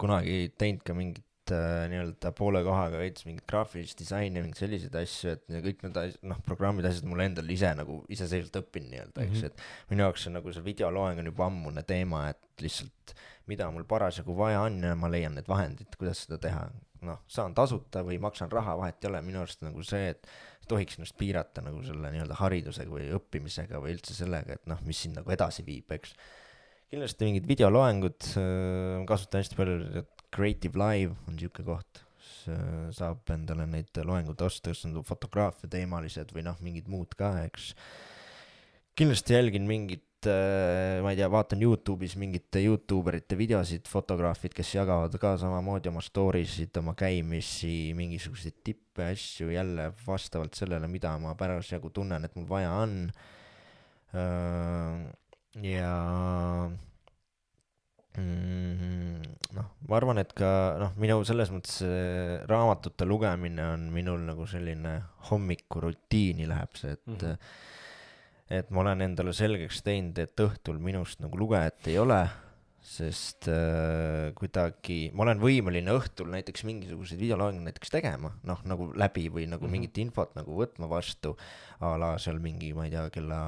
kunagi teinud ka mingit äh, nii-öelda poole kohaga veits mingit graafilist disaini, mingeid selliseid asju, et ja kõik need as-, noh, programmid, asjad mul endal ise nagu iseseisvalt õppinud nii-öelda, eks mm, -hmm. et minu jaoks on nagu see videoloeng on juba ammune teema, et lihtsalt mida mul parasjagu vaja on ja ma leian need vahendid, kuidas seda teha. noh, saan tasuta või maksan raha, vahet ei ole, minu arust nagu see, et tohiks ennast piirata nagu selle nii-öelda haridusega või õppimisega või üldse sellega, et noh, mis sind nagu edasi viib, eks. kindlasti mingid videoloengud äh, kasutan hästi palju, Creative Live on niisugune koht, äh, saab endale neid loenguid osta, kas on fotograafia teemalised või noh, mingid muud ka, eks. kindlasti jälgin mingit ma ei tea, vaatan Youtube'is mingite Youtube erite videosid, fotograafid, kes jagavad ka samamoodi oma story sid, oma käimisi, mingisuguseid tippe, asju jälle vastavalt sellele, mida ma parasjagu tunnen, et mul vaja on. ja mm, noh, ma arvan, et ka noh, minu selles mõttes äh, raamatute lugemine on minul nagu selline hommikurutiini läheb see, et Mhm. Et ma olen endale selgeks teinud, et õhtul minust nagu lugejat ei ole, sest äh, kuidagi ma olen võimeline õhtul näiteks mingisuguseid videoloenguid näiteks tegema, noh nagu läbi või nagu mm. -hmm. mingit infot nagu võtma vastu a la seal mingi, ma ei tea, kella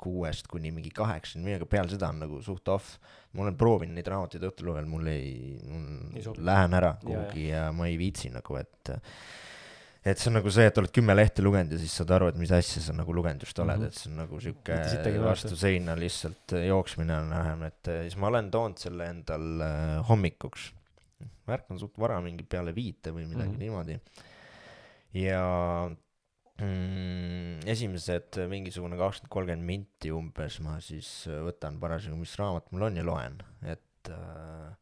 kuuest kuni mingi kaheksani, aga peale seda on nagu suht off. ma olen proovinud neid raamatuid õhtul lugeda, mul ei, lähen ära Ja, kuhugi ja, ja ma ei viitsi nagu, et et see on nagu see, et oled kümme lehte lugenud ja siis saad aru, et mis asja sa nagu lugenud just oled mm. -hmm. et see on nagu sihuke vastu seina lihtsalt jooksmine on vähem, et eh, siis ma olen toonud selle endal äh, hommikuks. ma ärkan suht vara, mingi peale viite või midagi mm. -hmm. niimoodi. ja mm, esimesed mingisugune kakskümmend, kolmkümmend minti umbes ma siis võtan parasjagu, mis raamat mul on ja loen, et äh,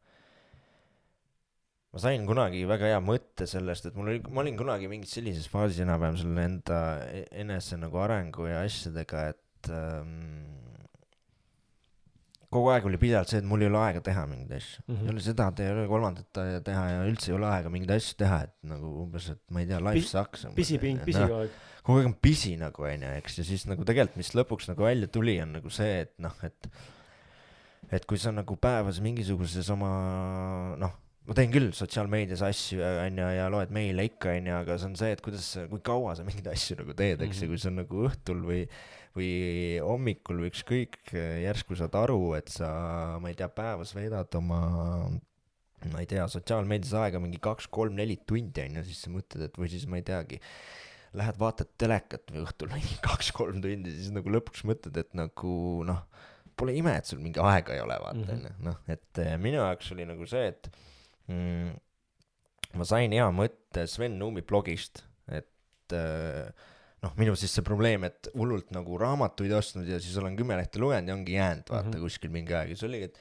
ma sain kunagi väga hea mõtte sellest, et mul oli, ma olin kunagi mingis sellises faasis enam-vähem selle enda e- enese nagu arengu ja asjadega, et ähm, kogu aeg oli pidevalt see, et mul ei ole aega teha mingeid asju mm. Mhm. -hmm. ei ole seda ei ole kolmandat teha ja üldse ei ole aega mingeid asju teha, et nagu umbes, et ma ei tea, life Pis- sucks. pisiping, pisi kogu aeg. kogu aeg on pisi nagu onju, eks, ja siis nagu tegelikult, mis lõpuks nagu välja tuli, on nagu see, et noh, et et kui sa nagu päevas mingisuguses oma noh, ma teen küll sotsiaalmeedias asju onju ja loed meile ikka onju, aga see on see, et kuidas kui kaua sa mingeid asju nagu teed, eks ju, Mhm. kui see on nagu õhtul või või hommikul või ükskõik, järsku saad aru, et sa, ma ei tea, päevas veedad oma ma ei tea, sotsiaalmeedias aega mingi kaks-kolm-neli tundi on ju, siis sa mõtled, et või siis ma ei teagi, lähed vaatad telekat või õhtul mingi kaks-kolm tundi, siis nagu lõpuks mõtled, et nagu noh, pole ime, et sul mingi aega ei ole, vaata Mhm. onju, noh, et eh, minu jaoks oli nagu see, et mm, ma sain hea mõtte Sven Nuumi blogist, et eh, noh, minul siis see probleem, et hullult nagu raamatuid ostnud ja siis olen kümme lehte lugenud ja ongi jäänud vaata mm. -hmm. kuskil mingi aeg ja siis oligi, et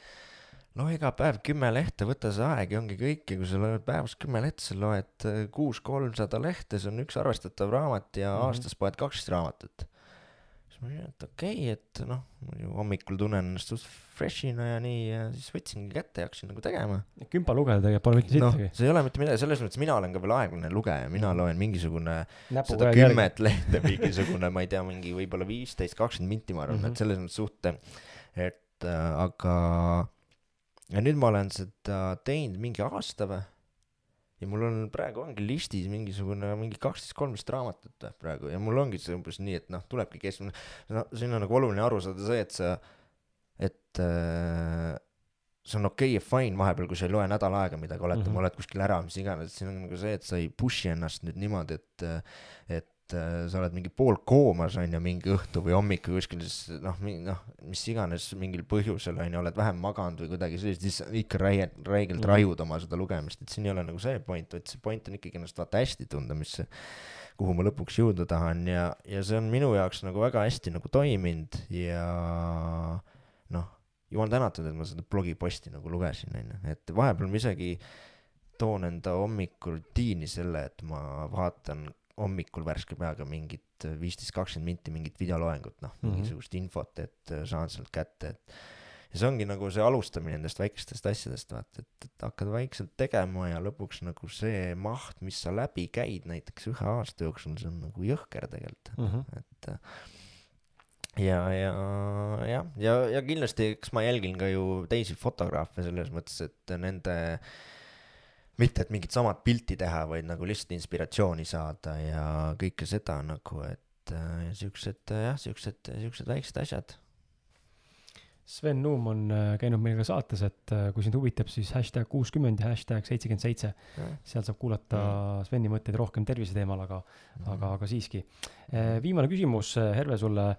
no iga päev kümme lehte, võta see aeg ja ongi kõik ja kui sa loed päevas kümme lehte, sa loed äh, kuus kolmsada lehte, see on üks arvestatav raamat ja mm. -hmm. aastas poed kaksteist raamatut. Siis ma olin, et okei okay,, et noh, hommikul tunnen ennast suht fresh'ina ja nii ja siis võtsingi kätte ja hakkasin nagu tegema. kümpa lugeda tegelikult pole mitte noh sittagi,. see ei ole mitte midagi, selles mõttes mina olen ka veel aeglane lugeja, mina loen mingisugune sada kümmet lehte mingisugune, ma ei tea, mingi võib-olla viisteist, kakskümmend minti, ma arvan mm, Mhm. -hmm. et selles mõttes suht, et äh, aga ja nüüd ma olen seda teinud mingi aasta või ja mul on praegu ongi listis mingisugune mingi kaksteist, kolmteist raamatut või praegu ja mul ongi see umbes nii, et noh, tulebki keskmine, no siin on nagu oluline aru saada see, et sa, et äh, see on okei okay ja fine vahepeal, kui sa ei loe nädal aega midagi, oletame mm. -hmm. oled kuskil ära, mis iganes, siin on nagu see, et sa ei push'i ennast nüüd niimoodi, et et äh, sa oled mingi poolkoomas on ju mingi õhtu või hommikul kuskil siis noh, noh, mis iganes mingil põhjusel on ju, oled vähem maganud või kuidagi sellist, siis ikka räige, räigelt Mhm. raiud oma seda lugemist, et siin ei ole nagu see point, vaid see point on ikkagi ennast vaata hästi tunda, mis kuhu ma lõpuks jõuda tahan. Ja, ja see on minu jaoks nagu väga hästi nagu toiminud ja noh, jumal tänatud, et ma seda blogiposti nagu lugesin, onju, et vahepeal ma isegi toon enda hommikurutiini selle, et ma vaatan hommikul värske peaga mingit viisteist, kakskümmend minti mingit videoloengut, noh, Mhm. mingisugust infot, et äh, saan sealt kätte, et ja see ongi nagu see alustamine nendest väikestest asjadest, vaata, et, et hakkad vaikselt tegema ja lõpuks nagu see maht, mis sa läbi käid näiteks ühe aasta jooksul, see on nagu jõhker tegelikult, Mhm. et äh, ja, ja jah, ja, ja kindlasti, eks ma jälgin ka ju teisi fotograafe selles mõttes, et nende mitte, et mingit samat pilti teha, vaid nagu lihtsalt inspiratsiooni saada ja kõike seda nagu, et äh, siuksed jah, siuksed, siuksed väiksed asjad. Sven Nuum on äh, käinud meil ka saates, et äh, kui sind huvitab, siis hashtag kuuskümmend ja hashtag seitsekümmend seitse, seal saab kuulata Mm. Sveni mõtteid rohkem tervise teemal, aga, Mhm. aga, aga siiski. viimane küsimus, Herve, sulle.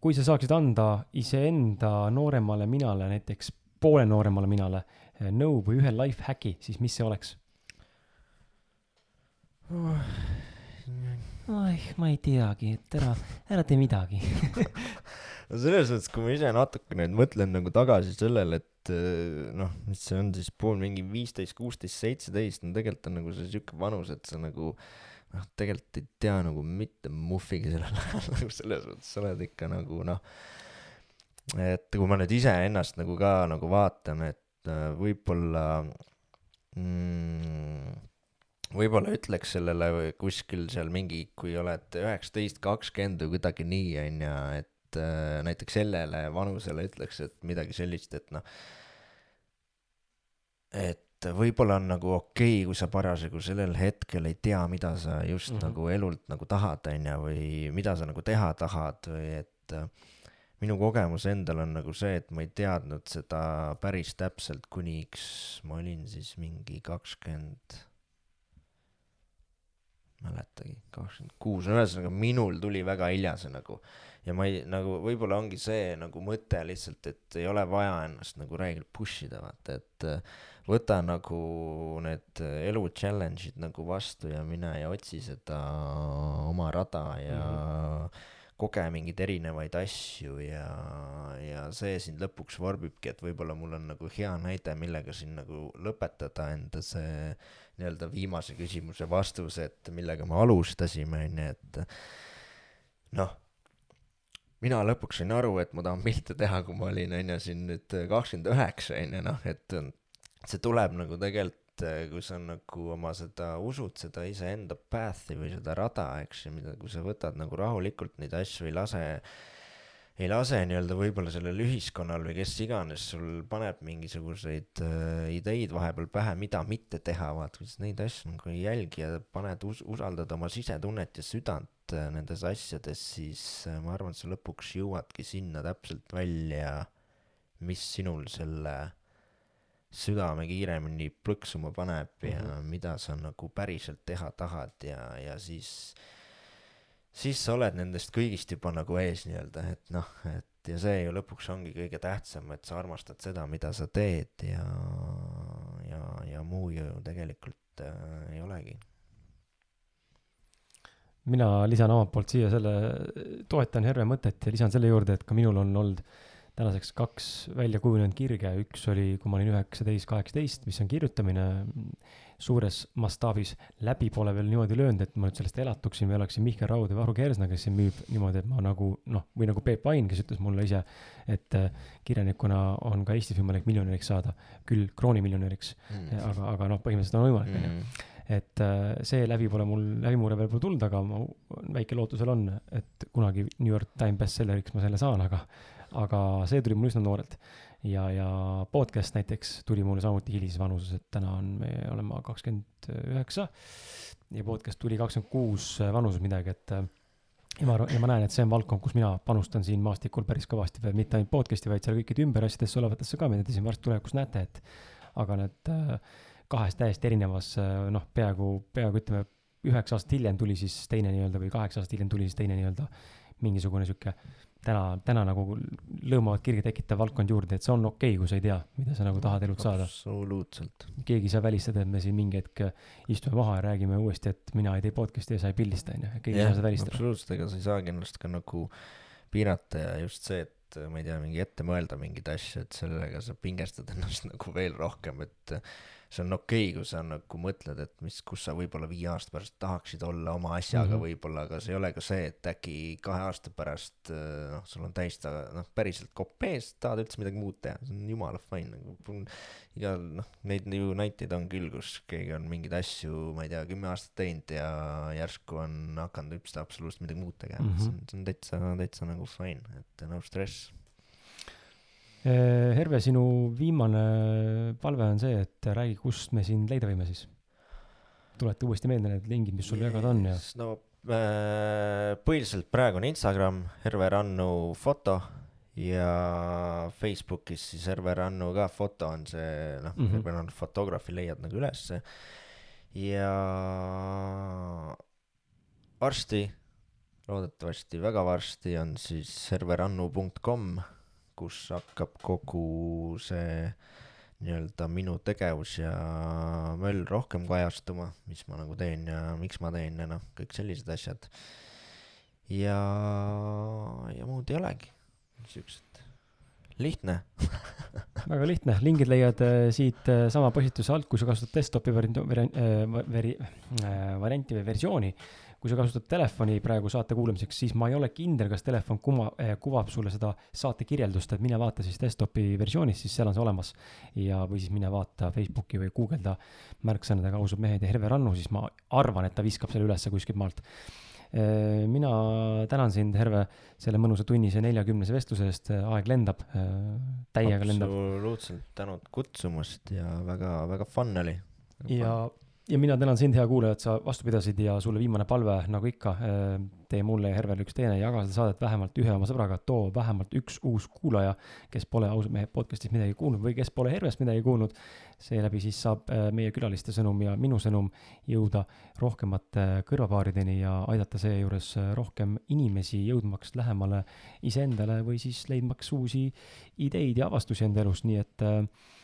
kui sa saaksid anda iseenda nooremale minale, näiteks poole nooremale minale nõu või ühe life hack'i, siis mis see oleks? oih, ma ei teagi, et ära, ära tee midagi. no selles mõttes, kui ma ise natukene nüüd mõtlen nagu tagasi sellele, et äh, noh, mis see on siis pool mingi viisteist, kuusteist, seitseteist, no tegelikult on nagu see siuke vanus, et sa nagu noh, tegelikult ei tea nagu mitte muhvigi sellel ajal nagu selles mõttes, sa oled ikka nagu noh, et kui ma nüüd iseennast nagu ka nagu vaatan, et äh, võib-olla mm, võib-olla ütleks sellele kuskil seal mingi, kui oled üheksateist, kakskümmend või kuidagi nii, on ju, et äh, näiteks sellele vanusele ütleks, et midagi sellist, et noh, et võib-olla on nagu okei okay,, kui sa parasjagu sellel hetkel ei tea, mida sa just mm. -hmm. nagu elult nagu tahad, on ju, või mida sa nagu teha tahad või et äh, minu kogemus endal on nagu see, et ma ei teadnud seda päris täpselt, kuniks ma olin siis mingi kakskümmend, mäletagi, kakskümmend kuus, no ühesõnaga minul tuli väga hilja see nagu ja ma ei nagu võib-olla ongi see nagu mõte lihtsalt, et ei ole vaja ennast nagu reeglilt push ida, vaata, et äh, võta nagu need äh, elu challenge'id nagu vastu ja mine ja otsi seda oma rada ja mm -hmm. Koge mingeid erinevaid asju ja, ja see sind lõpuks vorbibki, et võib-olla mul on nagu hea näide, millega siin nagu lõpetada enda see nii-öelda viimase küsimuse vastus, et millega me alustasime, onju, et noh, mina lõpuks sain aru, et ma tahan pilte teha, kui ma olin, onju, siin nüüd kakskümmend üheksa, onju, noh, et see tuleb nagu tegelikult, kui sa nagu oma seda usud, seda iseenda path'i või seda rada, eks ju, mida, kui sa võtad nagu rahulikult neid asju, ei lase ei lase nii-öelda võib-olla sellel ühiskonnal või kes iganes sul paneb mingisuguseid äh, ideid vahepeal pähe, mida mitte teha, vaata, sa neid asju nagu ei jälgi ja paned us-, usaldad oma sisetunnet ja südant äh, nendes asjades, siis äh, ma arvan, et sa lõpuks jõuadki sinna täpselt välja, mis sinul selle südame kiiremini plõksuma paneb ja mm. -hmm. mida sa nagu päriselt teha tahad ja, ja siis siis sa oled nendest kõigist juba nagu ees nii-öelda, et noh, et ja see ju lõpuks ongi kõige tähtsam, et sa armastad seda, mida sa teed ja, ja, ja muu ju tegelikult äh, ei olegi. mina lisan omalt poolt siia selle, toetan Herve mõtet ja lisan selle juurde, et ka minul on olnud tänaseks kaks välja kujunenud kirge, üks oli, kui ma olin üheksateist, kaheksateist, mis on kirjutamine suures mastaabis, läbi pole veel niimoodi löönud, et ma nüüd sellest elatuksin või oleksin Mihkel Raud või Varro Kersna, kes siin müüb niimoodi, et ma nagu noh, või nagu Peep Vain, kes ütles mulle ise, et äh, kirjanikuna on ka Eestis võimalik miljonäriks saada, küll kroonimiljonäriks, aga, aga noh, põhimõtteliselt on võimalik, onju mm. et äh, see läbi pole mul, läbimurre veel pole tulnud, aga ma väike lootusel on, et kunagi New York Times bestselleriks ma selle saan, aga aga see tuli mul üsna noorelt. Ja, ja podcast näiteks tuli mulle samuti hilises vanuses, et täna on, me oleme kakskümmend üheksa ja podcast tuli kakskümmend kuus vanuses midagi, et äh, ja ma arvan, ja ma näen, et see on valdkond, kus mina panustan siin maastikul päris kõvasti mitte ainult podcast'i, vaid seal kõikide ümber asjadesse olevatesse ka, mida te siin varsti tulevikus näete, et aga need äh, kahes täiesti erinevas äh, noh, peaaegu, peaaegu ütleme, üheksa aastat hiljem tuli siis teine nii-öelda või kaheksa aastat hiljem tuli siis teine nii-öelda mingisugune sihuke täna, täna nagu lõõmavat kirge tekitav valdkond juurde, et see on okei okay,, kui sa ei tea, mida sa nagu tahad elult saada. absoluutselt. keegi ei saa välistada, et me siin mingi hetk istume maha ja räägime uuesti, et mina ei tee podcast'i ja sa ei pildista, onju, keegi ei saa seda välistada. absoluutselt, ega sa ei saagi ennast ka nagu piirata ja just see, et ma ei tea, mingi ette mõelda mingeid asju, et sellega sa pingestad ennast nagu veel rohkem, et see on okei okay,, kui sa nagu mõtled, et mis, kus sa võib-olla viie aasta pärast tahaksid olla oma asjaga mm Mhm. -hmm. võib-olla, aga see ei ole ka see, et äkki kahe aasta pärast äh, noh, sul on täis ta noh, päriselt kopp ees, tahad üldse midagi muud teha, see on jumala fine nagu igal noh, neid ju näiteid on küll, kus keegi on mingeid asju, ma ei tea, kümme aastat teinud ja järsku on hakanud üldse absoluutselt midagi muud tegema mm, Mhm. -hmm. see on, see on täitsa, täitsa nagu fine, et no stress. Eh, Herve, sinu viimane palve on see, et räägi, kust me sind leida võime siis. tuleta uuesti meelde need lingid, mis sul jagada on ja. no äh, põhiliselt praegu on Instagram, Herve Rannu foto ja Facebookis siis Herve Rannu ka foto on see noh mm. -hmm., Herve Rannu fotograafi leiad nagu ülesse ja varsti, loodetavasti väga varsti on siis herverannu.com, kus hakkab kogu see nii-öelda minu tegevus ja möll rohkem kajastuma, mis ma nagu teen ja miks ma teen ja noh, kõik sellised asjad. ja, ja muud ei olegi, siuksed, lihtne. väga lihtne, lingid leiad äh, siit äh, sama postituse alt, kui sa kasutad desktopi vari-, vari-, vari-, äh, varianti või versiooni kui sa kasutad telefoni praegu saate kuulamiseks, siis ma ei ole kindel, kas telefon kuma- eh,, kuvab sulle seda saate kirjeldust, et mine vaata siis desktopi versioonis, siis seal on see olemas. ja, või siis mine vaata Facebooki või guugelda märksõnadega ausad mehed ja Herve Rannu, siis ma arvan, et ta viskab selle ülesse kuskilt maalt eh, mina tänan sind, Herve, selle mõnusa tunnise neljakümnese vestluse eest, aeg lendab, eh, täiega lendab. absoluutselt, tänud kutsumast ja väga, väga fun oli. ja ja mina tänan sind, hea kuulaja, et sa vastu pidasid ja sulle viimane palve, nagu ikka, äh, tee mulle ja Hervele üks teene, jaga seda saadet vähemalt ühe oma sõbraga, too vähemalt üks uus kuulaja, kes pole ausad mehed podcast'ist midagi kuulnud või kes pole Hervest midagi kuulnud. seeläbi siis saab äh, meie külaliste sõnum ja minu sõnum jõuda rohkemate kõrvapaarideni ja aidata seejuures rohkem inimesi jõudmaks lähemale iseendale või siis leidmaks uusi ideid ja avastusi enda elus, nii et äh, Äh,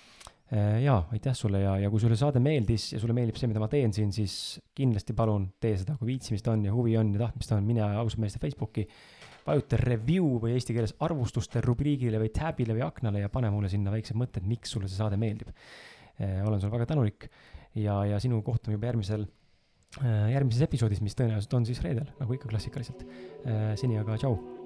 jaa, aitäh sulle ja, ja kui sulle saade meeldis ja sulle meeldib see, mida ma teen siin, siis kindlasti palun tee seda, kui viitsimist on ja huvi on ja tahtmist on, mine ausalt meeste Facebooki, vajuta review või eesti keeles arvustuste rubriigile või tab'ile või aknale ja pane mulle sinna väiksed mõtted, miks sulle see saade meeldib. Äh, olen sulle väga tänulik ja, ja sinu kohtume juba järgmisel, äh, järgmises episoodis, mis tõenäoliselt on siis reedel, nagu ikka klassikaliselt. seni aga tšau